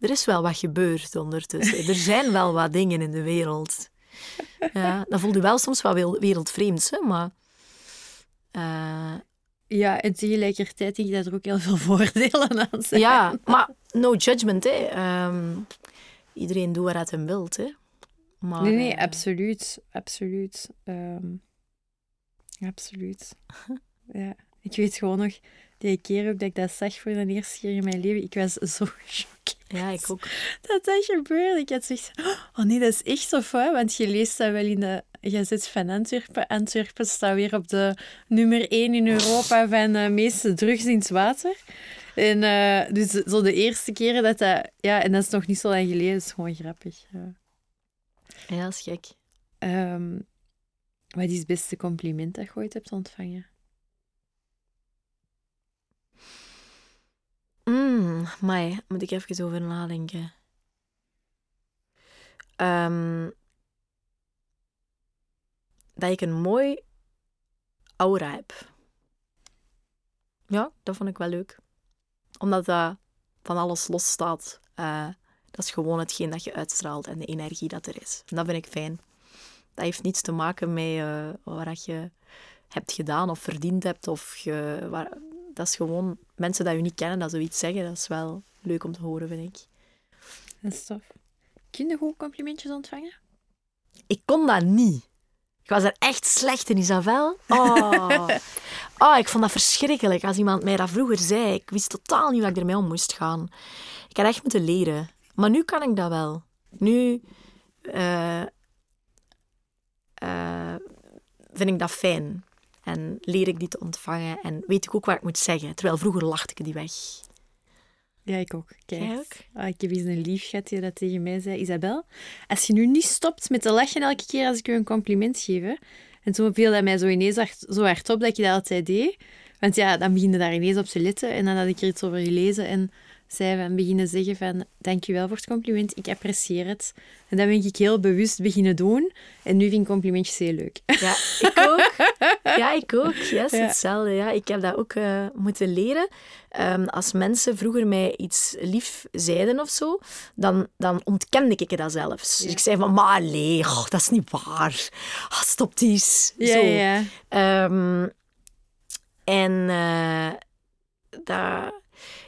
er is wel wat gebeurd ondertussen. er zijn wel wat dingen in de wereld. Ja, dan voel je wel soms wat wereldvreemds, hè, maar... Uh... Ja, en tegelijkertijd denk ik dat er ook heel veel voordelen aan zijn. Ja, maar no judgment, hè. Um, iedereen doet wat hij wil, hè. Maar, nee, nee, uh... absoluut. Absoluut. Um, absoluut. ja, ik weet gewoon nog die keer ook dat ik dat zag voor de eerste keer in mijn leven. Ik was zo gechoqueerd. Ja, ik ook. Dat dat gebeurde. Ik had zoiets oh nee, dat is echt of hè? Want je leest dat wel in de Gazet van Antwerpen. Antwerpen staat weer op de nummer 1 in Europa van de meeste drugs in het water. En uh, dus zo de eerste keren dat dat... Ja, en dat is nog niet zo lang geleden. Dat is gewoon grappig. Ja, ja dat is gek. Um, wat is het beste compliment dat je ooit hebt ontvangen? Mm, maar moet ik even over nadenken. Um, dat ik een mooi aura heb. Ja, dat vond ik wel leuk. Omdat dat van alles los staat. Uh, dat is gewoon hetgeen dat je uitstraalt en de energie dat er is. En dat vind ik fijn. Dat heeft niets te maken met uh, wat je hebt gedaan of verdiend hebt. Of je, waar, dat is gewoon mensen dat je niet kennen, dat zoiets zeggen. Dat is wel leuk om te horen, vind ik. Dat is tof. Kun je goed complimentjes ontvangen? Ik kon dat niet. Ik was er echt slecht in, Isabel. Oh. oh, ik vond dat verschrikkelijk als iemand mij dat vroeger zei. Ik wist totaal niet hoe ik ermee om moest gaan. Ik had echt moeten leren. Maar nu kan ik dat wel. Nu uh, uh, vind ik dat fijn. En leer ik die te ontvangen en weet ik ook wat ik moet zeggen. Terwijl vroeger lachte ik die weg. Ja, ik ook. Kijk, ah, ik heb eens een lief gehad die dat tegen mij zei. Isabel, als je nu niet stopt met te lachen elke keer als ik je een compliment geef, En toen viel dat mij zo ineens hard, zo hard op dat je dat altijd deed. Want ja, dan begin je daar ineens op te letten. En dan had ik er iets over gelezen en zij van beginnen zeggen van dankjewel voor het compliment, ik apprecieer het. En dat ben ik heel bewust beginnen doen. En nu vind ik complimentjes heel leuk. Ja, ik ook. Ja, ik ook. Yes, hetzelfde. Ja, ik heb dat ook uh, moeten leren. Um, als mensen vroeger mij iets lief zeiden of zo, dan, dan ontkende ik dat zelfs. Dus ik zei van, maar oh, dat is niet waar. Oh, stop eens. Ja, zo. ja. Um, en uh, dat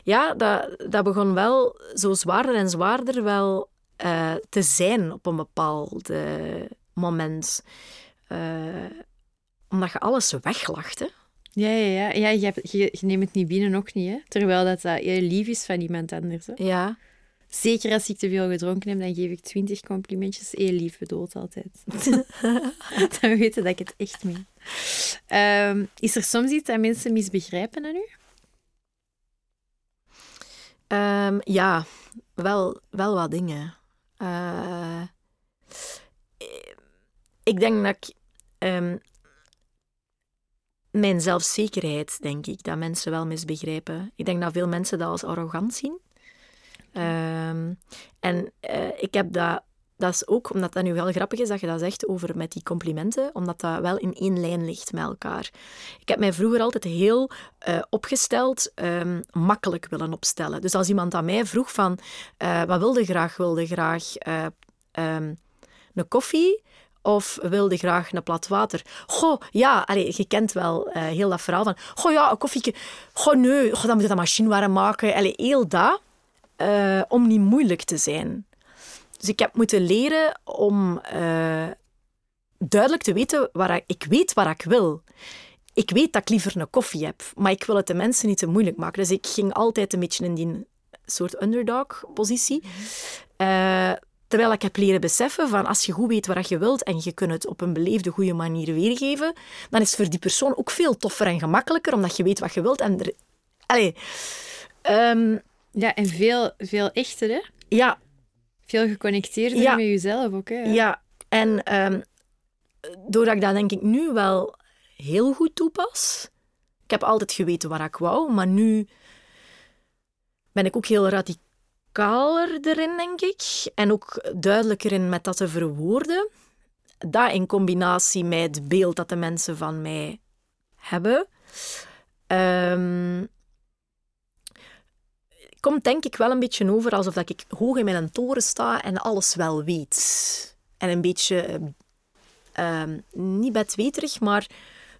ja, dat, dat begon wel zo zwaarder en zwaarder wel uh, te zijn op een bepaald moment. Uh, omdat je alles weglacht, hè. Ja, ja, ja. ja je, hebt, je, je, neemt het niet binnen, ook niet. Hè? Terwijl dat, dat heel lief is van iemand anders. Hè? Ja. Zeker als ik te veel gedronken heb, dan geef ik twintig complimentjes. Heel lief bedoeld altijd. dan weten dat ik het echt meen. Um, is er soms iets dat mensen misbegrijpen aan u? Um, ja, wel, wel wat dingen. Uh, ik denk dat ik... Um, mijn zelfzekerheid, denk ik, dat mensen wel misbegrijpen. Ik denk dat veel mensen dat als arrogant zien. Um, en uh, ik heb dat dat is ook omdat dat nu wel grappig is dat je dat zegt over met die complimenten, omdat dat wel in één lijn ligt met elkaar. Ik heb mij vroeger altijd heel uh, opgesteld, um, makkelijk willen opstellen. Dus als iemand aan mij vroeg van, uh, wat wilde graag? Wilde graag uh, um, een koffie? Of wilde graag een plat water? Goh, ja, allez, je kent wel heel dat verhaal van, goh ja, een koffieke. Goh nee, goh, dan moet je dat machine warm maken. Allez, heel dat, om niet moeilijk te zijn. Dus ik heb moeten leren om uh, duidelijk te weten waar ik, weet waar ik wil. Ik weet dat ik liever een koffie heb, maar ik wil het de mensen niet te moeilijk maken. Dus ik ging altijd een beetje in die soort underdog-positie. Uh, terwijl ik heb leren beseffen van als je goed weet wat je wilt en je kunt het op een beleefde, goede manier weergeven, dan is het voor die persoon ook veel toffer en gemakkelijker, omdat je weet wat je wilt. En er... Allee, um... ja, en veel, veel echter, hè? Ja, veel geconnecteerder ja. met jezelf ook. Hè? Ja, en um, doordat ik dat denk ik nu wel heel goed toepas. Ik heb altijd geweten waar ik wou, maar nu ben ik ook heel radicaler erin, denk ik. En ook duidelijker in met dat te verwoorden. Dat in combinatie met het beeld dat de mensen van mij hebben. Um, komt denk ik wel een beetje over alsof dat ik hoog in mijn toren sta en alles wel weet. En een beetje, uh, niet bedweterig, maar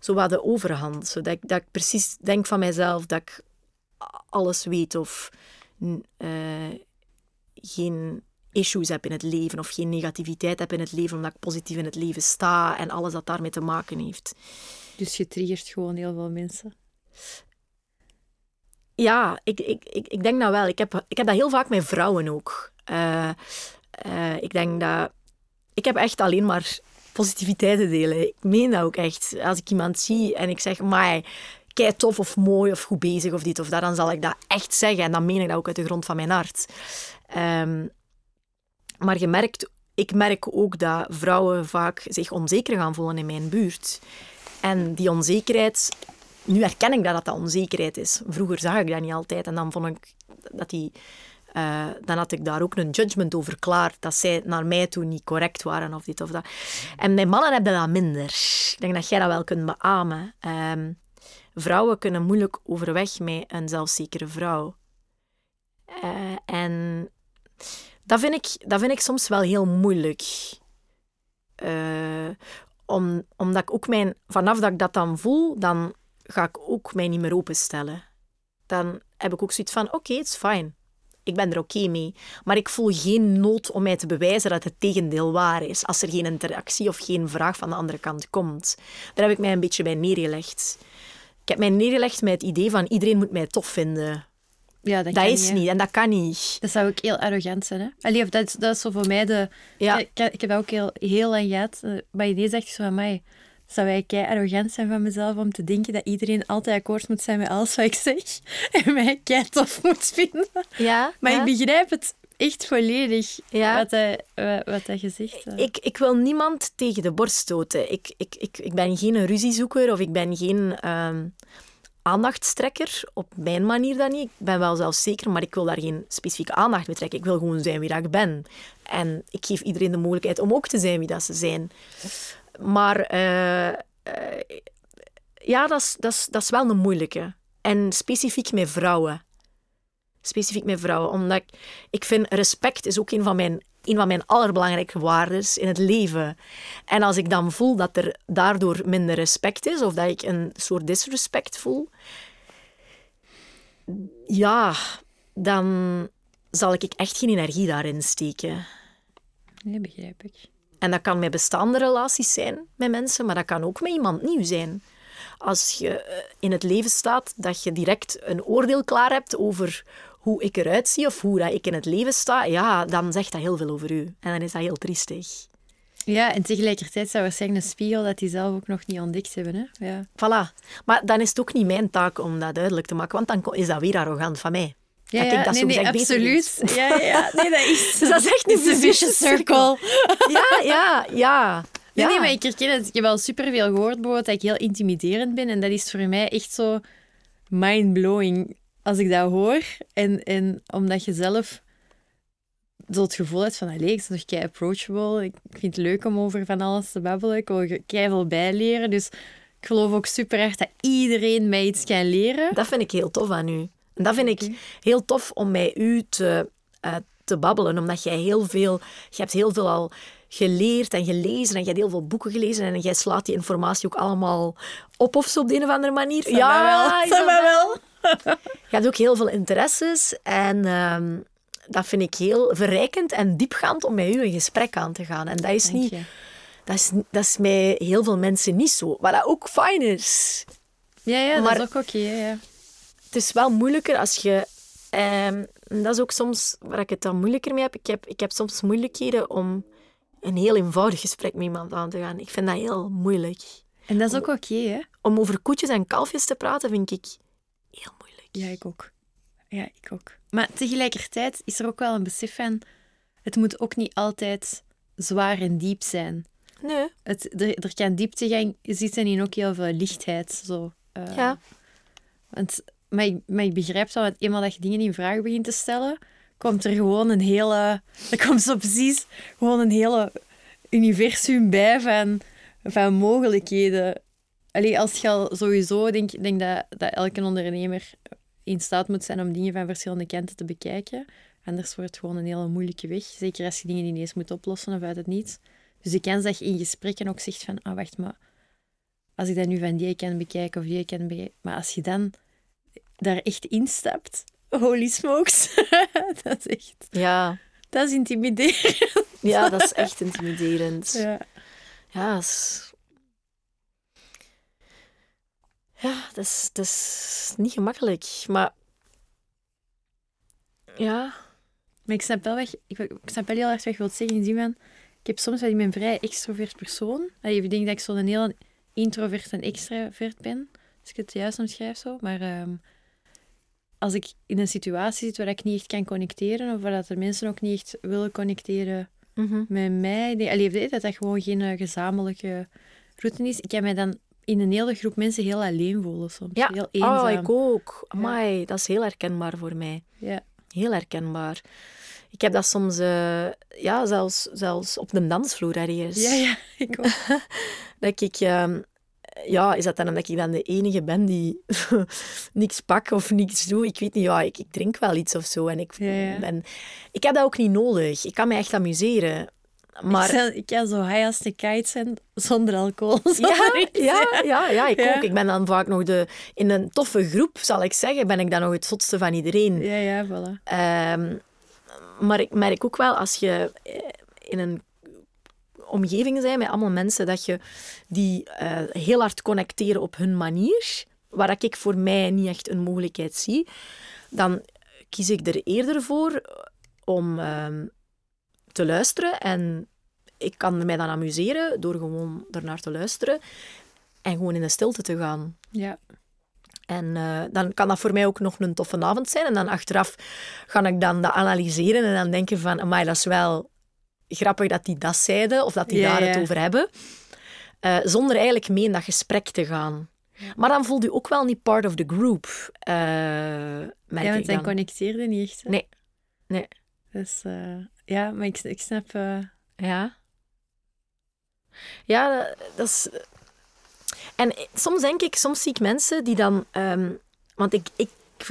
zo wat de overhand. Zodat ik, dat ik precies denk van mijzelf dat ik alles weet of uh, geen issues heb in het leven of geen negativiteit heb in het leven omdat ik positief in het leven sta en alles dat daarmee te maken heeft. Dus je triggert gewoon heel veel mensen? Ja, ik, ik, ik, ik denk dat wel. Ik heb, ik heb dat heel vaak met vrouwen ook. Uh, uh, ik denk dat... Ik heb echt alleen maar positiviteit te delen. Ik meen dat ook echt. Als ik iemand zie en ik zeg, maar kei tof of mooi of goed bezig of dit of dat, dan zal ik dat echt zeggen. En dan meen ik dat ook uit de grond van mijn hart. Um, maar je merkt, ik merk ook dat vrouwen vaak zich onzeker gaan voelen in mijn buurt. En die onzekerheid nu herken ik dat dat, onzekerheid is. Vroeger zag ik dat niet altijd en dan vond ik dat die... Uh, dan had ik daar ook een judgment over klaar, dat zij naar mij toe niet correct waren of dit of dat. En mijn mannen hebben dat minder. Ik denk dat jij dat wel kunt beamen. Um, vrouwen kunnen moeilijk overweg met een zelfzekere vrouw. Uh, en dat vind, ik, dat vind ik soms wel heel moeilijk. Om, omdat ik ook mijn... Vanaf dat ik dat dan voel, dan ga ik ook mij niet meer openstellen. Dan heb ik ook zoiets van, oké, okay, it's fine. Ik ben er oké mee. Maar ik voel geen nood om mij te bewijzen dat het tegendeel waar is. Als er geen interactie of geen vraag van de andere kant komt. Daar heb ik mij een beetje bij neergelegd. Ik heb mij neergelegd met het idee van iedereen moet mij tof vinden. Ja, dat, dat is niet, niet, en dat kan niet. Dat zou ook heel arrogant zijn. Hè? Allee, of dat, is, dat is zo voor mij de... Ja. Ik, ik heb dat ook heel, heel lang gehad. Eh, maar ineens dacht ik zo van mij zou wij kei arrogant zijn van mezelf om te denken dat iedereen altijd akkoord moet zijn met alles wat ik zeg en mij kei tof moet vinden. Ja, maar ja. ik begrijp het echt volledig Ja. wat, hij, wa- wat hij gezegd had. Ik, ik wil niemand tegen de borst stoten. Ik, ik, ik, ik ben geen ruziezoeker of ik ben geen ehm aandachtstrekker. Op mijn manier dan niet. Ik ben wel zelfzeker, maar ik wil daar geen specifieke aandacht mee trekken. Ik wil gewoon zijn wie dat ik ben. En ik geef iedereen de mogelijkheid om ook te zijn wie dat ze zijn. Maar eh, eh, ja, dat is, dat, dat is wel een moeilijke. En specifiek met vrouwen. Specifiek met vrouwen. Omdat ik, vind respect is ook een van mijn, een van mijn allerbelangrijke waarden in het leven. En als ik dan voel dat er daardoor minder respect is, of dat ik een soort disrespect voel, ja, dan zal ik echt geen energie daarin steken. Nee, begrijp ik. En dat kan met bestaande relaties zijn met mensen, maar dat kan ook met iemand nieuw zijn. Als je eh, in het leven staat, dat je direct een oordeel klaar hebt over hoe ik eruit zie of hoe dat ik in het leven sta, ja, dan zegt dat heel veel over u. En dan is dat heel triestig. Ja, en tegelijkertijd dat waarschijnlijk een spiegel dat die zelf ook nog niet ontdekt hebben. Hè? Ja. Voilà. Maar dan is het ook niet mijn taak om dat duidelijk te maken, want dan is dat weer arrogant van mij. Ja, Dat ja, ik dat nee, beter absoluut. Ja, ja. Nee, dat is... Dus dat is echt een vicious circle. Ja, ja, ja. Nee, ja. nee, maar ik herken het. Ik heb al superveel gehoord bijvoorbeeld dat ik heel intimiderend ben. En dat is voor mij echt zo mind-blowing als ik dat hoor. En, en omdat je zelf zo het gevoel hebt van, allee, ik ben toch kei approachable. Ik vind het leuk om over van alles te babbelen. Ik wil kei veel bijleren. Dus ik geloof ook super erg dat iedereen mij iets kan leren. Dat vind ik heel tof aan u. En dat vind ik heel tof om met u te, eh, te babbelen, omdat jij heel veel, je hebt heel veel al geleerd en gelezen en je hebt heel veel boeken gelezen en jij slaat die informatie ook allemaal op of zo op de een of andere manier. Mij wel. Mij wel. Je hebt ook heel veel interesses en ehm, dat vind ik heel verrijkend en diepgaand om met u een gesprek aan te gaan. En dat is, niet, dat is, dat is bij heel veel mensen niet zo, wat dat ook fijn is. Ja, ja, dat is ook oké. ja. Het is wel moeilijker als je. ehm, dat is ook soms waar ik het dan moeilijker mee heb. Ik, heb. ik heb soms moeilijkheden om een heel eenvoudig gesprek met iemand aan te gaan. Ik vind dat heel moeilijk. En dat is ook oké, hè? Om over koetjes en kalfjes te praten vind ik heel moeilijk. Ja, ik ook. Ja, ik ook. Maar tegelijkertijd is er ook wel een besef van... Het moet ook niet altijd zwaar en diep zijn. Nee. Het, er, er kan dieptegang zitten in ook heel veel lichtheid. Zo. Eh, Ja. Want, maar, ik, ik begrijp want eenmaal dat je dingen in vraag begint te stellen, komt er gewoon een hele... Er komt zo precies gewoon een hele universum bij van, van mogelijkheden. Allee, als je al sowieso... denk denk dat, dat elke ondernemer in staat moet zijn om dingen van verschillende kanten te bekijken. Anders wordt het gewoon een hele moeilijke weg. Zeker als je dingen ineens moet oplossen of uit het niets. Dus de kans dat je in gesprekken ook zegt van... Ah, wacht, maar als ik dat nu van die kan bekijken of die kan bekijken... Maar als je dan daar echt instapt... Holy smokes. dat is echt... Ja. Dat is intimiderend. ja, dat is echt intimiderend. Ja. Ja, dat is... Ja, dat is, dat is niet gemakkelijk. Maar... Ja... Maar ik snap wel, weg, ik, ik snap wel heel erg wat je wilt zeggen in die zin van... Ik heb soms dat ik een vrij extrovert persoon. Ik denk dat ik zo'n heel introvert en extravert ben. Als ik het juist omschrijf zo. Maar ehm, als ik in een situatie zit waar ik niet echt kan connecteren, of waar dat de mensen ook niet echt willen connecteren Mhm. met mij, nee, allee, dat dat gewoon geen eh, gezamenlijke route is. Ik kan mij dan in een hele groep mensen heel alleen voelen soms. Ja, Heel eenzaam. oh, ik ook. Amai, dat is heel herkenbaar voor mij. Ja. Heel herkenbaar. Ik heb dat soms, eh, ja, zelfs, zelfs op de dansvloer ergens. ja, ja, ik ook. Dat ik, ehm, ja, is dat dan omdat ik dan de enige ben die niks pak of niks doe? Ik weet niet, ja, ik, ik drink wel iets of zo. En ik, Ja, ja. Ben, ik heb dat ook niet nodig. Ik kan me echt amuseren. Maar Ik, kan zo high als de kite zijn zonder alcohol. Ja, zonder ja, ja, ja, ik Ja. ook. Ik ben dan vaak nog de... In een toffe groep, zal ik zeggen, ben ik dan nog het zotste van iedereen. Ja, ja, voilà. Ehm, maar ik merk ook wel, als je eh, in een omgeving bent met allemaal mensen, dat je die eh, heel hard connecteren op hun manier, waar ik voor mij niet echt een mogelijkheid zie, dan kies ik er eerder voor om ehm, te luisteren. En ik kan mij dan amuseren door gewoon ernaar te luisteren en gewoon in de stilte te gaan. Ja. En uh, dan kan dat voor mij ook nog een toffe avond zijn. En dan achteraf ga ik dan dat analyseren en dan denken van, amai, dat is wel grappig dat die dat zeiden of dat die Ja, daar het over hebben. Eh, zonder eigenlijk mee in dat gesprek te gaan. Maar dan voelt u ook wel niet part of the group, eh merk Ja, want zij dan. connecteerden niet echt. hè? Nee. Nee. Dus eh, ja, maar ik, ik snap... Ja. Ja, dat, dat is... En soms denk ik, soms zie ik mensen die dan... ehm, want ik, ik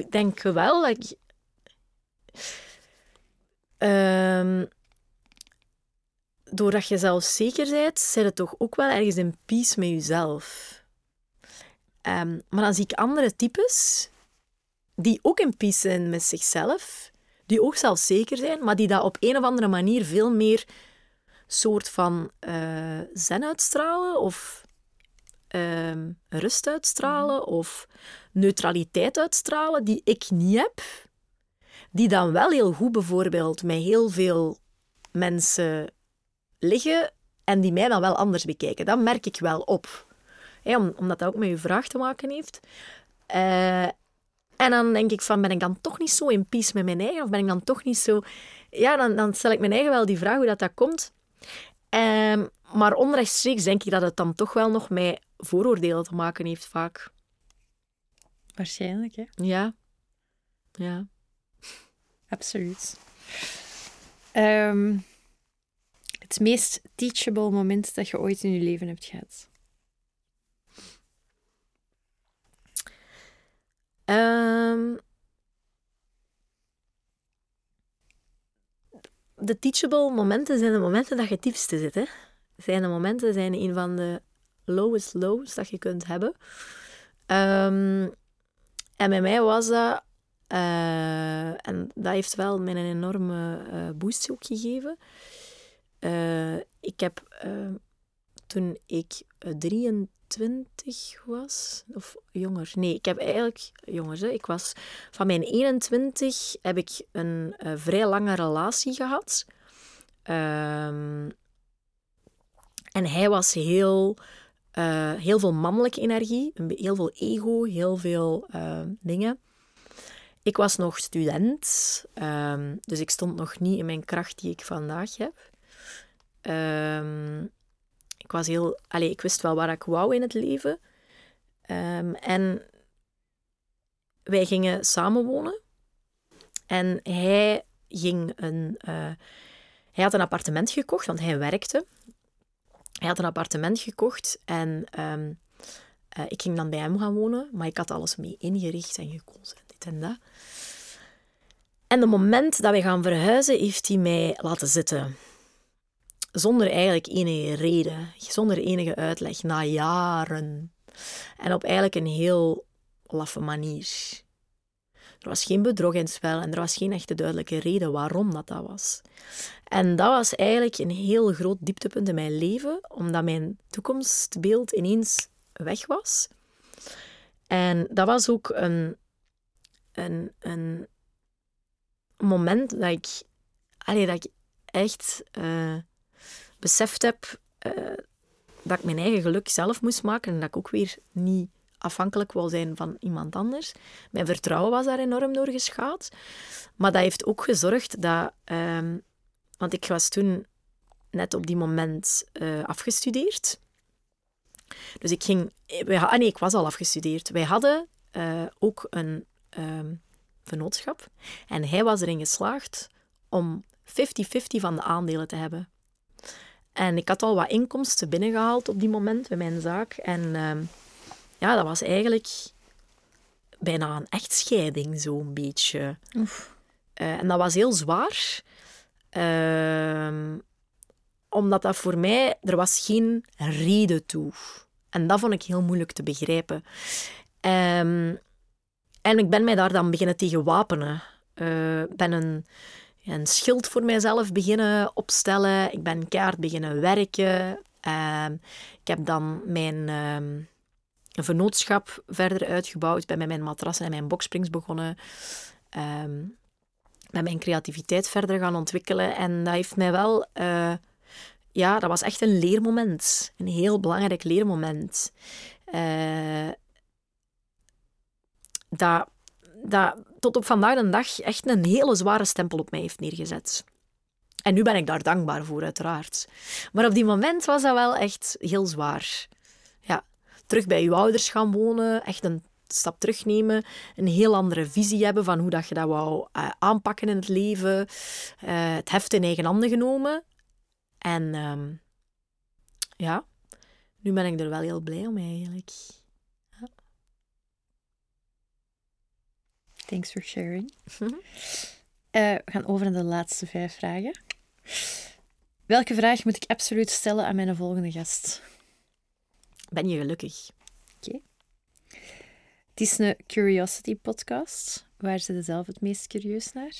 denk wel dat ik... ehm, doordat je zelfzeker bent, zit het toch ook wel ergens in peace met jezelf. Ehm, maar dan zie ik andere types die ook in peace zijn met zichzelf, die ook zelfzeker zijn, maar die dat op een of andere manier veel meer soort van eh, zen uitstralen of ehm, rust uitstralen of neutraliteit uitstralen, die ik niet heb. Die dan wel heel goed bijvoorbeeld met heel veel mensen liggen en die mij dan wel anders bekijken. Dat merk ik wel op. Om- omdat dat ook met je vraag te maken heeft. Eh, en dan denk ik van, ben ik dan toch niet zo in peace met mijn eigen? Of ben ik dan toch niet zo... Ja, dan, dan stel ik mijn eigen wel die vraag hoe dat, dat komt. Ehm, maar onrechtstreeks denk ik dat het dan toch wel nog met vooroordelen te maken heeft, vaak. waarschijnlijk, hè. Ja. Ja. Absoluut. Ehm, het meest teachable moment dat je ooit in je leven hebt gehad? Ehm, de teachable momenten zijn de momenten dat je het diepste zit. Hè? Zijn de momenten zijn een van de lowest lows dat je kunt hebben. Ehm, en bij mij was dat... eh, en dat heeft wel mij een enorme eh boost ook gegeven. Eh, ik heb eh, toen ik eh, 23 was, of jonger, nee, ik heb eigenlijk jonger. Hè, ik was van mijn 21 heb ik een eh, vrij lange relatie gehad. Ehm, en hij was heel, eh, heel veel mannelijke energie, heel veel ego, heel veel eh, dingen. Ik was nog student, ehm, dus ik stond nog niet in mijn kracht die ik vandaag heb. Ehm, ik was heel... Allee, ik wist wel waar ik wou in het leven. Ehm, en wij gingen samenwonen. En hij ging een... eh, hij had een appartement gekocht, want hij werkte. Hij had een appartement gekocht en ehm, eh, ik ging dan bij hem gaan wonen. Maar ik had alles mee ingericht en gekozen, dit en dat. En het moment dat wij gaan verhuizen, heeft hij mij laten zitten zonder eigenlijk enige reden, zonder enige uitleg, na jaren. En op eigenlijk een heel laffe manier. Er was geen bedrog in het spel en er was geen echte duidelijke reden waarom dat, dat was. En dat was eigenlijk een heel groot dieptepunt in mijn leven, omdat mijn toekomstbeeld ineens weg was. En dat was ook een, een, een moment dat ik, dat ik echt eh, beseft heb eh, dat ik mijn eigen geluk zelf moest maken en dat ik ook weer niet afhankelijk wou zijn van iemand anders. Mijn vertrouwen was daar enorm door geschaad. Maar dat heeft ook gezorgd dat... ehm, want ik was toen net op die moment eh, afgestudeerd. Dus ik ging... Wij, ah nee, ik was al afgestudeerd. Wij hadden eh, ook een ehm, vennootschap. En hij was erin geslaagd om 50-50 van de aandelen te hebben. En ik had al wat inkomsten binnengehaald op die moment bij mijn zaak. En ehm, ja, dat was eigenlijk bijna een echtscheiding, zo'n beetje. Eh, en dat was heel zwaar. Ehm, omdat dat voor mij... Er was geen reden toe. En dat vond ik heel moeilijk te begrijpen. Ehm, en ik ben mij daar dan beginnen tegen wapenen. Eh, Ik ben een, een schild voor mijzelf beginnen opstellen. Ik ben keihard beginnen werken. Ehm, ik heb dan mijn ehm, vennootschap verder uitgebouwd. Ik ben met mijn matrassen en mijn boksprings begonnen. Ehm met mijn creativiteit verder gaan ontwikkelen. En dat heeft mij wel... eh, ja, dat was echt een leermoment. Een heel belangrijk leermoment. Eh, dat, dat tot op vandaag de dag echt een hele zware stempel op mij heeft neergezet. En nu ben ik daar dankbaar voor, uiteraard. Maar op die moment was dat wel echt heel zwaar. Ja, terug bij je ouders gaan wonen, echt een stap terugnemen, een heel andere visie hebben van hoe dat je dat wou uh, aanpakken in het leven, uh, het heft in eigen handen genomen. En um, ja, nu ben ik er wel heel blij om eigenlijk. Thanks for sharing. uh, we gaan over naar de laatste vijf vragen. Welke vraag moet ik absoluut stellen aan mijn volgende gast? Ben je gelukkig? Oké. Het is een curiosity podcast. Waar zit je zelf het meest curieus naar?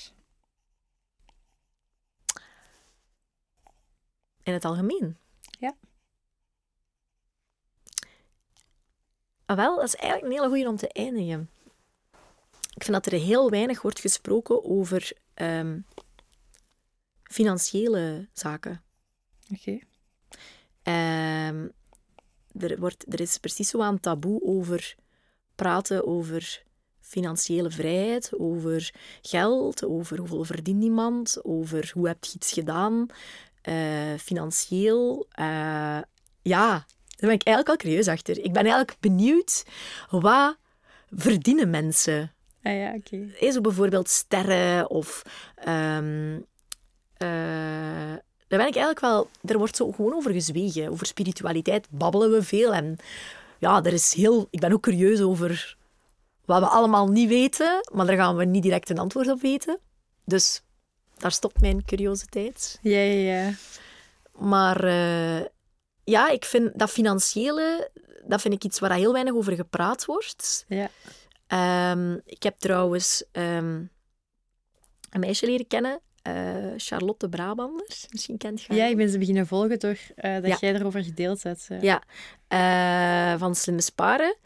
In het algemeen? Ja. Ah, wel, dat is eigenlijk een hele goede om te eindigen. Ik vind dat er heel weinig wordt gesproken over um, financiële zaken. Oké. Okay. Um, er, wordt, er is precies zo aan taboe over praten over financiële vrijheid, over geld, over hoeveel verdient iemand, over hoe heb je iets gedaan, uh, financieel. Uh, ja, daar ben ik eigenlijk al curieus achter. Ik ben eigenlijk benieuwd, wat verdienen mensen? Ah ja, oké. Okay. Zo bijvoorbeeld sterren of... Um, uh, daar ben ik eigenlijk wel... Er wordt zo gewoon over gezwegen. Over spiritualiteit babbelen we veel en ja, er is heel... Ik ben ook curieus over wat we allemaal niet weten, maar daar gaan we niet direct een antwoord op weten. Dus daar stopt mijn curiositeit. Ja, ja, ja. Maar uh, ja, ik vind dat financiële, dat vind ik iets waar heel weinig over gepraat wordt. Ja. Um, ik heb trouwens um, een meisje leren kennen, uh, Charlotte Brabander. Misschien kent je Ja, ik ben ze beginnen volgen door uh, dat ja. jij erover gedeeld hebt. Uh. Ja, van Slimme Sparen.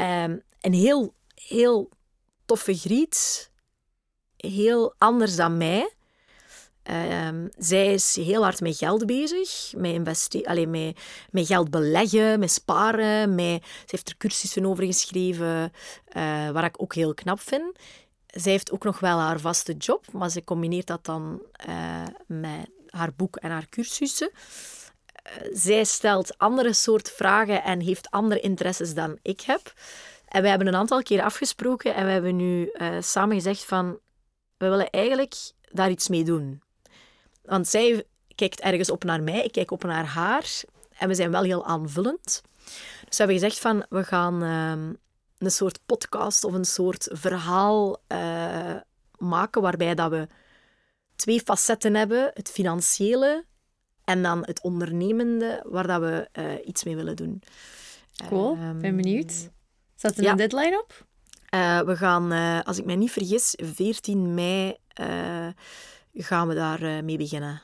Um, een heel, heel toffe griet. Heel anders dan mij. Um, zij is heel hard met geld bezig, met, alleen met, met geld beleggen, met sparen. Met, ze heeft er cursussen over geschreven, uh, wat ik ook heel knap vind. Zij heeft ook nog wel haar vaste job, maar ze combineert dat dan uh, met haar boek en haar cursussen. Uh, zij stelt andere soort vragen en heeft andere interesses dan ik heb. En we hebben een aantal keer afgesproken en we hebben nu samen gezegd van... We willen eigenlijk daar iets mee doen. Want zij kijkt ergens op naar mij, ik kijk op naar haar. En we zijn wel heel aanvullend. Dus we hebben gezegd van, we gaan uh, een soort podcast of een soort verhaal uh, maken waarbij dat we twee facetten hebben. Het financiële en dan het ondernemende, waar dat we uh, iets mee willen doen. Cool, um, ben benieuwd. Staat er ja. een deadline op? Uh, we gaan, als ik mij niet vergis, 14 mei gaan we daar uh, mee beginnen.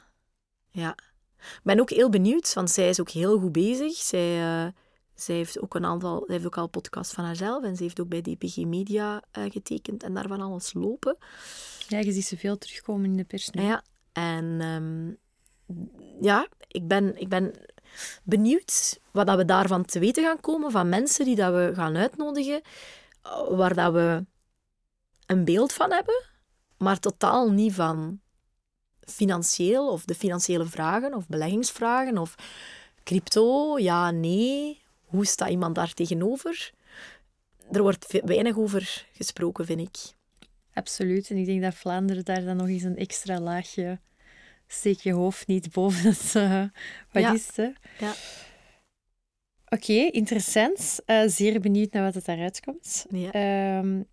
Ja. Ik ben ook heel benieuwd, want zij is ook heel goed bezig. Zij, uh, zij heeft ook een aantal, zij heeft ook al podcast van haarzelf en ze heeft ook bij DPG Media uh, getekend en daarvan alles lopen. Ja, je ziet ze veel terugkomen in de pers nu. Ja, en um, ja, ik ben, ik ben benieuwd wat dat we daarvan te weten gaan komen van mensen die dat we gaan uitnodigen, waar dat we een beeld van hebben, maar totaal niet van financieel of de financiële vragen of beleggingsvragen of crypto, ja, nee. Hoe staat iemand daar tegenover? Er wordt weinig over gesproken, vind ik. Absoluut. En ik denk dat Vlaanderen daar dan nog eens een extra laagje... Steek je hoofd niet boven het... Uh, wat ja. is het? Hè? Ja. Oké, okay, interessant. Uh, zeer benieuwd naar wat het daaruit komt. Ja. Um,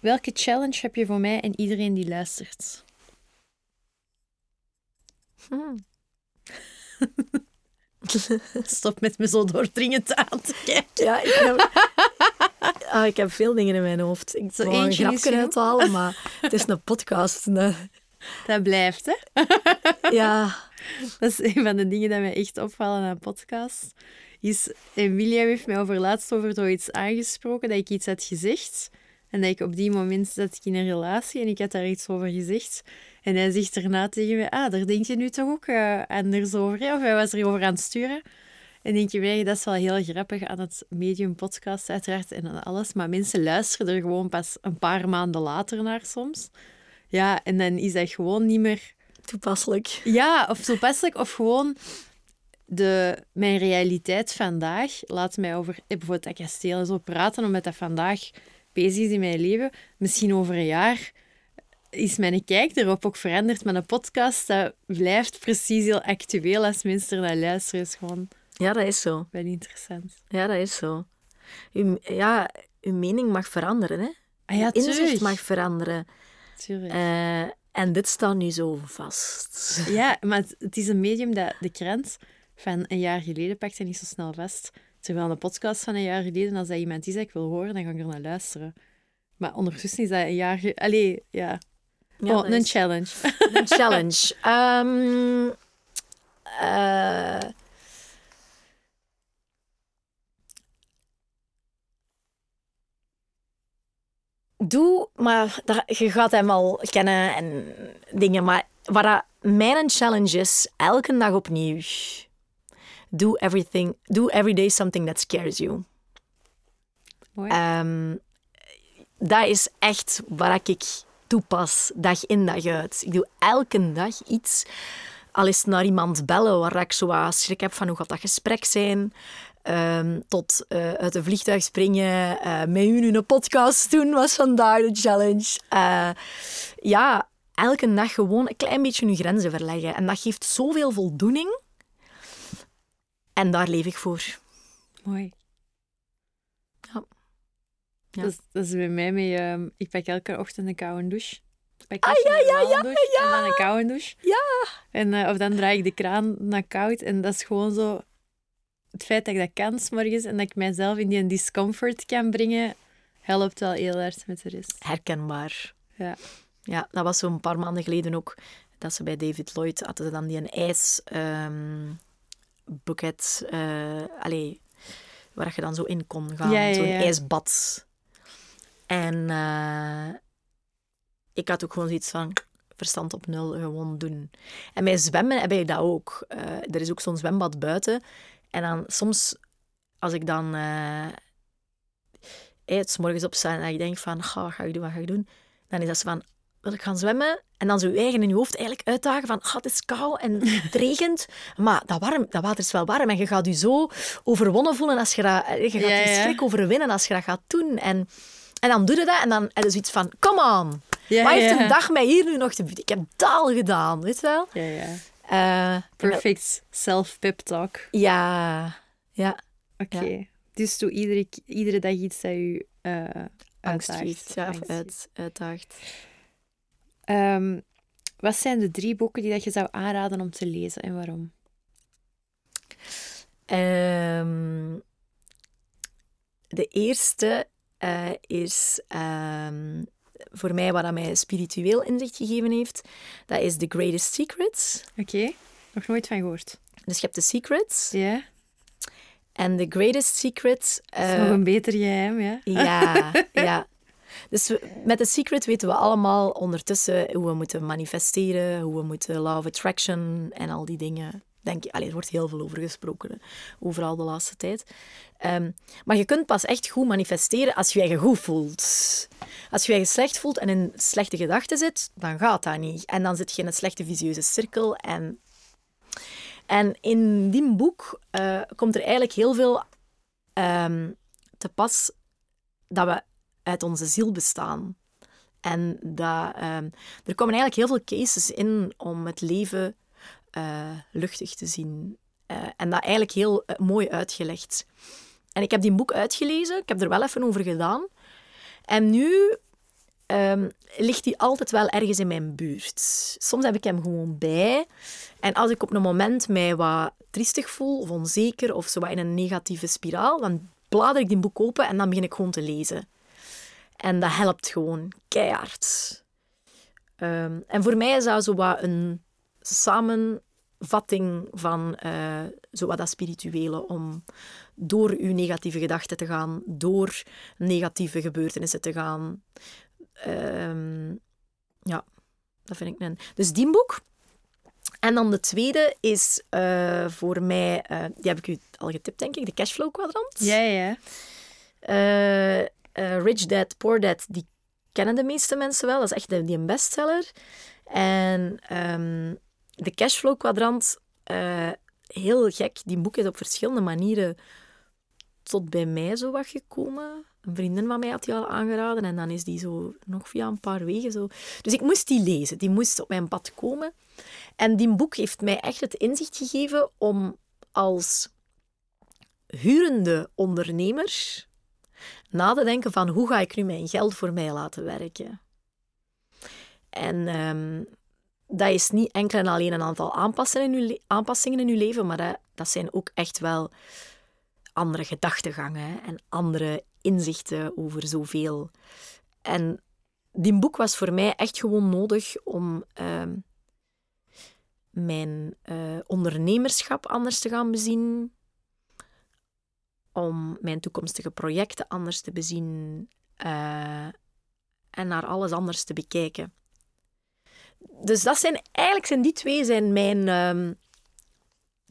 welke challenge heb je voor mij en iedereen die luistert? Hmm. Stop met me zo doordringend aan te kijken. Ja, ik heb, ah, ik heb veel dingen in mijn hoofd. Ik zo wil een grapje uithalen, maar het is een podcast. Nee. Dat blijft, hè? Ja. Dat is een van de dingen die mij echt opvallen aan podcast. Is, Emilia heeft mij over laatst over zoiets aangesproken, dat ik iets had gezegd. En dat ik op die moment zat ik in een relatie en ik had daar iets over gezegd. En hij zegt daarna tegen mij, ah, daar denk je nu toch ook uh, anders over, hè? Of hij was erover aan het sturen. En denk je dat is wel heel grappig aan het medium podcast uiteraard en aan alles, maar mensen luisteren er gewoon pas een paar maanden later naar soms. Ja, en dan is dat gewoon niet meer... Toepasselijk. Ja, of toepasselijk, of gewoon de, mijn realiteit vandaag laat mij over eh, bijvoorbeeld dat kasteel zo praten, omdat dat vandaag bezig is in mijn leven. Misschien over een jaar is mijn kijk erop ook veranderd. Maar een podcast dat blijft precies heel actueel als mensen er naar luisteren. is gewoon Ja, dat is zo. wel interessant. Ja, dat is zo. Uw, ja, uw mening mag veranderen, hè? Ah ja, inzicht tuurlijk. mag veranderen. Tuurlijk. Eh, en dit staat nu zo vast. Ja, maar het, het is een medium dat de krant van een jaar geleden pakt en niet zo snel vast. Terwijl een podcast van een jaar geleden, als dat iemand is dat ik wil horen, dan ga ik er naar luisteren. Maar ondertussen is dat een jaar... Allee, ja. Ja, oh, een is- challenge. Een challenge. Ehm, eh, doe, maar dat, je gaat hem al kennen en dingen, maar wat dat mijn challenge is, elke dag opnieuw. Do everything, do every day something that scares you. Mooi. Ehm, dat is echt waar ik toepas, dag in dag uit. Ik doe elke dag iets. Al is naar iemand bellen waar ik zo wat schrik heb van hoe gaat dat gesprek zijn. Ehm, tot eh, uit een vliegtuig springen, eh, met u een podcast doen was vandaag de challenge. Eh, ja, elke dag gewoon een klein beetje uw grenzen verleggen. En dat geeft zoveel voldoening. En daar leef ik voor. Mooi. Ja. Dat, is, dat is bij mij mee. ehm, ik pak elke ochtend een koude douche. Pak Ah, ja, ja, ja, douche En ja. dan een koude douche. Ja. En, eh, of dan draai ik de kraan naar koud. En dat is gewoon zo... Het feit dat ik dat kan 's morgens en dat ik mijzelf in die discomfort kan brengen, helpt wel heel hard met de rest. herkenbaar. Ja. Ja, dat was zo'n paar maanden geleden ook. Dat ze bij David Lloyd hadden ze dan die een ijs ehm bucket, eh, allee, waar je dan zo in kon gaan. Ja, ja, Zo'n ijsbad. En eh, ik had ook gewoon zoiets van verstand op nul, gewoon doen. En bij zwemmen heb ik dat ook. Eh, er is ook zo'n zwembad buiten. En dan soms, als ik dan eh eh, s morgens opsta en ik denk van, ga, ga ik doen, wat ga ik doen? Dan is dat zo van, wil ik gaan zwemmen? En dan zo je eigen in je hoofd eigenlijk uitdagen van, ah, het is koud en het regent. Maar dat, warm, dat water is wel warm en je gaat je zo overwonnen voelen als je dat... Je gaat Ja, die ja. schrik overwinnen als je dat gaat doen. En, en dan doe je dat en dan heb je zoiets van, come on. Ja, Wat heeft een dag mij hier nu nog te bieden? Ik heb dat al gedaan, weet je wel? Ja, ja. Eh, Perfect self-pep talk. ja, ja. Oké. Dus doe iedere, iedere dag iets dat je eh Angst uitdaagt. ja, of Angst uit, uitdaagt. Ehm, wat zijn de drie boeken die dat je zou aanraden om te lezen en waarom? Ehm, de eerste eh, is ehm, voor mij wat dat mij spiritueel inzicht gegeven heeft. Dat is The Greatest Secrets. Oké, nog nooit van gehoord. Dus je hebt The Secrets. Ja, En The Greatest Secrets... is eh, nog een beter geheim, ja. Ja, ja. Dus met The Secret weten we allemaal ondertussen hoe we moeten manifesteren, hoe we moeten law of attraction en al die dingen. Denk ik, allee, er wordt heel veel over gesproken, hè, overal de laatste tijd. Ehm, maar je kunt pas echt goed manifesteren als je je goed voelt. Als je je slecht voelt en in slechte gedachten zit, dan gaat dat niet. En dan zit je in een slechte visieuze cirkel. En, en in die boek eh, komt er eigenlijk heel veel ehm, te pas dat we uit onze ziel bestaan. En dat, ehm, er komen eigenlijk heel veel cases in om het leven eh, luchtig te zien. Eh, en dat eigenlijk heel eh, mooi uitgelegd. En ik heb die boek uitgelezen, ik heb er wel even over gedaan. En nu ehm, ligt die altijd wel ergens in mijn buurt. Soms heb ik hem gewoon bij. En als ik op een moment mij wat triestig voel of onzeker of zo in een negatieve spiraal, dan blader ik die boek open en dan begin ik gewoon te lezen. En dat helpt gewoon keihard. Ehm, en voor mij is dat zo wat een samenvatting van eh, zo wat dat spirituele om door uw negatieve gedachten te gaan, door negatieve gebeurtenissen te gaan. Ehm, ja, dat vind ik een. Dus die boek. En dan de tweede is uh, voor mij, uh, die heb ik u al getipt, denk ik, de cashflow kwadrant. Ja, ja. Uh, Rich Dad, Poor Dad, die kennen de meeste mensen wel. Dat is echt die een bestseller. En um, de cashflow kwadrant, heel gek. Die boek is op verschillende manieren tot bij mij zo wat gekomen. Een vriendin van mij had die al aangeraden en dan is die zo nog via een paar wegen zo. Dus ik moest die lezen, die moest op mijn pad komen. En die boek heeft mij echt het inzicht gegeven om als hurende ondernemer na te denken van hoe ga ik nu mijn geld voor mij laten werken. En um, dat is niet enkel en alleen een aantal aanpassingen in uw, aanpassingen in leven, maar dat, zijn ook echt wel andere gedachtegangen en andere inzichten over zoveel. En die boek was voor mij echt gewoon nodig om uh, mijn uh, ondernemerschap anders te gaan bezien, om mijn toekomstige projecten anders te bezien uh, en naar alles anders te bekijken. Dus dat zijn, eigenlijk zijn die twee zijn mijn, uh,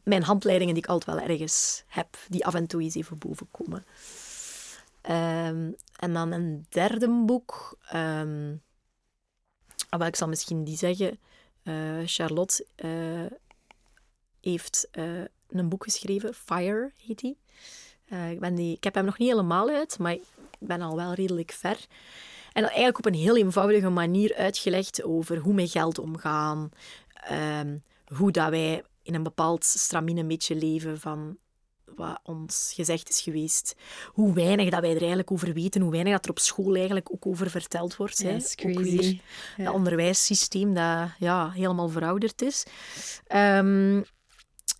mijn handleidingen die ik altijd wel ergens heb, die af en toe eens even boven komen. Um, en dan een derde boek. Um, ik zal misschien die zeggen. Uh, Charlotte uh, heeft uh, een boek geschreven, Fire heet die. ik, ben die. ik heb hem nog niet helemaal uit, maar ik ben al wel redelijk ver. En eigenlijk op een heel eenvoudige manier uitgelegd over hoe met geld omgaan. Um, hoe dat wij in een bepaald stramine een beetje leven van wat ons gezegd is geweest. Hoe weinig dat wij er eigenlijk over weten, hoe weinig dat er op school eigenlijk ook over verteld wordt. Is crazy. Het onderwijssysteem dat ja, helemaal verouderd is. Um,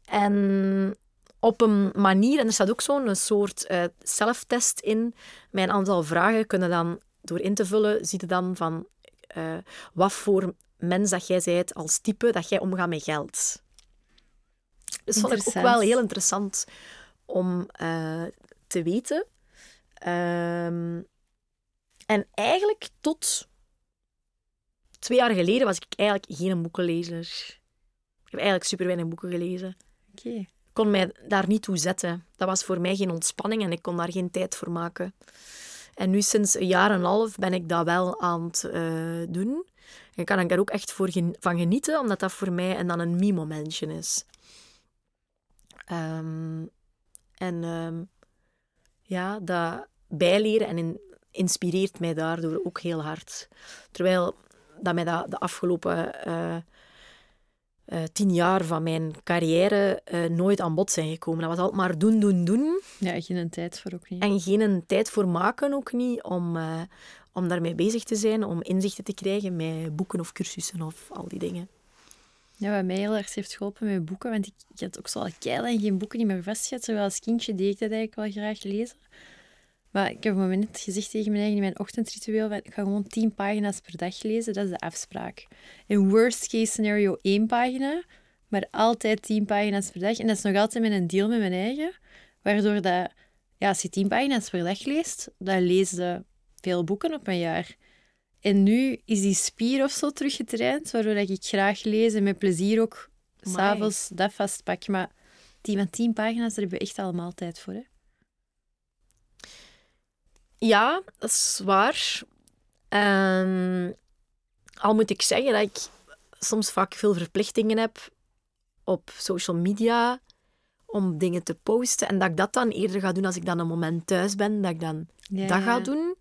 en op een manier, en er staat ook zo'n soort uh, self-test in, mijn aantal vragen kunnen dan door in te vullen, zie je dan van uh, wat voor mens dat jij bent als type dat jij omgaat met geld. Dus vond ik ook wel heel interessant om uh, te weten. Um, en eigenlijk tot twee jaar geleden was ik eigenlijk geen boekenlezer. Ik heb eigenlijk super weinig boeken gelezen. Oké. Okay. Ik kon mij daar niet toe zetten. Dat was voor mij geen ontspanning en ik kon daar geen tijd voor maken. En nu sinds een jaar en een half ben ik dat wel aan het uh, doen. En kan ik daar ook echt voor van genieten, omdat dat voor mij dan een me-momentje is. Um, en um, ja, dat bijleren en in, inspireert mij daardoor ook heel hard. Terwijl dat mij dat de afgelopen uh, uh, tien jaar van mijn carrière uh, nooit aan bod zijn gekomen. Dat was altijd maar doen, doen, doen. Ja, geen tijd voor ook niet. En geen tijd voor maken ook niet, om, om daarmee bezig te zijn, om inzichten te krijgen met boeken of cursussen of al die dingen. Ja, wat mij heel erg heeft geholpen met boeken, want ik, ik had ook zo al en geen boeken niet meer vastgezet. Zowel als kindje deed ik dat eigenlijk wel graag lezen. Maar ik heb op een moment gezegd tegen mijn eigen in mijn ochtendritueel, ik ga gewoon tien pagina's per dag lezen, dat is de afspraak. In worst case scenario één pagina, maar altijd tien pagina's per dag. En dat is nog altijd met een deal met mijn eigen, waardoor dat, ja, als je tien pagina's per dag leest, dan lees je veel boeken op een jaar. En nu is die spier of zo teruggetraind, waardoor ik graag lees en met plezier ook s'avonds dat vastpak. Maar die van tien pagina's, daar hebben we echt allemaal tijd voor. Hè? Ja, dat is waar. Um, al moet ik zeggen dat ik soms vaak veel verplichtingen heb op social media om dingen te posten. En dat ik dat dan eerder ga doen als ik dan een moment thuis ben, dat ik dan ja, dat ga doen.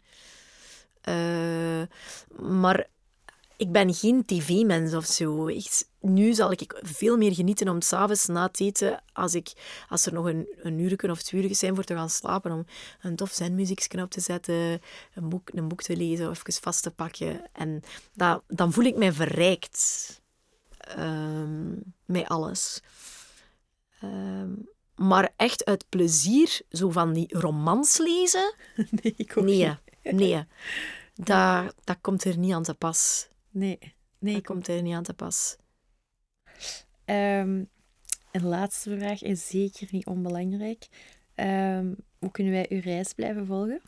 Uh, maar ik ben geen tv-mens of zo. Echt, nu zal ik veel meer genieten om s'avonds na het eten, als, ik, als er nog een, een uur of twee uur zijn voor te gaan slapen, om een tof zenmuziekje op te zetten, een boek, een boek te lezen of even vast te pakken. En dat, dan voel ik mij verrijkt um, met alles. Um, maar echt uit plezier, zo van die romans lezen? Nee, ik ook nee. Nee, dat, dat komt er niet aan te pas. Nee. nee dat komt er niet aan te pas. Um, een laatste vraag, en zeker niet onbelangrijk. Um, hoe kunnen wij uw reis blijven volgen?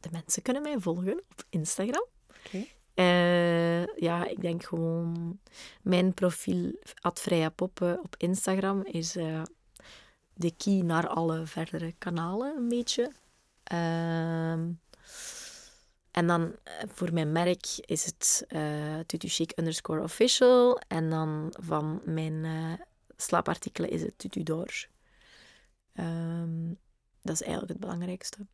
De mensen kunnen mij volgen op Instagram. Okay. Eh, ja, ik denk gewoon... Mijn profiel, Vrije Poppen op Instagram, is eh, de key naar alle verdere kanalen, een beetje. Ehm, en dan eh, voor mijn merk is het uh, tutu underscore official. En dan van mijn slaapartikelen is het tutu door. Ehm, dat is eigenlijk het belangrijkste.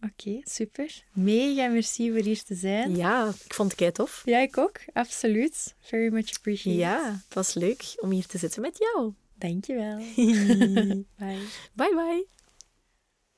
Oké, super. Mega merci voor hier te zijn. Ja, ik vond het kei tof. Ja, ik ook. Absoluut. Very much appreciated. Ja, het was leuk om hier te zitten met jou. Dankjewel. bye. Bye bye.